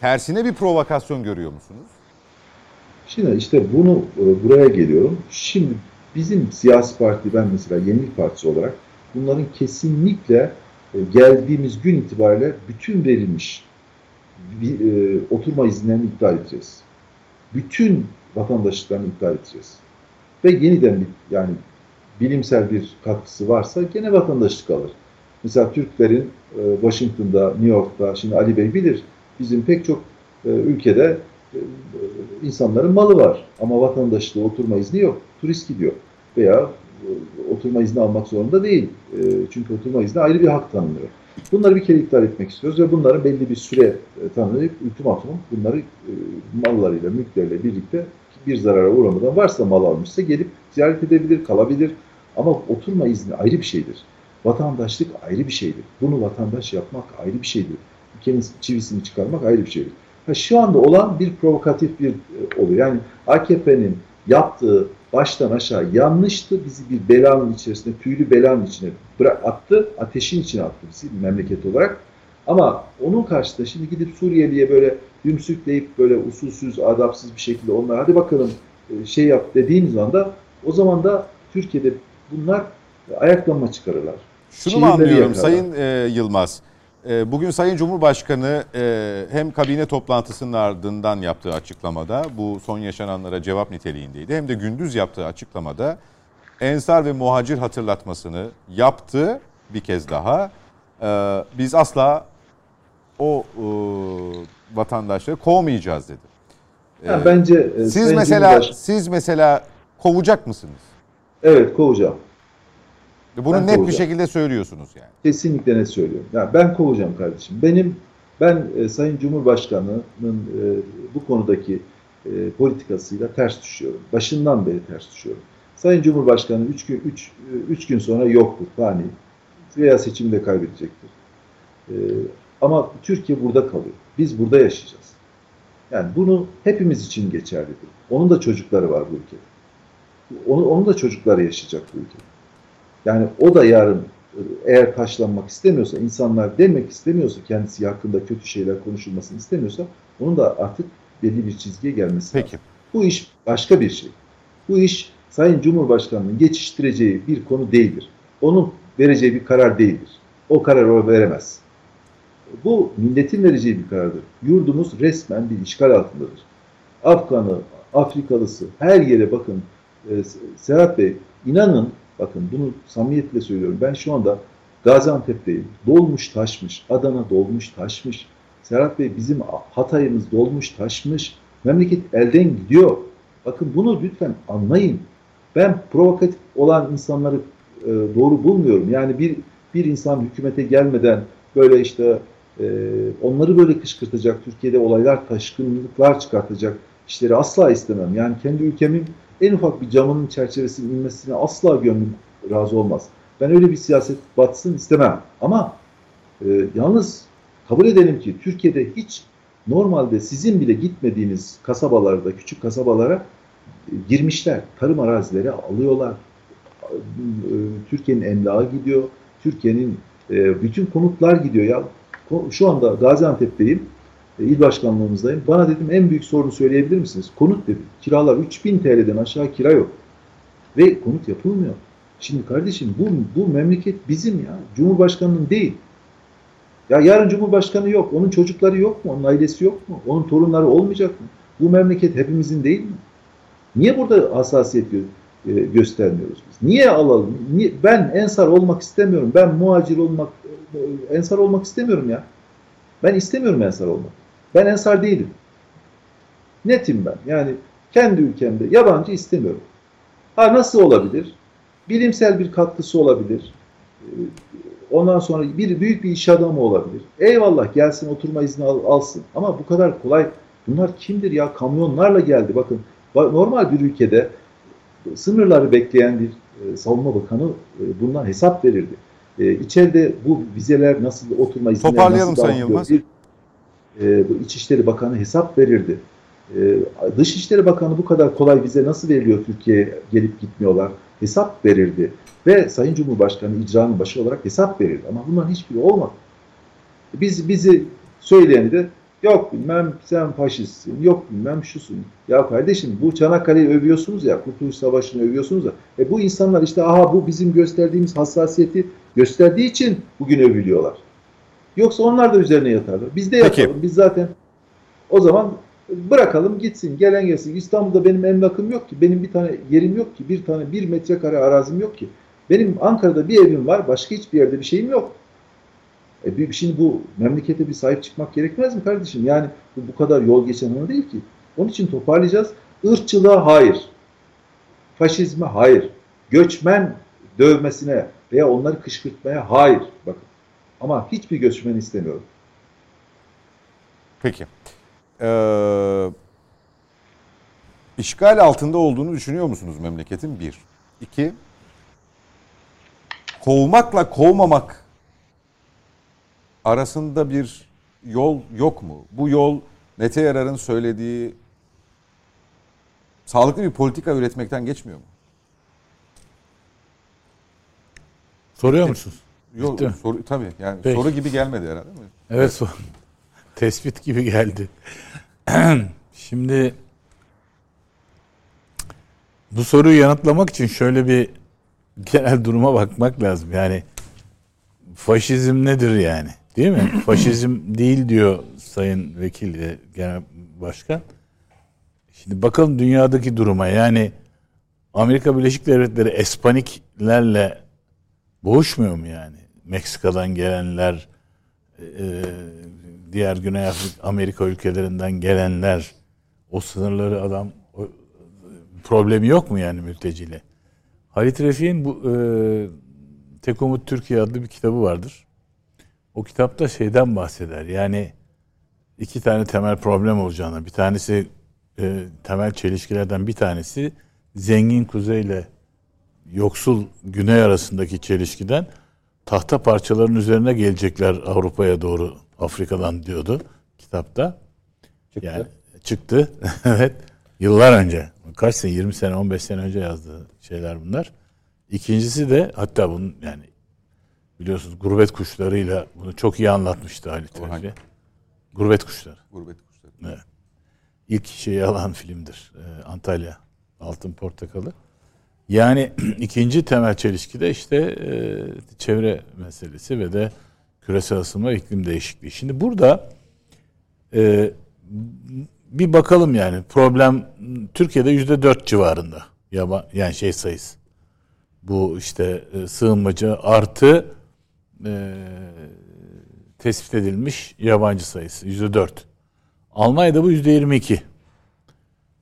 tersine bir provokasyon görüyor musunuz? Şimdi işte bunu e, buraya geliyorum. Şimdi bizim siyasi parti, ben mesela Yenilik Partisi olarak bunların kesinlikle e, geldiğimiz gün itibariyle bütün verilmiş bir, e, oturma izinlerini iptal edeceğiz. Bütün vatandaşlıklarını iptal edeceğiz. Ve yeniden bir, yani bilimsel bir katkısı varsa gene vatandaşlık alır. Mesela Türklerin e, Washington'da, New York'ta, şimdi Ali Bey bilir, bizim pek çok e, ülkede e, insanların malı var ama vatandaşlığı oturma izni yok. Turist gidiyor veya oturma izni almak zorunda değil. Çünkü oturma izni ayrı bir hak tanınıyor. Bunları bir kere iptal etmek istiyoruz ve bunların belli bir süre e, tanınıp ultimatum bunları mallarıyla, mülkleriyle birlikte bir zarara uğramadan varsa mal almışsa gelip ziyaret edebilir, kalabilir. Ama oturma izni ayrı bir şeydir. Vatandaşlık ayrı bir şeydir. Bunu vatandaş yapmak ayrı bir şeydir. Ülkenin çivisini çıkarmak ayrı bir şeydir. Ha, şu anda olan bir provokatif bir e, oluyor. Yani AKP'nin yaptığı baştan aşağı yanlıştı. Bizi bir belanın içerisine, tüylü belanın içine attı. Ateşin içine attı bizi memleket olarak. Ama onun karşısında şimdi gidip Suriyeli'ye böyle dümsükleyip böyle usulsüz, adapsız bir şekilde onlar hadi bakalım e, şey yap dediğiniz anda o zaman da Türkiye'de bunlar ayaklanma çıkarırlar. Şunu mu Şiirleri anlıyorum yakarlar. Sayın e, Yılmaz? E, bugün Sayın Cumhurbaşkanı e, hem kabine toplantısının ardından yaptığı açıklamada bu son yaşananlara cevap niteliğindeydi hem de gündüz yaptığı açıklamada ensar ve muhacir hatırlatmasını yaptı bir kez daha. E, biz asla o e, vatandaşları kovmayacağız dedi. E, Yani bence siz mesela siz mesela kovacak mısınız? Evet kovacağım. Bunu Ben net bir kovacağım. şekilde söylüyorsunuz yani. Kesinlikle ne söylüyorum. Yani ben kovacağım kardeşim. Benim ben e, Sayın Cumhurbaşkanı'nın e, bu konudaki e, politikasıyla ters düşüyorum. Başından beri ters düşüyorum. Sayın Cumhurbaşkanı 3 gün 3 3 gün sonra yoktur fani veya seçimi de kaybedecektir. E, ama Türkiye burada kalıyor. Biz burada yaşayacağız. Yani bunu hepimiz için geçerlidir. Onun da çocukları var bu ülkede. Onun, onun da çocukları yaşayacak bu ülkede. Yani o da yarın eğer taşlanmak istemiyorsa, insanlar demek istemiyorsa, kendisi hakkında kötü şeyler konuşulmasını istemiyorsa onun da artık belli bir çizgiye gelmesi Peki. lazım. Bu iş başka bir şey. Bu iş Sayın Cumhurbaşkanı'nın geçiştireceği bir konu değildir. Onun vereceği bir karar değildir. O kararı o veremez. Bu milletin vereceği bir karardır. Yurdumuz resmen bir işgal altındadır. Afganı, Afrikalısı her yere bakın. E, Serhat Bey inanın bakın bunu samimiyetle söylüyorum. Ben şu anda Gaziantep'teyim. Dolmuş taşmış. Adana dolmuş taşmış. Serhat Bey bizim Hatay'ımız dolmuş taşmış. Memleket elden gidiyor. Bakın bunu lütfen anlayın. Ben provokatif olan insanları e, doğru bulmuyorum. Yani bir bir insan hükümete gelmeden böyle işte e, onları böyle kışkırtacak, Türkiye'de olaylar, taşkınlıklar çıkartacak işleri asla istemem. Yani kendi ülkemin en ufak bir camının çerçevesinin inmesine asla gönlüm razı olmaz. Ben öyle bir siyaset batsın istemem. Ama e, yalnız kabul edelim ki Türkiye'de hiç normalde sizin bile gitmediğiniz kasabalarda, küçük kasabalara e, girmişler. Tarım arazileri alıyorlar. E, Türkiye'nin emlağı gidiyor. Türkiye'nin e, bütün konutlar gidiyor ya. Şu anda Gaziantep'teyim. E, il başkanlığımızdayım. Bana dedim en büyük sorunu söyleyebilir misiniz? Konut dedim. Kiralar 3000 TL'den aşağı kira yok. Ve konut yapılmıyor. Şimdi kardeşim bu, bu memleket bizim ya. Cumhurbaşkanının değil. Ya yarın Cumhurbaşkanı yok. Onun çocukları yok mu? Onun ailesi yok mu? Onun torunları olmayacak mı? Bu memleket hepimizin değil mi? Niye burada hassasiyet gö e, göstermiyoruz biz? Niye alalım? Niye? Ben ensar olmak istemiyorum. Ben muhacir olmak, e, ensar olmak istemiyorum ya. Ben istemiyorum ensar olmak. Ben ensar değilim. Netim ben. Yani kendi ülkemde yabancı istemiyorum. Ha nasıl olabilir? Bilimsel bir katkısı olabilir. E, ondan sonra bir büyük bir iş adamı olabilir. Eyvallah gelsin oturma izni al, alsın. Ama bu kadar kolay. Bunlar kimdir ya? Kamyonlarla geldi. Bakın normal bir ülkede sınırları bekleyen bir e, savunma bakanı e, bundan hesap verirdi. E, içeride bu vizeler nasıl oturma izinleri Toparlayalım nasıl Sayın dağıtılıyor? Yılmaz. Bir, e, İçişleri Bakanı hesap verirdi. E, Dışişleri Bakanı bu kadar kolay vize nasıl veriliyor Türkiye'ye gelip gitmiyorlar? Hesap verirdi. Ve Sayın Cumhurbaşkanı icranın başı olarak hesap verirdi. Ama bunların hiçbiri olmadı. Biz bizi söyleyeni de yok bilmem sen faşistsin, yok bilmem şusun. Ya kardeşim bu Çanakkale'yi övüyorsunuz ya, Kurtuluş Savaşı'nı övüyorsunuz ya. E bu insanlar işte aha bu bizim gösterdiğimiz hassasiyeti gösterdiği için bugün övülüyorlar. Yoksa onlar da üzerine yatarlar. Biz de Peki. yatalım. Biz zaten o zaman bırakalım gitsin, gelen gelsin. İstanbul'da benim emlakım yok ki, benim bir tane yerim yok ki, bir tane bir metrekare arazim yok ki. Benim Ankara'da bir evim var, başka hiçbir yerde bir şeyim yok. E şimdi bu memlekete bir sahip çıkmak gerekmez mi kardeşim? Yani bu, bu kadar yol geçen ana değil ki. Onun için toparlayacağız. Irkçılığa hayır. Faşizme hayır. Göçmen dövmesine veya onları kışkırtmaya hayır. Bakın. Ama hiçbir göçmen istemiyorum. Peki. Ee, işgal altında olduğunu düşünüyor musunuz memleketin? Bir. İki. Kovmakla kovmamak arasında bir yol yok mu? Bu yol Mete Yarar'ın söylediği sağlıklı bir politika üretmekten geçmiyor mu? Soruyor musunuz? Yok, Bitti soru, tabii yani Peki. soru gibi gelmedi herhalde mi? Evet sor. (laughs) Tespit gibi geldi. (clears throat) Şimdi bu soruyu yanıtlamak için şöyle bir genel duruma bakmak lazım. Yani faşizm nedir yani? Değil mi? (clears throat) Faşizm değil diyor Sayın Vekil de Genel Başkan. Şimdi bakalım dünyadaki duruma. Yani Amerika Birleşik Devletleri Espaniklerle boğuşmuyor mu yani? Meksika'dan gelenler, e, diğer Güney Amerika ülkelerinden gelenler, o sınırları adam o, problemi yok mu yani mülteciyle? Halit Refik'in bu e, Tek Umut Türkiye adlı bir kitabı vardır. O kitapta şeyden bahseder. Yani iki tane temel problem olacağını. Bir tanesi e, temel çelişkilerden bir tanesi zengin kuzey ile yoksul güney arasındaki çelişkiden tahta parçaların üzerine gelecekler Avrupa'ya doğru Afrika'dan diyordu kitapta. Çıktı. Yani çıktı. (laughs) evet. Yıllar önce. Kaç sene? 20 sene, 15 sene önce yazdığı şeyler bunlar. İkincisi de hatta bunun yani Biliyorsunuz gurbet kuşlarıyla bunu çok iyi anlatmıştı hangi? Özge. Gurbet kuşları. Gurbet kuşları. Evet. İlk şeyi alan filmdir. Ee, Antalya Altın Portakalı. Yani (clears throat) ikinci temel çelişki de işte e, çevre meselesi ve de küresel ısınma iklim değişikliği. Şimdi burada e, bir bakalım yani problem Türkiye'de yüzde dört civarında yaba, yani şey sayısı. Bu işte e, sığınmacı artı e, tespit edilmiş yabancı sayısı yüzde dört. Almanya'da bu yüzde yirmi iki.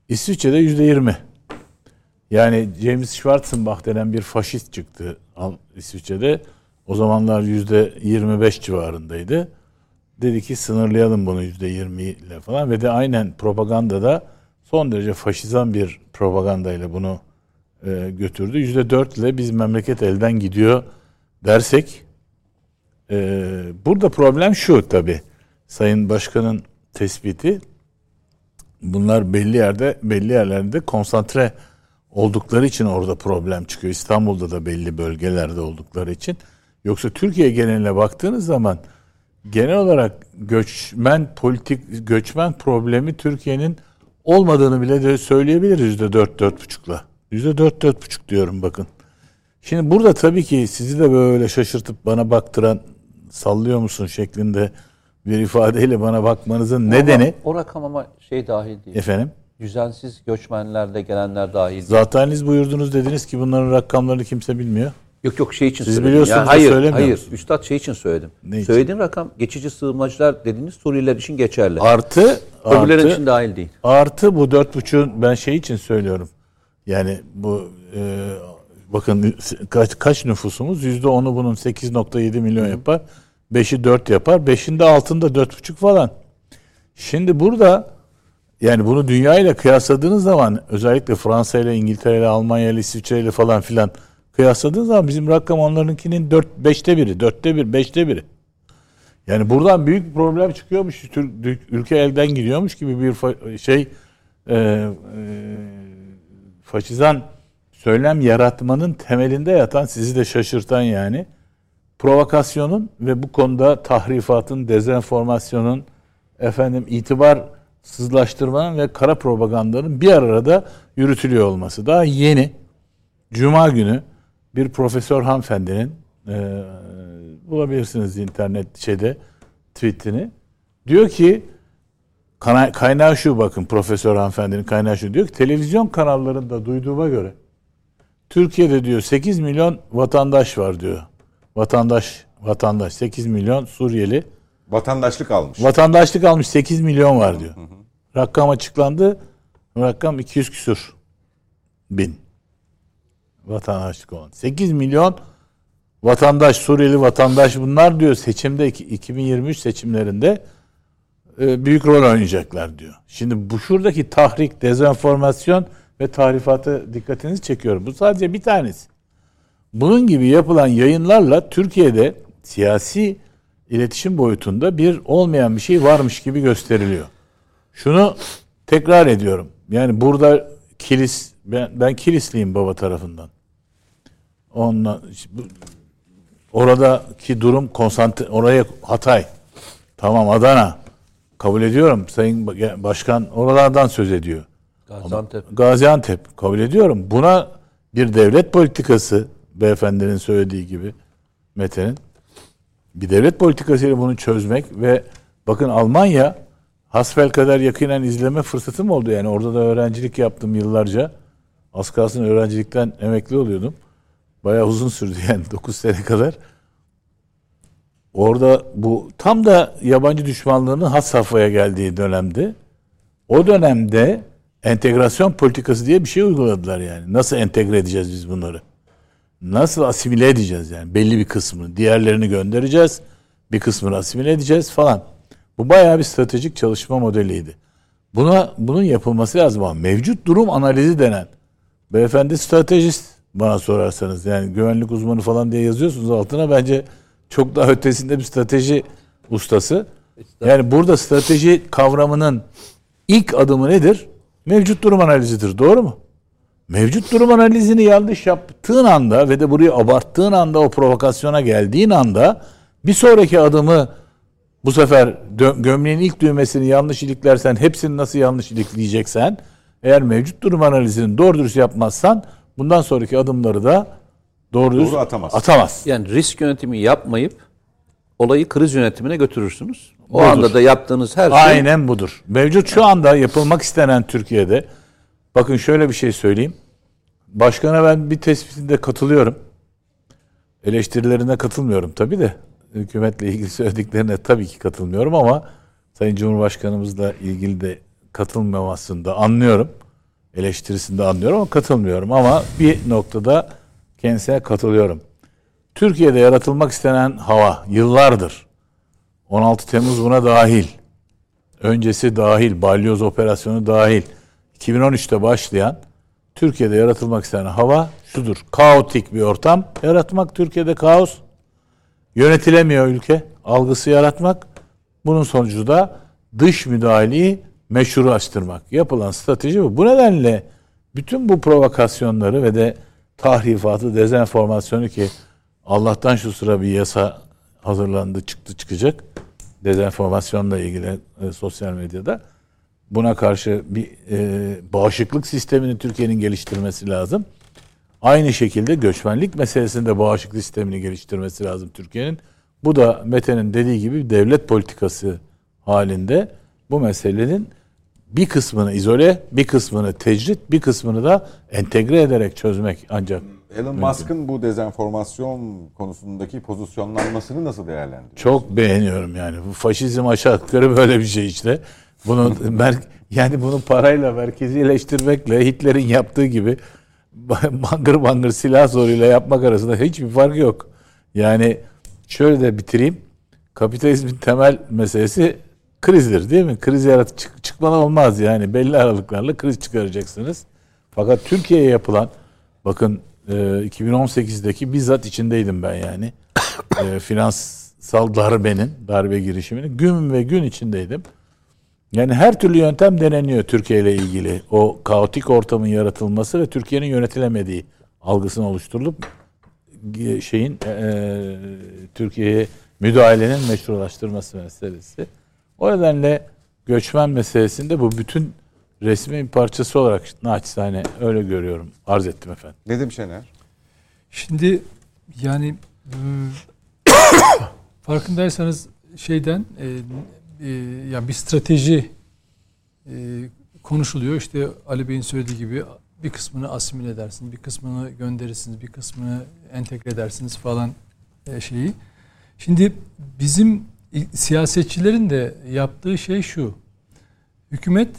İsviçre'de yüzde yirmi. Yani James Schwarzenbach denen bir faşist çıktı İsviçre'de. O zamanlar yüzde 25 civarındaydı. Dedi ki sınırlayalım bunu yüzde 20 ile falan ve de aynen propagandada son derece faşizan bir propagandayla bunu e, götürdü. Yüzde 4 ile biz memleket elden gidiyor dersek e, burada problem şu tabi Sayın Başkan'ın tespiti bunlar belli yerde belli yerlerde konsantre oldukları için orada problem çıkıyor. İstanbul'da da belli bölgelerde oldukları için. Yoksa Türkiye geneline baktığınız zaman genel olarak göçmen politik göçmen problemi Türkiye'nin olmadığını bile de söyleyebiliriz yüzde dört dört buçukla. Yüzde dört dört buçuk diyorum bakın. Şimdi burada tabii ki sizi de böyle şaşırtıp bana baktıran sallıyor musun şeklinde bir ifadeyle bana bakmanızın nedeni Ama o rakam ama şey dahil değil. efendim Düzensiz göçmenler de gelenler dahil zaten siz buyurdunuz dediniz ki bunların rakamlarını kimse bilmiyor. Yok yok şey için Siz söyledim. biliyorsunuz Yani hayır, söylemiyor hayır. musunuz? Üstad şey için söyledim. Ne için? Söylediğin rakam geçici sığınmacılar dediğiniz Suriyeliler için geçerli. Artı Öbürlerin artı, için dahil değil. artı bu dört buçuğun ben şey için söylüyorum. Yani bu e, bakın kaç, kaç nüfusumuz? Yüzde onu bunun 8.7 milyon yapar. Beşi 4 yapar. Beşin de altında dört buçuk falan. Şimdi burada yani bunu dünya ile kıyasladığınız zaman özellikle Fransa ile İngiltere ile Almanya ile İsviçre ile falan filan kıyasladığınız zaman bizim rakam onlarınkinin 4 5'te biri, 4'te 1, 5'te biri. Yani buradan büyük bir problem çıkıyormuş. Ülke elden gidiyormuş gibi bir fa- şey e, e, faşizan söylem yaratmanın temelinde yatan sizi de şaşırtan yani provokasyonun ve bu konuda tahrifatın, dezenformasyonun, efendim itibarsızlaştırmanın ve kara propagandanın bir arada yürütülüyor olması. Daha yeni Cuma günü bir profesör hanımefendinin e, bulabilirsiniz internet şeyde tweetini. Diyor ki kaynağı şu bakın profesör hanımefendinin kaynağı şu diyor ki televizyon kanallarında duyduğuma göre Türkiye'de diyor 8 milyon vatandaş var diyor. Vatandaş vatandaş 8 milyon Suriyeli Vatandaşlık almış. Vatandaşlık almış 8 milyon var diyor. Rakam açıklandı. Rakam 200 küsur bin. Vatandaşlık olan. 8 milyon vatandaş, Suriyeli vatandaş bunlar diyor seçimde iki- 2023 seçimlerinde e, büyük rol oynayacaklar diyor. Şimdi bu şuradaki tahrik, dezenformasyon ve tahrifatı dikkatinizi çekiyorum. Bu sadece bir tanesi. Bunun gibi yapılan yayınlarla Türkiye'de siyasi iletişim boyutunda bir olmayan bir şey varmış gibi gösteriliyor. Şunu tekrar ediyorum. Yani burada kilis ben, ben kilisliyim baba tarafından. Onunla, bu- oradaki durum konsantre oraya Hatay. Tamam Adana. Kabul ediyorum. Sayın Başkan oralardan söz ediyor. Gaziantep. Gaziantep kabul ediyorum. Buna bir devlet politikası beyefendinin söylediği gibi Mete'nin bir devlet politikasıyla bunu çözmek ve bakın Almanya hasbel kadar yakinen izleme fırsatım oldu yani orada da öğrencilik yaptım yıllarca. Az kalsın öğrencilikten emekli oluyordum. Bayağı uzun sürdü (laughs) yani 9 sene kadar. Orada bu tam da yabancı düşmanlığının has safhaya geldiği dönemde o dönemde entegrasyon politikası diye bir şey uyguladılar yani. Nasıl entegre edeceğiz biz bunları? Nasıl asimile edeceğiz yani? Belli bir kısmını. Diğerlerini göndereceğiz. Bir kısmını asimile edeceğiz falan. Bu bayağı bir stratejik çalışma modeliydi. Buna bunun yapılması lazım ama mevcut durum analizi denen beyefendi stratejist bana sorarsanız yani güvenlik uzmanı falan diye yazıyorsunuz altına bence çok daha ötesinde bir strateji ustası. Yani burada strateji kavramının ilk adımı nedir? Mevcut durum analizidir. Doğru mu? Mevcut durum analizini yanlış yaptığın anda ve de burayı abarttığın anda o provokasyona geldiğin anda bir sonraki adımı bu sefer gömleğin ilk düğmesini yanlış iliklersen hepsini nasıl yanlış ilikleyeceksen eğer mevcut durum analizini doğru dürüst yapmazsan bundan sonraki adımları da doğru Doğru atamaz. atamaz. Yani risk yönetimi yapmayıp olayı kriz yönetimine götürürsünüz. O Budur. anda da yaptığınız her şey Aynen budur. Mevcut şu anda yapılmak istenen Türkiye'de bakın şöyle bir şey söyleyeyim. Başkana ben bir tespitinde katılıyorum. Eleştirilerine katılmıyorum tabii de. Hükümetle ilgili (laughs) söylediklerine tabii ki katılmıyorum ama Sayın Cumhurbaşkanımızla ilgili de katılmamasını da anlıyorum. Eleştirisini de anlıyorum ama katılmıyorum. Ama bir noktada kendisine katılıyorum. Türkiye'de yaratılmak istenen hava yıllardır 16 Temmuz buna dahil. Öncesi dahil, balyoz operasyonu dahil. 2013'te başlayan Türkiye'de yaratılmak istenen hava şudur. Kaotik bir ortam yaratmak, Türkiye'de kaos. Yönetilemiyor ülke, algısı yaratmak. Bunun sonucu da dış müdahaleyi meşrulaştırmak. Yapılan strateji bu. Bu nedenle bütün bu provokasyonları ve de tahrifatı, dezenformasyonu ki Allah'tan şu sıra bir yasa hazırlandı, çıktı çıkacak. Dezenformasyonla ilgili e, sosyal medyada. Buna karşı bir e, bağışıklık sistemini Türkiye'nin geliştirmesi lazım. Aynı şekilde göçmenlik meselesinde bağışıklık sistemini geliştirmesi lazım Türkiye'nin. Bu da Mete'nin dediği gibi devlet politikası halinde bu meselenin bir kısmını izole, bir kısmını tecrit, bir kısmını da entegre ederek çözmek ancak Elon Musk'ın bu dezenformasyon konusundaki pozisyonlanmasını nasıl değerlendiriyorsunuz? Çok beğeniyorum yani. Bu faşizm aşağı yukarı böyle bir şey işte. Bunu yani bunu parayla merkezileştirmekle Hitler'in yaptığı gibi (laughs) bangır bangır silah zoruyla yapmak arasında hiçbir fark yok. Yani şöyle de bitireyim. Kapitalizmin temel meselesi krizdir değil mi? Kriz yarat çık- çıkmadan olmaz yani. Belli aralıklarla kriz çıkaracaksınız. Fakat Türkiye'ye yapılan bakın e, 2018'deki bizzat içindeydim ben yani. E, finansal darbenin, darbe girişiminin gün ve gün içindeydim. Yani her türlü yöntem deneniyor Türkiye ile ilgili. O kaotik ortamın yaratılması ve Türkiye'nin yönetilemediği algısını oluşturulup e, şeyin e, e, Türkiye'ye müdahalenin meşrulaştırması meselesi. O nedenle göçmen meselesinde bu bütün resmin bir parçası olarak naçizane öyle görüyorum. Arz ettim efendim. Nedim Şener. Şimdi yani e, (coughs) farkındaysanız şeyden e, e, yani bir strateji e, konuşuluyor. İşte Ali Bey'in söylediği gibi bir kısmını asimile edersiniz, bir kısmını gönderirsiniz, bir kısmını entegre edersiniz falan e, şeyi. Şimdi bizim siyasetçilerin de yaptığı şey şu. Hükümet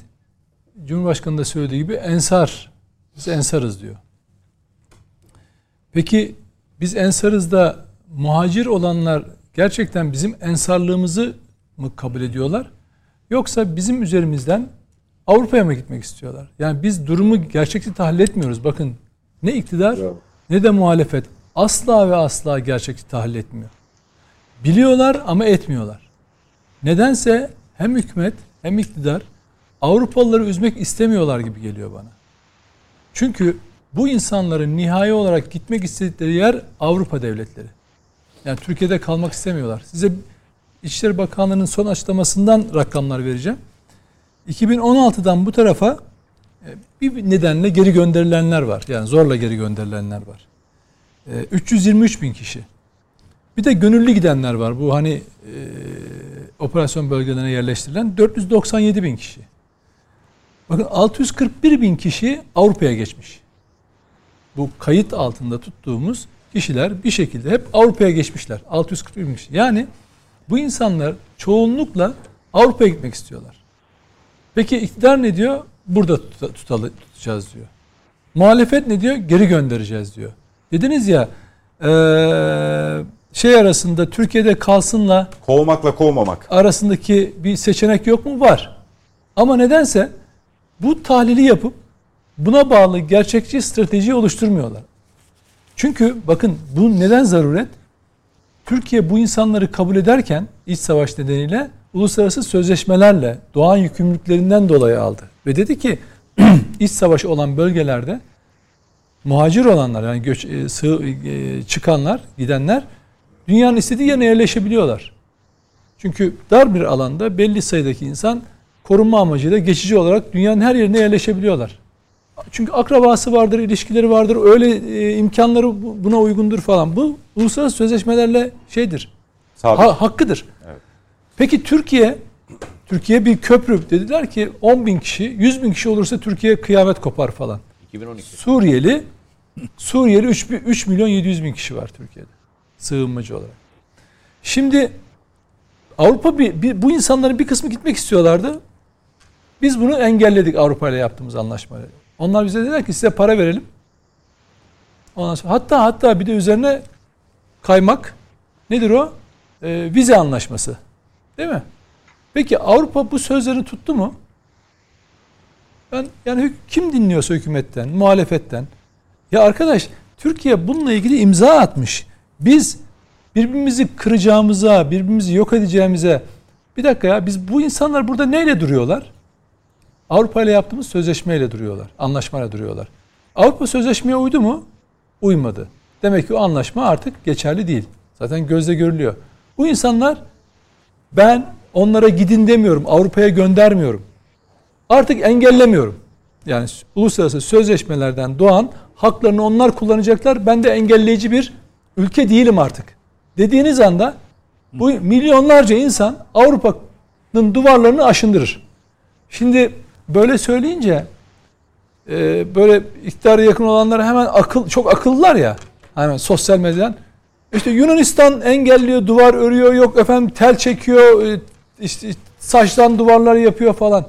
Cumhurbaşkanı da söylediği gibi ensar. Biz ensarız diyor. Peki biz ensarız da muhacir olanlar gerçekten bizim ensarlığımızı mı kabul ediyorlar? Yoksa bizim üzerimizden Avrupa'ya mı gitmek istiyorlar? Yani biz durumu gerçekçi tahlil etmiyoruz. Bakın ne iktidar Bravo. ne de muhalefet asla ve asla gerçekçi tahlil etmiyor. Biliyorlar ama etmiyorlar. Nedense hem hükümet hem iktidar Avrupalıları üzmek istemiyorlar gibi geliyor bana. Çünkü bu insanların nihai olarak gitmek istedikleri yer Avrupa devletleri. Yani Türkiye'de kalmak istemiyorlar. Size İçişleri Bakanlığı'nın son açıklamasından rakamlar vereceğim. 2016'dan bu tarafa e, bir nedenle geri gönderilenler var. Yani zorla geri gönderilenler var. E, 323 bin kişi. Bir de gönüllü gidenler var. Bu hani e, operasyon bölgelerine yerleştirilen 497 bin kişi. Bakın 641 bin kişi Avrupa'ya geçmiş. Bu kayıt altında tuttuğumuz kişiler bir şekilde hep Avrupa'ya geçmişler. 641 bin kişi. Yani bu insanlar çoğunlukla Avrupa'ya gitmek istiyorlar. Peki iktidar ne diyor? Burada tuta- tutalı, tutacağız diyor. Muhalefet ne diyor? Geri göndereceğiz diyor. Dediniz ya şey arasında Türkiye'de kalsınla Kovmakla kovmamak. arasındaki bir seçenek yok mu? Var. Ama nedense bu tahlili yapıp buna bağlı gerçekçi strateji oluşturmuyorlar. Çünkü bakın bu neden zaruret? Türkiye bu insanları kabul ederken iç savaş nedeniyle uluslararası sözleşmelerle doğan yükümlülüklerinden dolayı aldı. Ve dedi ki (clears throat) iç savaş olan bölgelerde muhacir olanlar yani göç e, sığ, e, çıkanlar, gidenler dünyanın istediği yerine yerleşebiliyorlar. Çünkü dar bir alanda belli sayıdaki insan korunma amacıyla geçici olarak dünyanın her yerine yerleşebiliyorlar. Çünkü akrabası vardır, ilişkileri vardır, öyle e, imkanları bu- buna uygundur falan. Bu uluslararası sözleşmelerle şeydir, Sabit. ha- hakkıdır. Peki Türkiye, Türkiye bir köprü dediler ki 10 bin kişi, 100 bin kişi olursa Türkiye kıyamet kopar falan. 2012. Suriyeli, Suriyeli 3, 3 milyon 700 bin kişi var Türkiye'de sığınmacı olarak. Şimdi Avrupa bir, bir- bu insanların bir kısmı gitmek istiyorlardı. Biz bunu engelledik Avrupa ile yaptığımız anlaşmayla. Onlar bize dediler ki size para verelim. Ondan sonra hatta hatta bir de üzerine kaymak nedir o? Ee, vize anlaşması. Değil mi? Peki Avrupa bu sözlerini tuttu mu? Ben yani kim dinliyorsa hükümetten, muhalefetten. Ya arkadaş Türkiye bununla ilgili imza atmış. Biz birbirimizi kıracağımıza, birbirimizi yok edeceğimize bir dakika ya biz bu insanlar burada neyle duruyorlar? Avrupa ile yaptığımız sözleşmeyle duruyorlar. Anlaşmayla duruyorlar. Avrupa sözleşmeye uydu mu? Uymadı. Demek ki o anlaşma artık geçerli değil. Zaten gözle görülüyor. Bu insanlar ben onlara gidin demiyorum. Avrupa'ya göndermiyorum. Artık engellemiyorum. Yani uluslararası sözleşmelerden doğan haklarını onlar kullanacaklar. Ben de engelleyici bir ülke değilim artık. Dediğiniz anda bu milyonlarca insan Avrupa'nın duvarlarını aşındırır. Şimdi böyle söyleyince e, böyle iktidara yakın olanlar hemen akıl çok akıllılar ya. Hemen sosyal medyadan işte Yunanistan engelliyor, duvar örüyor, yok efendim tel çekiyor, e, işte saçtan duvarları yapıyor falan.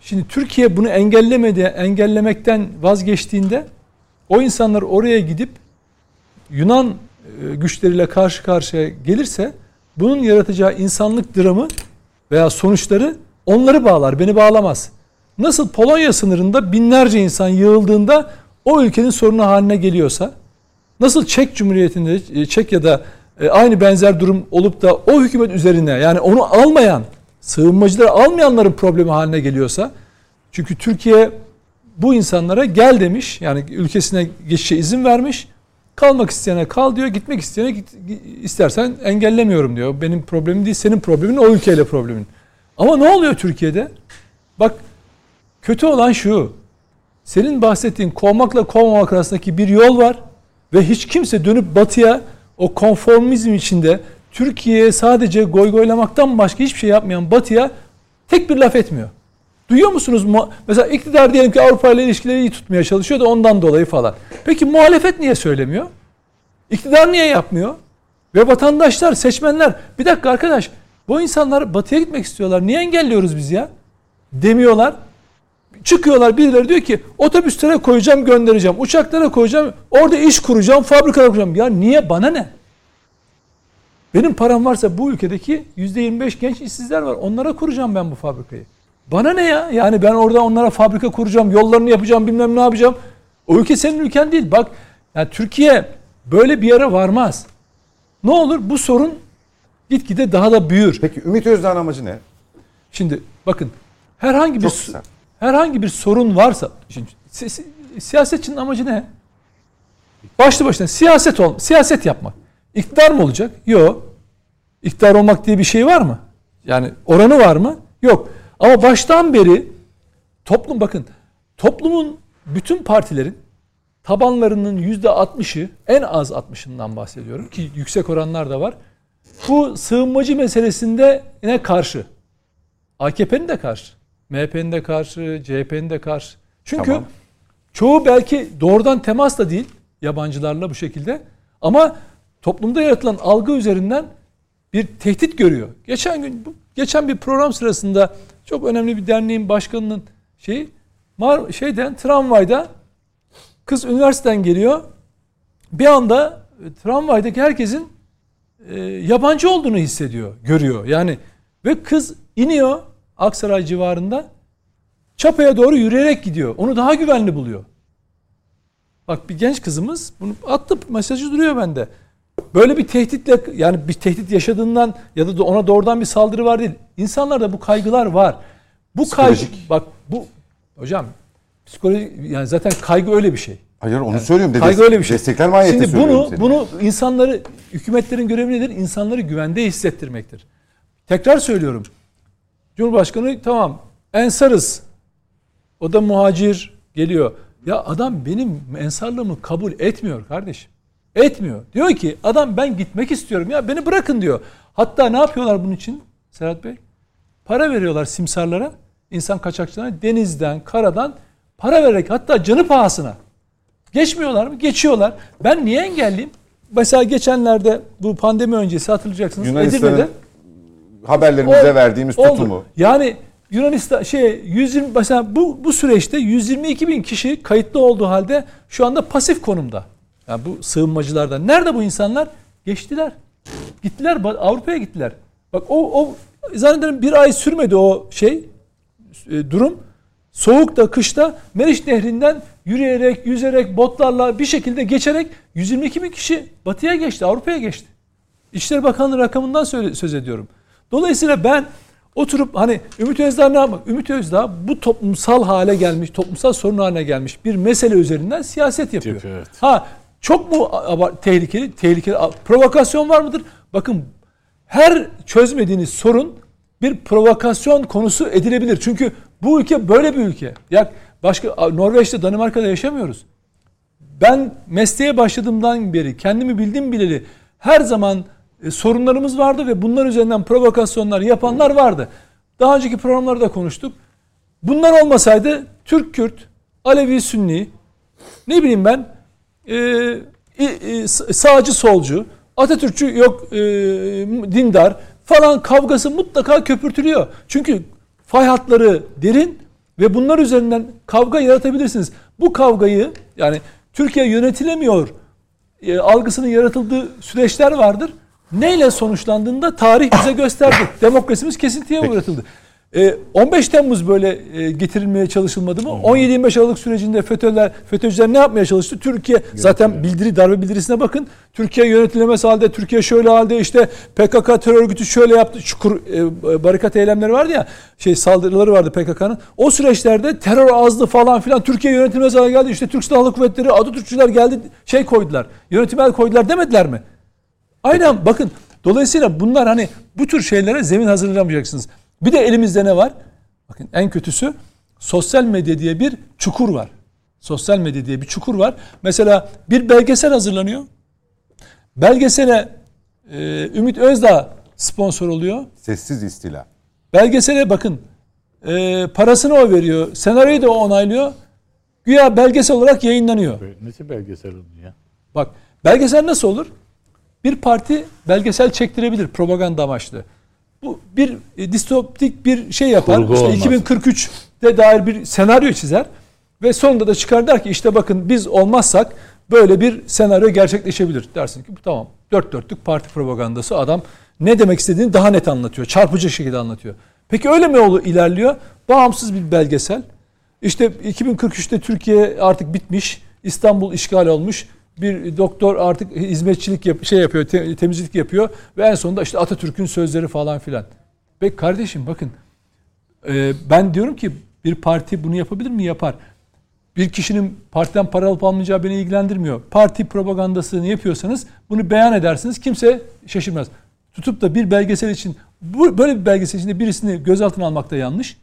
Şimdi Türkiye bunu engellemedi, engellemekten vazgeçtiğinde o insanlar oraya gidip Yunan e, güçleriyle karşı karşıya gelirse bunun yaratacağı insanlık dramı veya sonuçları onları bağlar, beni bağlamaz. Nasıl Polonya sınırında binlerce insan yığıldığında o ülkenin sorunu haline geliyorsa, nasıl Çek Cumhuriyeti'nde, e, Çekya'da e, aynı benzer durum olup da o hükümet üzerine yani onu almayan, sığınmacıları almayanların problemi haline geliyorsa, çünkü Türkiye bu insanlara gel demiş, yani ülkesine geçişe izin vermiş, kalmak isteyene kal diyor, gitmek isteyene git, istersen engellemiyorum diyor. Benim problemim değil, senin problemin o ülkeyle problemin. Ama ne oluyor Türkiye'de? Bak kötü olan şu. Senin bahsettiğin kovmakla kovmamak arasındaki bir yol var ve hiç kimse dönüp batıya o konformizm içinde Türkiye'ye sadece goygoylamaktan başka hiçbir şey yapmayan batıya tek bir laf etmiyor. Duyuyor musunuz? Mesela iktidar diyelim ki Avrupa ile ilişkileri iyi tutmaya çalışıyor da ondan dolayı falan. Peki muhalefet niye söylemiyor? İktidar niye yapmıyor? Ve vatandaşlar, seçmenler bir dakika arkadaş bu insanlar batıya gitmek istiyorlar. Niye engelliyoruz biz ya? Demiyorlar. Çıkıyorlar birileri diyor ki otobüslere koyacağım göndereceğim. Uçaklara koyacağım. Orada iş kuracağım. Fabrikalar kuracağım. Ya niye? Bana ne? Benim param varsa bu ülkedeki %25 genç işsizler var. Onlara kuracağım ben bu fabrikayı. Bana ne ya? Yani ben orada onlara fabrika kuracağım, yollarını yapacağım, bilmem ne yapacağım. O ülke senin ülken değil. Bak yani Türkiye böyle bir yere varmaz. Ne olur bu sorun gitgide daha da büyür. Peki Ümit Özdağ'ın amacı ne? Şimdi bakın herhangi bir Çok herhangi bir sorun varsa şimdi si- siyasetçinin amacı ne? Başlı başına siyaset ol, siyaset yapmak. İktidar mı olacak? Yok. İktidar olmak diye bir şey var mı? Yani oranı var mı? Yok. Ama baştan beri toplum bakın toplumun bütün partilerin tabanlarının yüzde 60'ı en az 60'ından bahsediyorum ki yüksek oranlar da var. Bu sığınmacı meselesinde yine karşı. AKP'nin de karşı. MHP'nin de karşı, CHP'nin de karşı. Çünkü Tamam. çoğu belki doğrudan temas da değil yabancılarla bu şekilde ama toplumda yaratılan algı üzerinden bir tehdit görüyor. Geçen gün geçen bir program sırasında çok önemli bir derneğin başkanının şeyi mar şeyden tramvayda kız üniversiteden geliyor. Bir anda tramvaydaki herkesin e, yabancı olduğunu hissediyor, görüyor. Yani ve kız iniyor Aksaray civarında Çapa'ya doğru yürüyerek gidiyor. Onu daha güvenli buluyor. Bak bir genç kızımız bunu attı mesajı duruyor bende. Böyle bir tehditle yani bir tehdit yaşadığından ya da ona doğrudan bir saldırı var değil. İnsanlarda bu kaygılar var. Bu kaygı bak bu hocam Psikoloji yani zaten kaygı öyle bir şey. Hayır onu söylüyorum. Kaygı öyle bir şey. Destekler mahiyette Şimdi bunu seni. bunu insanları hükümetlerin görevi nedir? İnsanları güvende hissettirmektir. Tekrar söylüyorum. Cumhurbaşkanı tamam ensarız. O da muhacir geliyor. Ya adam benim ensarlığımı kabul etmiyor kardeşim. Etmiyor. Diyor ki adam ben gitmek istiyorum ya beni bırakın diyor. Hatta ne yapıyorlar bunun için Serhat Bey? Para veriyorlar simsarlara, insan kaçakçılarına denizden, karadan para vererek hatta canı pahasına. Geçmiyorlar mı? Geçiyorlar. Ben niye engelliyim? Mesela geçenlerde bu pandemi öncesi hatırlayacaksınız. Edirne'de haberlerimize Oldu. verdiğimiz Oldu. tutumu. Yani Yunanistan şey 120 mesela bu bu süreçte 122 bin kişi kayıtlı olduğu halde şu anda pasif konumda. Yani bu sığınmacılardan. Nerede bu insanlar? Geçtiler. Gittiler Avrupa'ya gittiler. Bak o o zannederim bir ay sürmedi o şey e, durum. Soğukta, kışta Meriç Nehri'nden yürüyerek, yüzerek, botlarla bir şekilde geçerek 122 bin kişi batıya geçti, Avrupa'ya geçti. İçişleri Bakanlığı rakamından söz ediyorum. Dolayısıyla ben oturup hani Ümit Özdağ ne yapmak? Ümit Özdağ bu toplumsal hale gelmiş, toplumsal sorun haline gelmiş bir mesele üzerinden siyaset yapıyor. Yapıyor, evet. Ha çok mu tehlikeli? Tehlikeli. Provokasyon var mıdır? Bakın her çözmediğiniz sorun bir provokasyon konusu edilebilir. Çünkü bu ülke böyle bir ülke. Ya başka Norveç'te, Danimarka'da yaşamıyoruz. Ben mesleğe başladığımdan beri kendimi bildim bileli her zaman e, sorunlarımız vardı ve bunlar üzerinden provokasyonlar yapanlar vardı. Daha önceki programlarda konuştuk. Bunlar olmasaydı Türk Kürt, Alevi Sünni, ne bileyim ben e, e, sağcı solcu, Atatürkçü yok e, dindar falan kavgası mutlaka köpürtülüyor. Çünkü fay hatları derin ve bunlar üzerinden kavga yaratabilirsiniz. Bu kavgayı yani Türkiye yönetilemiyor e, algısının yaratıldığı süreçler vardır. Neyle sonuçlandığında tarih bize gösterdi. (laughs) Demokrasimiz kesintiye uğratıldı. E, 15 Temmuz böyle e, getirilmeye çalışılmadı mı? 17-25 Aralık sürecinde FETÖ'ler, FETÖ'cüler ne yapmaya çalıştı? Türkiye zaten bildiri darbe bildirisine bakın. Türkiye yönetilemez halde, Türkiye şöyle halde işte PKK terör örgütü şöyle yaptı. Çukur e, barikat eylemleri vardı ya. Şey saldırıları vardı PKK'nın. O süreçlerde terör azdı falan filan. Türkiye yönetilmez hale geldi. İşte Türk Silahlı Kuvvetleri, Atatürkçüler geldi şey koydular. Yönetimel koydular demediler mi? Aynen bakın. Dolayısıyla bunlar hani bu tür şeylere zemin hazırlamayacaksınız. Bir de elimizde ne var? Bakın en kötüsü sosyal medya diye bir çukur var. Sosyal medya diye bir çukur var. Mesela bir belgesel hazırlanıyor. Belgesele e, Ümit Özdağ sponsor oluyor. Sessiz istila. Belgesele bakın e, parasını o veriyor. Senaryoyu da o onaylıyor. Güya belgesel olarak yayınlanıyor. Nasıl belgesel oldu ya? Bak belgesel nasıl olur? Bir parti belgesel çektirebilir propaganda amaçlı. Bu bir e, distopik bir şey yapar. Kurgu işte olmaz. 2043'te dair bir senaryo çizer ve sonunda da çıkar der ki işte bakın biz olmazsak böyle bir senaryo gerçekleşebilir. Dersin ki bu tamam. Dört dörtlük parti propagandası adam ne demek istediğini daha net anlatıyor. Çarpıcı şekilde anlatıyor. Peki öyle mi olu ilerliyor? Bağımsız bir belgesel. İşte 2043'te Türkiye artık bitmiş. İstanbul işgal olmuş. Bir doktor artık hizmetçilik yap şey yapıyor, te- temizlik yapıyor ve en sonunda işte Atatürk'ün sözleri falan filan. Peki kardeşim bakın e, ben diyorum ki bir parti bunu yapabilir mi? Yapar. Bir kişinin partiden para alıp almayacağı beni ilgilendirmiyor. Parti propagandasını yapıyorsanız bunu beyan edersiniz. Kimse şaşırmaz. Tutup da bir belgesel için bu böyle bir belgesel içinde birisini gözaltına almak da yanlış.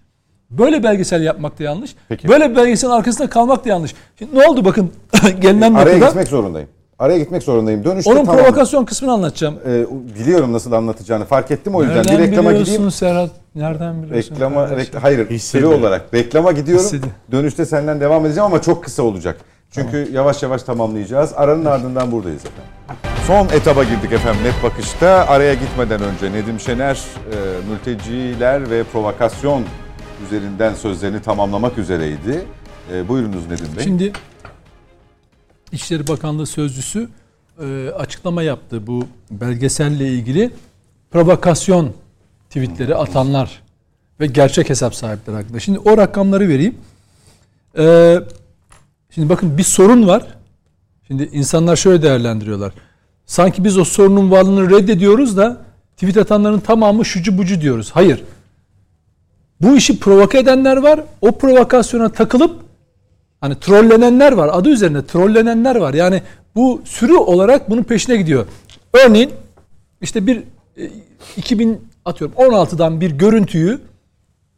Böyle belgesel yapmak da yanlış. Peki. Böyle bir belgeselin arkasında kalmak da yanlış. Şimdi ne oldu bakın (laughs) gelinen Araya noktada gitmek zorundayım. Araya gitmek zorundayım. Dönüşte onun tamam. provokasyon kısmını anlatacağım. Ee, biliyorum nasıl anlatacağını. Fark ettim o yüzden. Nereden bir reklama biliyorsun gideyim. Serhat? Nereden biliyorsun? Reklama, rekla- hayır, Hissediyor. süre olarak. Reklama gidiyorum. Hissediyor. Dönüşte senden devam edeceğim ama çok kısa olacak. Çünkü yavaş yavaş tamamlayacağız. Aranın ardından buradayız efendim. Son etaba girdik efendim net bakışta. Araya gitmeden önce Nedim Şener e, mülteciler ve provokasyon üzerinden sözlerini tamamlamak üzereydi. E, buyurunuz Nedim Bey. Şimdi İçişleri Bakanlığı sözcüsü e, açıklama yaptı bu belgeselle ilgili provokasyon tweetleri atanlar ve gerçek hesap sahipleri hakkında. Şimdi o rakamları vereyim. E, şimdi bakın bir sorun var. Şimdi insanlar şöyle değerlendiriyorlar. Sanki biz o sorunun varlığını reddediyoruz da tweet atanların tamamı şucu bucu diyoruz. Hayır. Bu işi provoke edenler var. O provokasyona takılıp Hani trollenenler var. Adı üzerinde trollenenler var. Yani bu sürü olarak bunun peşine gidiyor. Örneğin işte bir e, 2000 atıyorum 16'dan bir görüntüyü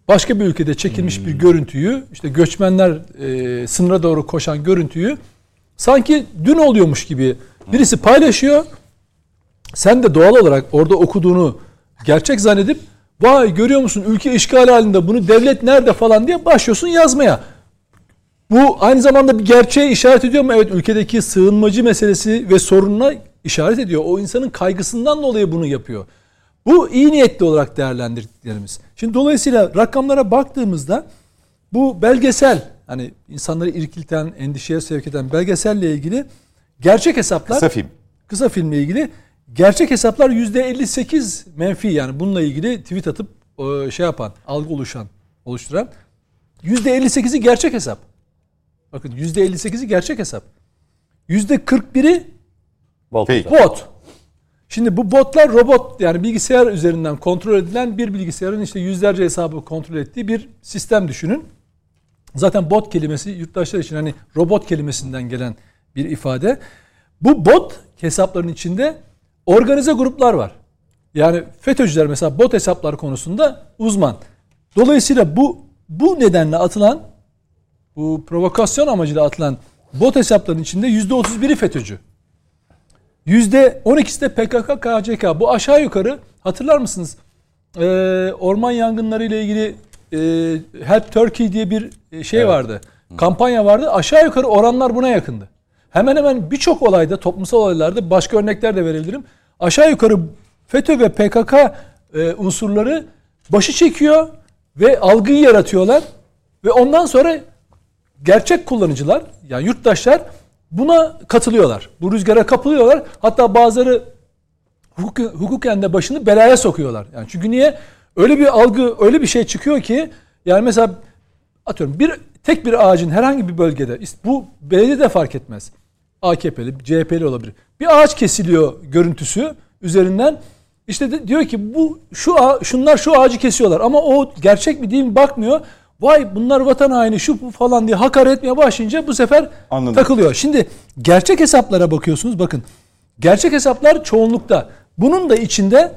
başka bir ülkede çekilmiş bir görüntüyü işte göçmenler e, sınıra doğru koşan görüntüyü sanki dün oluyormuş gibi birisi paylaşıyor. Sen de doğal olarak orada okuduğunu gerçek zannedip vay görüyor musun ülke işgal halinde bunu devlet nerede falan diye başlıyorsun yazmaya. Bu aynı zamanda bir gerçeğe işaret ediyor mu? Evet ülkedeki sığınmacı meselesi ve sorununa işaret ediyor. O insanın kaygısından dolayı bunu yapıyor. Bu iyi niyetli olarak değerlendirdiklerimiz. Şimdi dolayısıyla rakamlara baktığımızda bu belgesel hani insanları irkilten, endişeye sevk eden belgeselle ilgili gerçek hesaplar Kısa film. kısa filmle ilgili gerçek hesaplar %58 menfi yani bununla ilgili tweet atıp e, şey yapan, algı oluşan, oluşturan %58'i gerçek hesap. Bakın %58'i gerçek hesap. %41'i Baltazar. Fake. bot. Şimdi bu botlar robot yani bilgisayar üzerinden kontrol edilen bir bilgisayarın işte yüzlerce hesabı kontrol ettiği bir sistem düşünün. Zaten bot kelimesi yurttaşlar için hani robot kelimesinden gelen bir ifade. Bu bot hesapların içinde organize gruplar var. Yani FETÖ'cüler mesela bot hesaplar konusunda uzman. Dolayısıyla bu bu nedenle atılan bu provokasyon amacıyla atılan bot hesapların içinde %31'i FETÖ'cü. %12'si de PKK, KCK. Bu aşağı yukarı hatırlar mısınız? Ee, orman yangınları ile ilgili e, Help Turkey diye bir e, şey vardı. Kampanya vardı. Aşağı yukarı oranlar buna yakındı. Hemen hemen birçok olayda, toplumsal olaylarda başka örnekler de verebilirim. Aşağı yukarı FETÖ ve PKK e, unsurları başı çekiyor ve algıyı yaratıyorlar. Ve ondan sonra gerçek kullanıcılar yani yurttaşlar buna katılıyorlar. Bu rüzgara kapılıyorlar. Hatta bazıları hukuk, hukuken de başını belaya sokuyorlar. Yani çünkü niye? Öyle bir algı, öyle bir şey çıkıyor ki yani mesela atıyorum bir tek bir ağacın herhangi bir bölgede bu belediye de fark etmez. AKP'li, CHP'li olabilir. Bir ağaç kesiliyor görüntüsü üzerinden işte de diyor ki bu şu ağa- şunlar şu ağacı kesiyorlar ama o gerçek mi değil mi bakmıyor. Vay bunlar vatan haini şu bu falan diye hakaret etmeye başlayınca bu sefer Anladım. takılıyor. Şimdi gerçek hesaplara bakıyorsunuz bakın. Gerçek hesaplar çoğunlukta. Bunun da içinde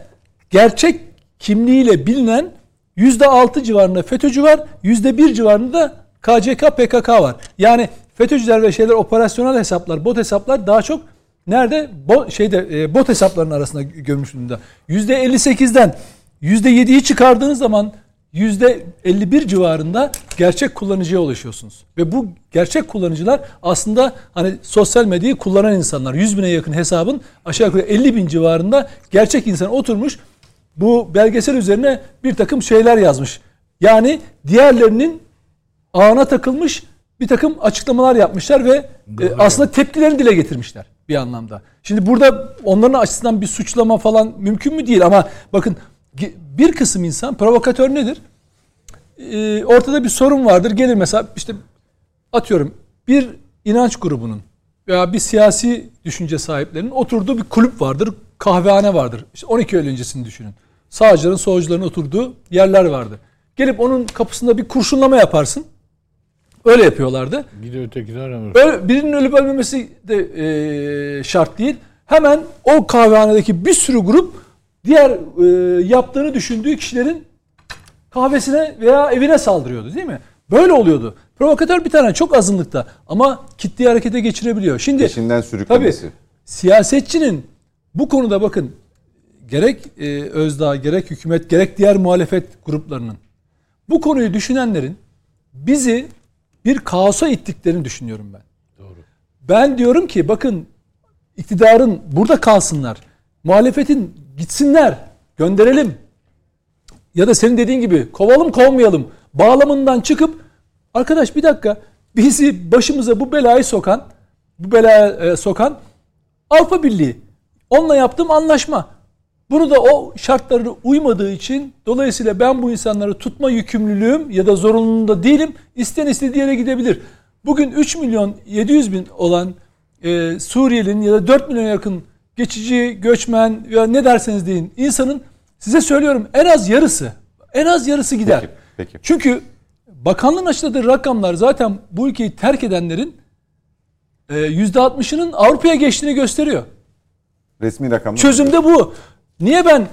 gerçek kimliğiyle bilinen %6 civarında FETÖ'cü var. %1 civarında da KCK, PKK var. Yani FETÖ'cüler ve şeyler operasyonel hesaplar, bot hesaplar daha çok nerede? Bo, şeyde e, bot hesaplarının arasında gömülmüş durumda. %58'den %7'yi çıkardığınız zaman %51 civarında gerçek kullanıcıya ulaşıyorsunuz. Ve bu gerçek kullanıcılar aslında hani sosyal medyayı kullanan insanlar. 100 bine yakın hesabın aşağı yukarı 50 bin civarında gerçek insan oturmuş bu belgesel üzerine bir takım şeyler yazmış. Yani diğerlerinin ağına takılmış bir takım açıklamalar yapmışlar ve e, aslında tepkilerini dile getirmişler bir anlamda. Şimdi burada onların açısından bir suçlama falan mümkün mü değil ama bakın bir kısım insan provokatör nedir? Ee, ortada bir sorun vardır. Gelir mesela işte atıyorum bir inanç grubunun veya bir siyasi düşünce sahiplerinin oturduğu bir kulüp vardır. Kahvehane vardır. İşte 12 Eylül öncesini düşünün. Sağcıların, solcuların oturduğu yerler vardı. Gelip onun kapısında bir kurşunlama yaparsın. Öyle yapıyorlardı. Gidiyor ötekiler ama. Öyle, birinin ölüp ölmemesi de e, şart değil. Hemen o kahvehanedeki bir sürü grup diğer e, yaptığını düşündüğü kişilerin kahvesine veya evine saldırıyordu değil mi? Böyle oluyordu. Provokatör bir tane çok azınlıkta ama kitleyi harekete geçirebiliyor. Şimdi Peşinden tabii sürüklemesi. siyasetçinin bu konuda bakın gerek e, Özdağ, gerek hükümet, gerek diğer muhalefet gruplarının bu konuyu düşünenlerin bizi bir kaosa ittiklerini düşünüyorum ben. Ben diyorum ki bakın iktidarın burada kalsınlar. Muhalefetin gitsinler. Gönderelim. Ya da senin dediğin gibi kovalım kovmayalım. Bağlamından çıkıp arkadaş bir dakika bizi başımıza bu belayı sokan bu belaya e, sokan Avrupa Birliği. Onunla yaptığım anlaşma. Bunu da o şartlarına uymadığı için dolayısıyla ben bu insanları tutma yükümlülüğüm ya da zorunluluğunda değilim. İsteyen istediği yere gidebilir. Bugün 3 milyon 700 bin olan e, Suriyelinin ya da 4 milyon yakın geçici, göçmen ya ne derseniz deyin insanın size söylüyorum en az yarısı en az yarısı gider. Peki, peki. Çünkü bakanlığın açıkladığı rakamlar zaten bu ülkeyi terk edenlerin e, %60'ının Avrupa'ya geçtiğini gösteriyor. Resmi rakamlar. Çözüm de bu. Niye ben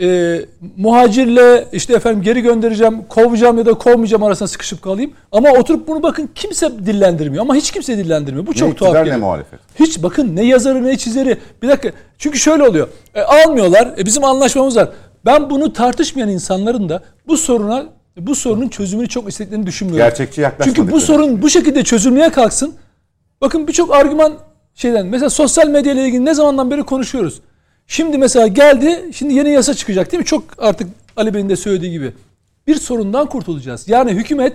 e, muhacirle işte efendim geri göndereceğim, kovacağım ya da kovmayacağım arasında sıkışıp kalayım. Ama oturup bunu bakın kimse dillendirmiyor. Ama hiç kimse dillendirmiyor. Bu Ne çok tuhaf iktidar ne muhalefet. Hiç bakın ne yazarı ne çizeri. Bir dakika. Çünkü şöyle oluyor. E, almıyorlar. E, bizim anlaşmamız var. Ben bunu tartışmayan insanların da bu soruna bu sorunun çözümünü çok istediklerini düşünmüyorum. Gerçekçi yaklaşmadık. Çünkü bu sorun bu şekilde çözülmeye kalksın. Bakın birçok argüman şeyden mesela sosyal medya ile ilgili ne zamandan beri konuşuyoruz. Şimdi mesela geldi şimdi yeni yasa çıkacak değil mi? Çok artık Ali Bey'in de söylediği gibi. Bir sorundan kurtulacağız. Yani hükümet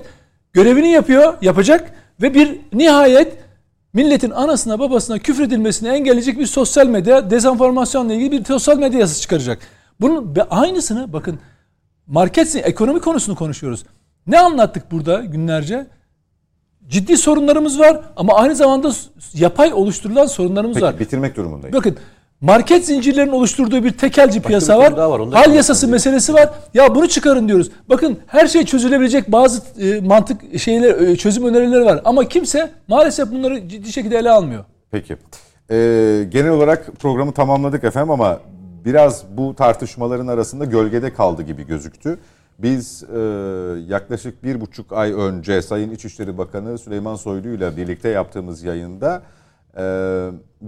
görevini yapıyor, yapacak ve bir nihayet milletin anasına babasına küfredilmesini engelleyecek bir sosyal medya dezenformasyonla ilgili bir sosyal medya yasası çıkaracak. Bunun aynısını bakın market ekonomi konusunu konuşuyoruz. Ne anlattık burada günlerce? Ciddi sorunlarımız var ama aynı zamanda yapay oluşturulan sorunlarımız Peki var. bitirmek durumundayım. Bakın market zincirlerinin oluşturduğu bir tekelci piyasa bir var. konu daha var, onu da Hal yasası meselesi var. Ya bunu çıkarın diyoruz. Bakın her şey çözülebilecek bazı e, mantık şeyler e, çözüm önerileri var ama kimse maalesef bunları ciddi şekilde ele almıyor. Peki. Ee, genel olarak programı tamamladık efendim ama biraz bu tartışmaların arasında gölgede kaldı gibi gözüktü. Biz e, yaklaşık bir buçuk ay önce Sayın İçişleri Bakanı Süleyman Soylu ile birlikte yaptığımız yayında e,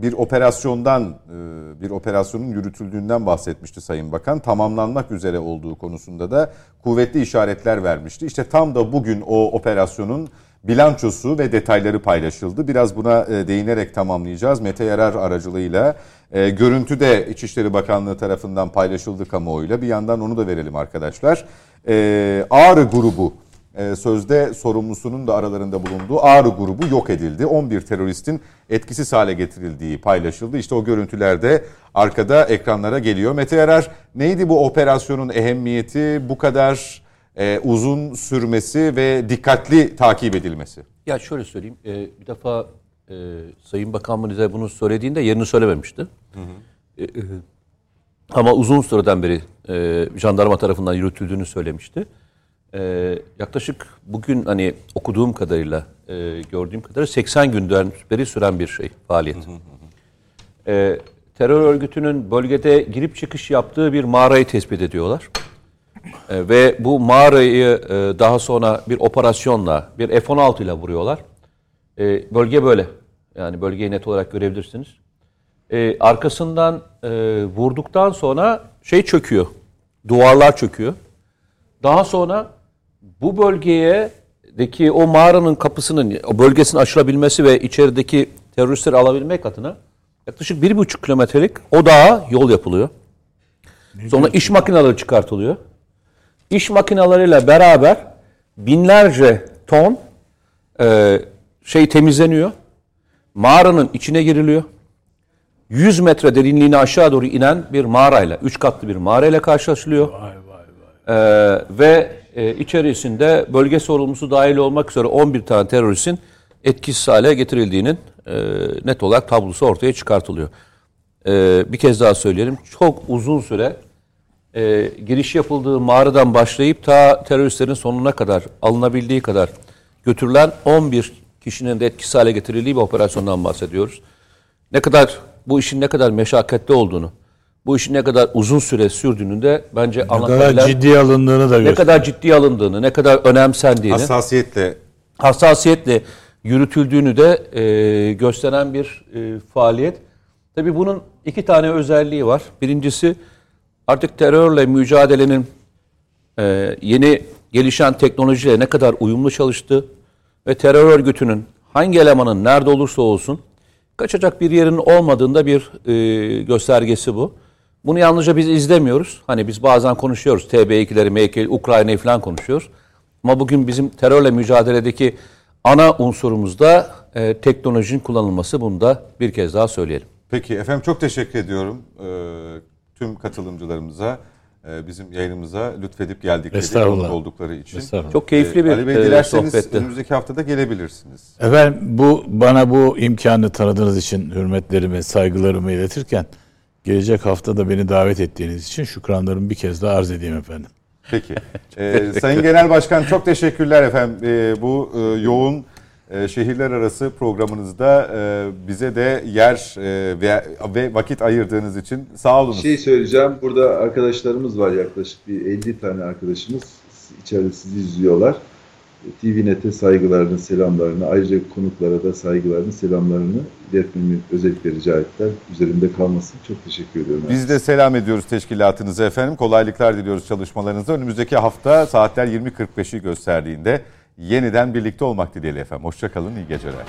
bir operasyondan, e, bir operasyonun yürütüldüğünden bahsetmişti Sayın Bakan. Tamamlanmak üzere olduğu konusunda da kuvvetli işaretler vermişti. İşte tam da bugün o operasyonun bilançosu ve detayları paylaşıldı. Biraz buna e, değinerek tamamlayacağız. Mete Yarar aracılığıyla e, görüntü de İçişleri Bakanlığı tarafından paylaşıldı kamuoyuyla. Bir yandan onu da verelim arkadaşlar. Ağrı grubu sözde sorumlusunun da aralarında bulunduğu Ağrı grubu yok edildi. 11 teröristin etkisiz hale getirildiği paylaşıldı. İşte o görüntüler de arkada ekranlara geliyor. Mete Yarar neydi bu operasyonun ehemmiyeti bu kadar e, uzun sürmesi ve dikkatli takip edilmesi? Ya şöyle söyleyeyim. e, bir defa e, Sayın Bakan bize bunu söylediğinde yerini söylememişti. E, e, ama uzun süreden beri e, jandarma tarafından yürütüldüğünü söylemişti. E, yaklaşık bugün hani okuduğum kadarıyla, e, gördüğüm kadarıyla 80 günden beri süren bir şey, faaliyet. E, terör örgütünün bölgede girip çıkış yaptığı bir mağarayı tespit ediyorlar. E, ve bu mağarayı e, daha sonra bir operasyonla, bir F-16 ile vuruyorlar. E, bölge böyle. Yani bölgeyi net olarak görebilirsiniz. E, arkasından e, vurduktan sonra şey çöküyor. Duvarlar çöküyor. Daha sonra bu bölgeye deki o mağaranın kapısının, o bölgesinin açılabilmesi ve içerideki teröristleri alabilmek adına yaklaşık bir buçuk kilometrelik o dağa yol yapılıyor. Sonra iş makineleri çıkartılıyor. İş makinalarıyla beraber binlerce ton e, şey temizleniyor. Mağaranın içine giriliyor. 100 metre derinliğine aşağı doğru inen bir mağarayla, üç katlı bir mağarayla karşılaşılıyor. Ee, ve e, içerisinde bölge sorumlusu dahil olmak üzere 11 tane teröristin etkisiz hale getirildiğinin e, net olarak tablosu ortaya çıkartılıyor. Ee, bir kez daha söyleyelim. Çok uzun süre e, giriş yapıldığı mağaradan başlayıp ta teröristlerin sonuna kadar alınabildiği kadar götürülen 11 kişinin de etkisiz hale getirildiği bir operasyondan bahsediyoruz. Ne kadar bu işin ne kadar meşakkatli olduğunu, bu işin ne kadar uzun süre sürdüğünü de bence Ne kadar ciddi alındığını da ne gösteriyor. kadar ciddi alındığını, ne kadar önemsendiğini, Hassasiyetle hassasiyetle yürütüldüğünü de e, gösteren bir e, faaliyet. Tabii bunun iki tane özelliği var. Birincisi artık terörle mücadelenin e, yeni gelişen teknolojiyle ne kadar uyumlu çalıştığı ve terör örgütünün hangi elemanın nerede olursa olsun kaçacak bir yerin olmadığında bir e, göstergesi bu. Bunu yalnızca biz izlemiyoruz. Hani biz bazen konuşuyoruz. TB2'leri, MK, Ukrayna'yı falan konuşuyoruz. Ama bugün bizim terörle mücadeledeki ana unsurumuz da e, teknolojinin kullanılması. Bunu da bir kez daha söyleyelim. Peki efendim çok teşekkür ediyorum e, tüm katılımcılarımıza, e, bizim yayınımıza lütfedip geldikleri, Estağfurullah. oldukları için. Estağfurullah. Çok keyifli E, bir Ali Bey e, dilerseniz sohbetti. önümüzdeki haftada gelebilirsiniz. Efendim bu bana bu imkanı tanıdığınız için hürmetlerimi, saygılarımı iletirken gelecek hafta da beni davet ettiğiniz için şükranlarımı bir kez daha arz edeyim efendim. Peki. (laughs) Ee, Sayın Genel Başkan çok teşekkürler efendim. Ee, bu e, yoğun e, şehirler arası programınızda e, bize de yer e, ve, ve vakit ayırdığınız için sağ olunuz. Bir şey söyleyeceğim. Burada arkadaşlarımız var yaklaşık bir 50 tane arkadaşımız. İçeride sizi izliyorlar. TVNet'e saygılarını, selamlarını, ayrıca konuklara da saygılarını, selamlarını iletmemi özellikle rica ettiler. Üzerinde kalmasın. Çok teşekkür ediyorum. Biz de selam ediyoruz teşkilatınıza efendim. Kolaylıklar diliyoruz çalışmalarınızda. Önümüzdeki hafta saatler 20.45'i gösterdiğinde yeniden birlikte olmak dileğiyle efendim. Hoşçakalın, iyi geceler.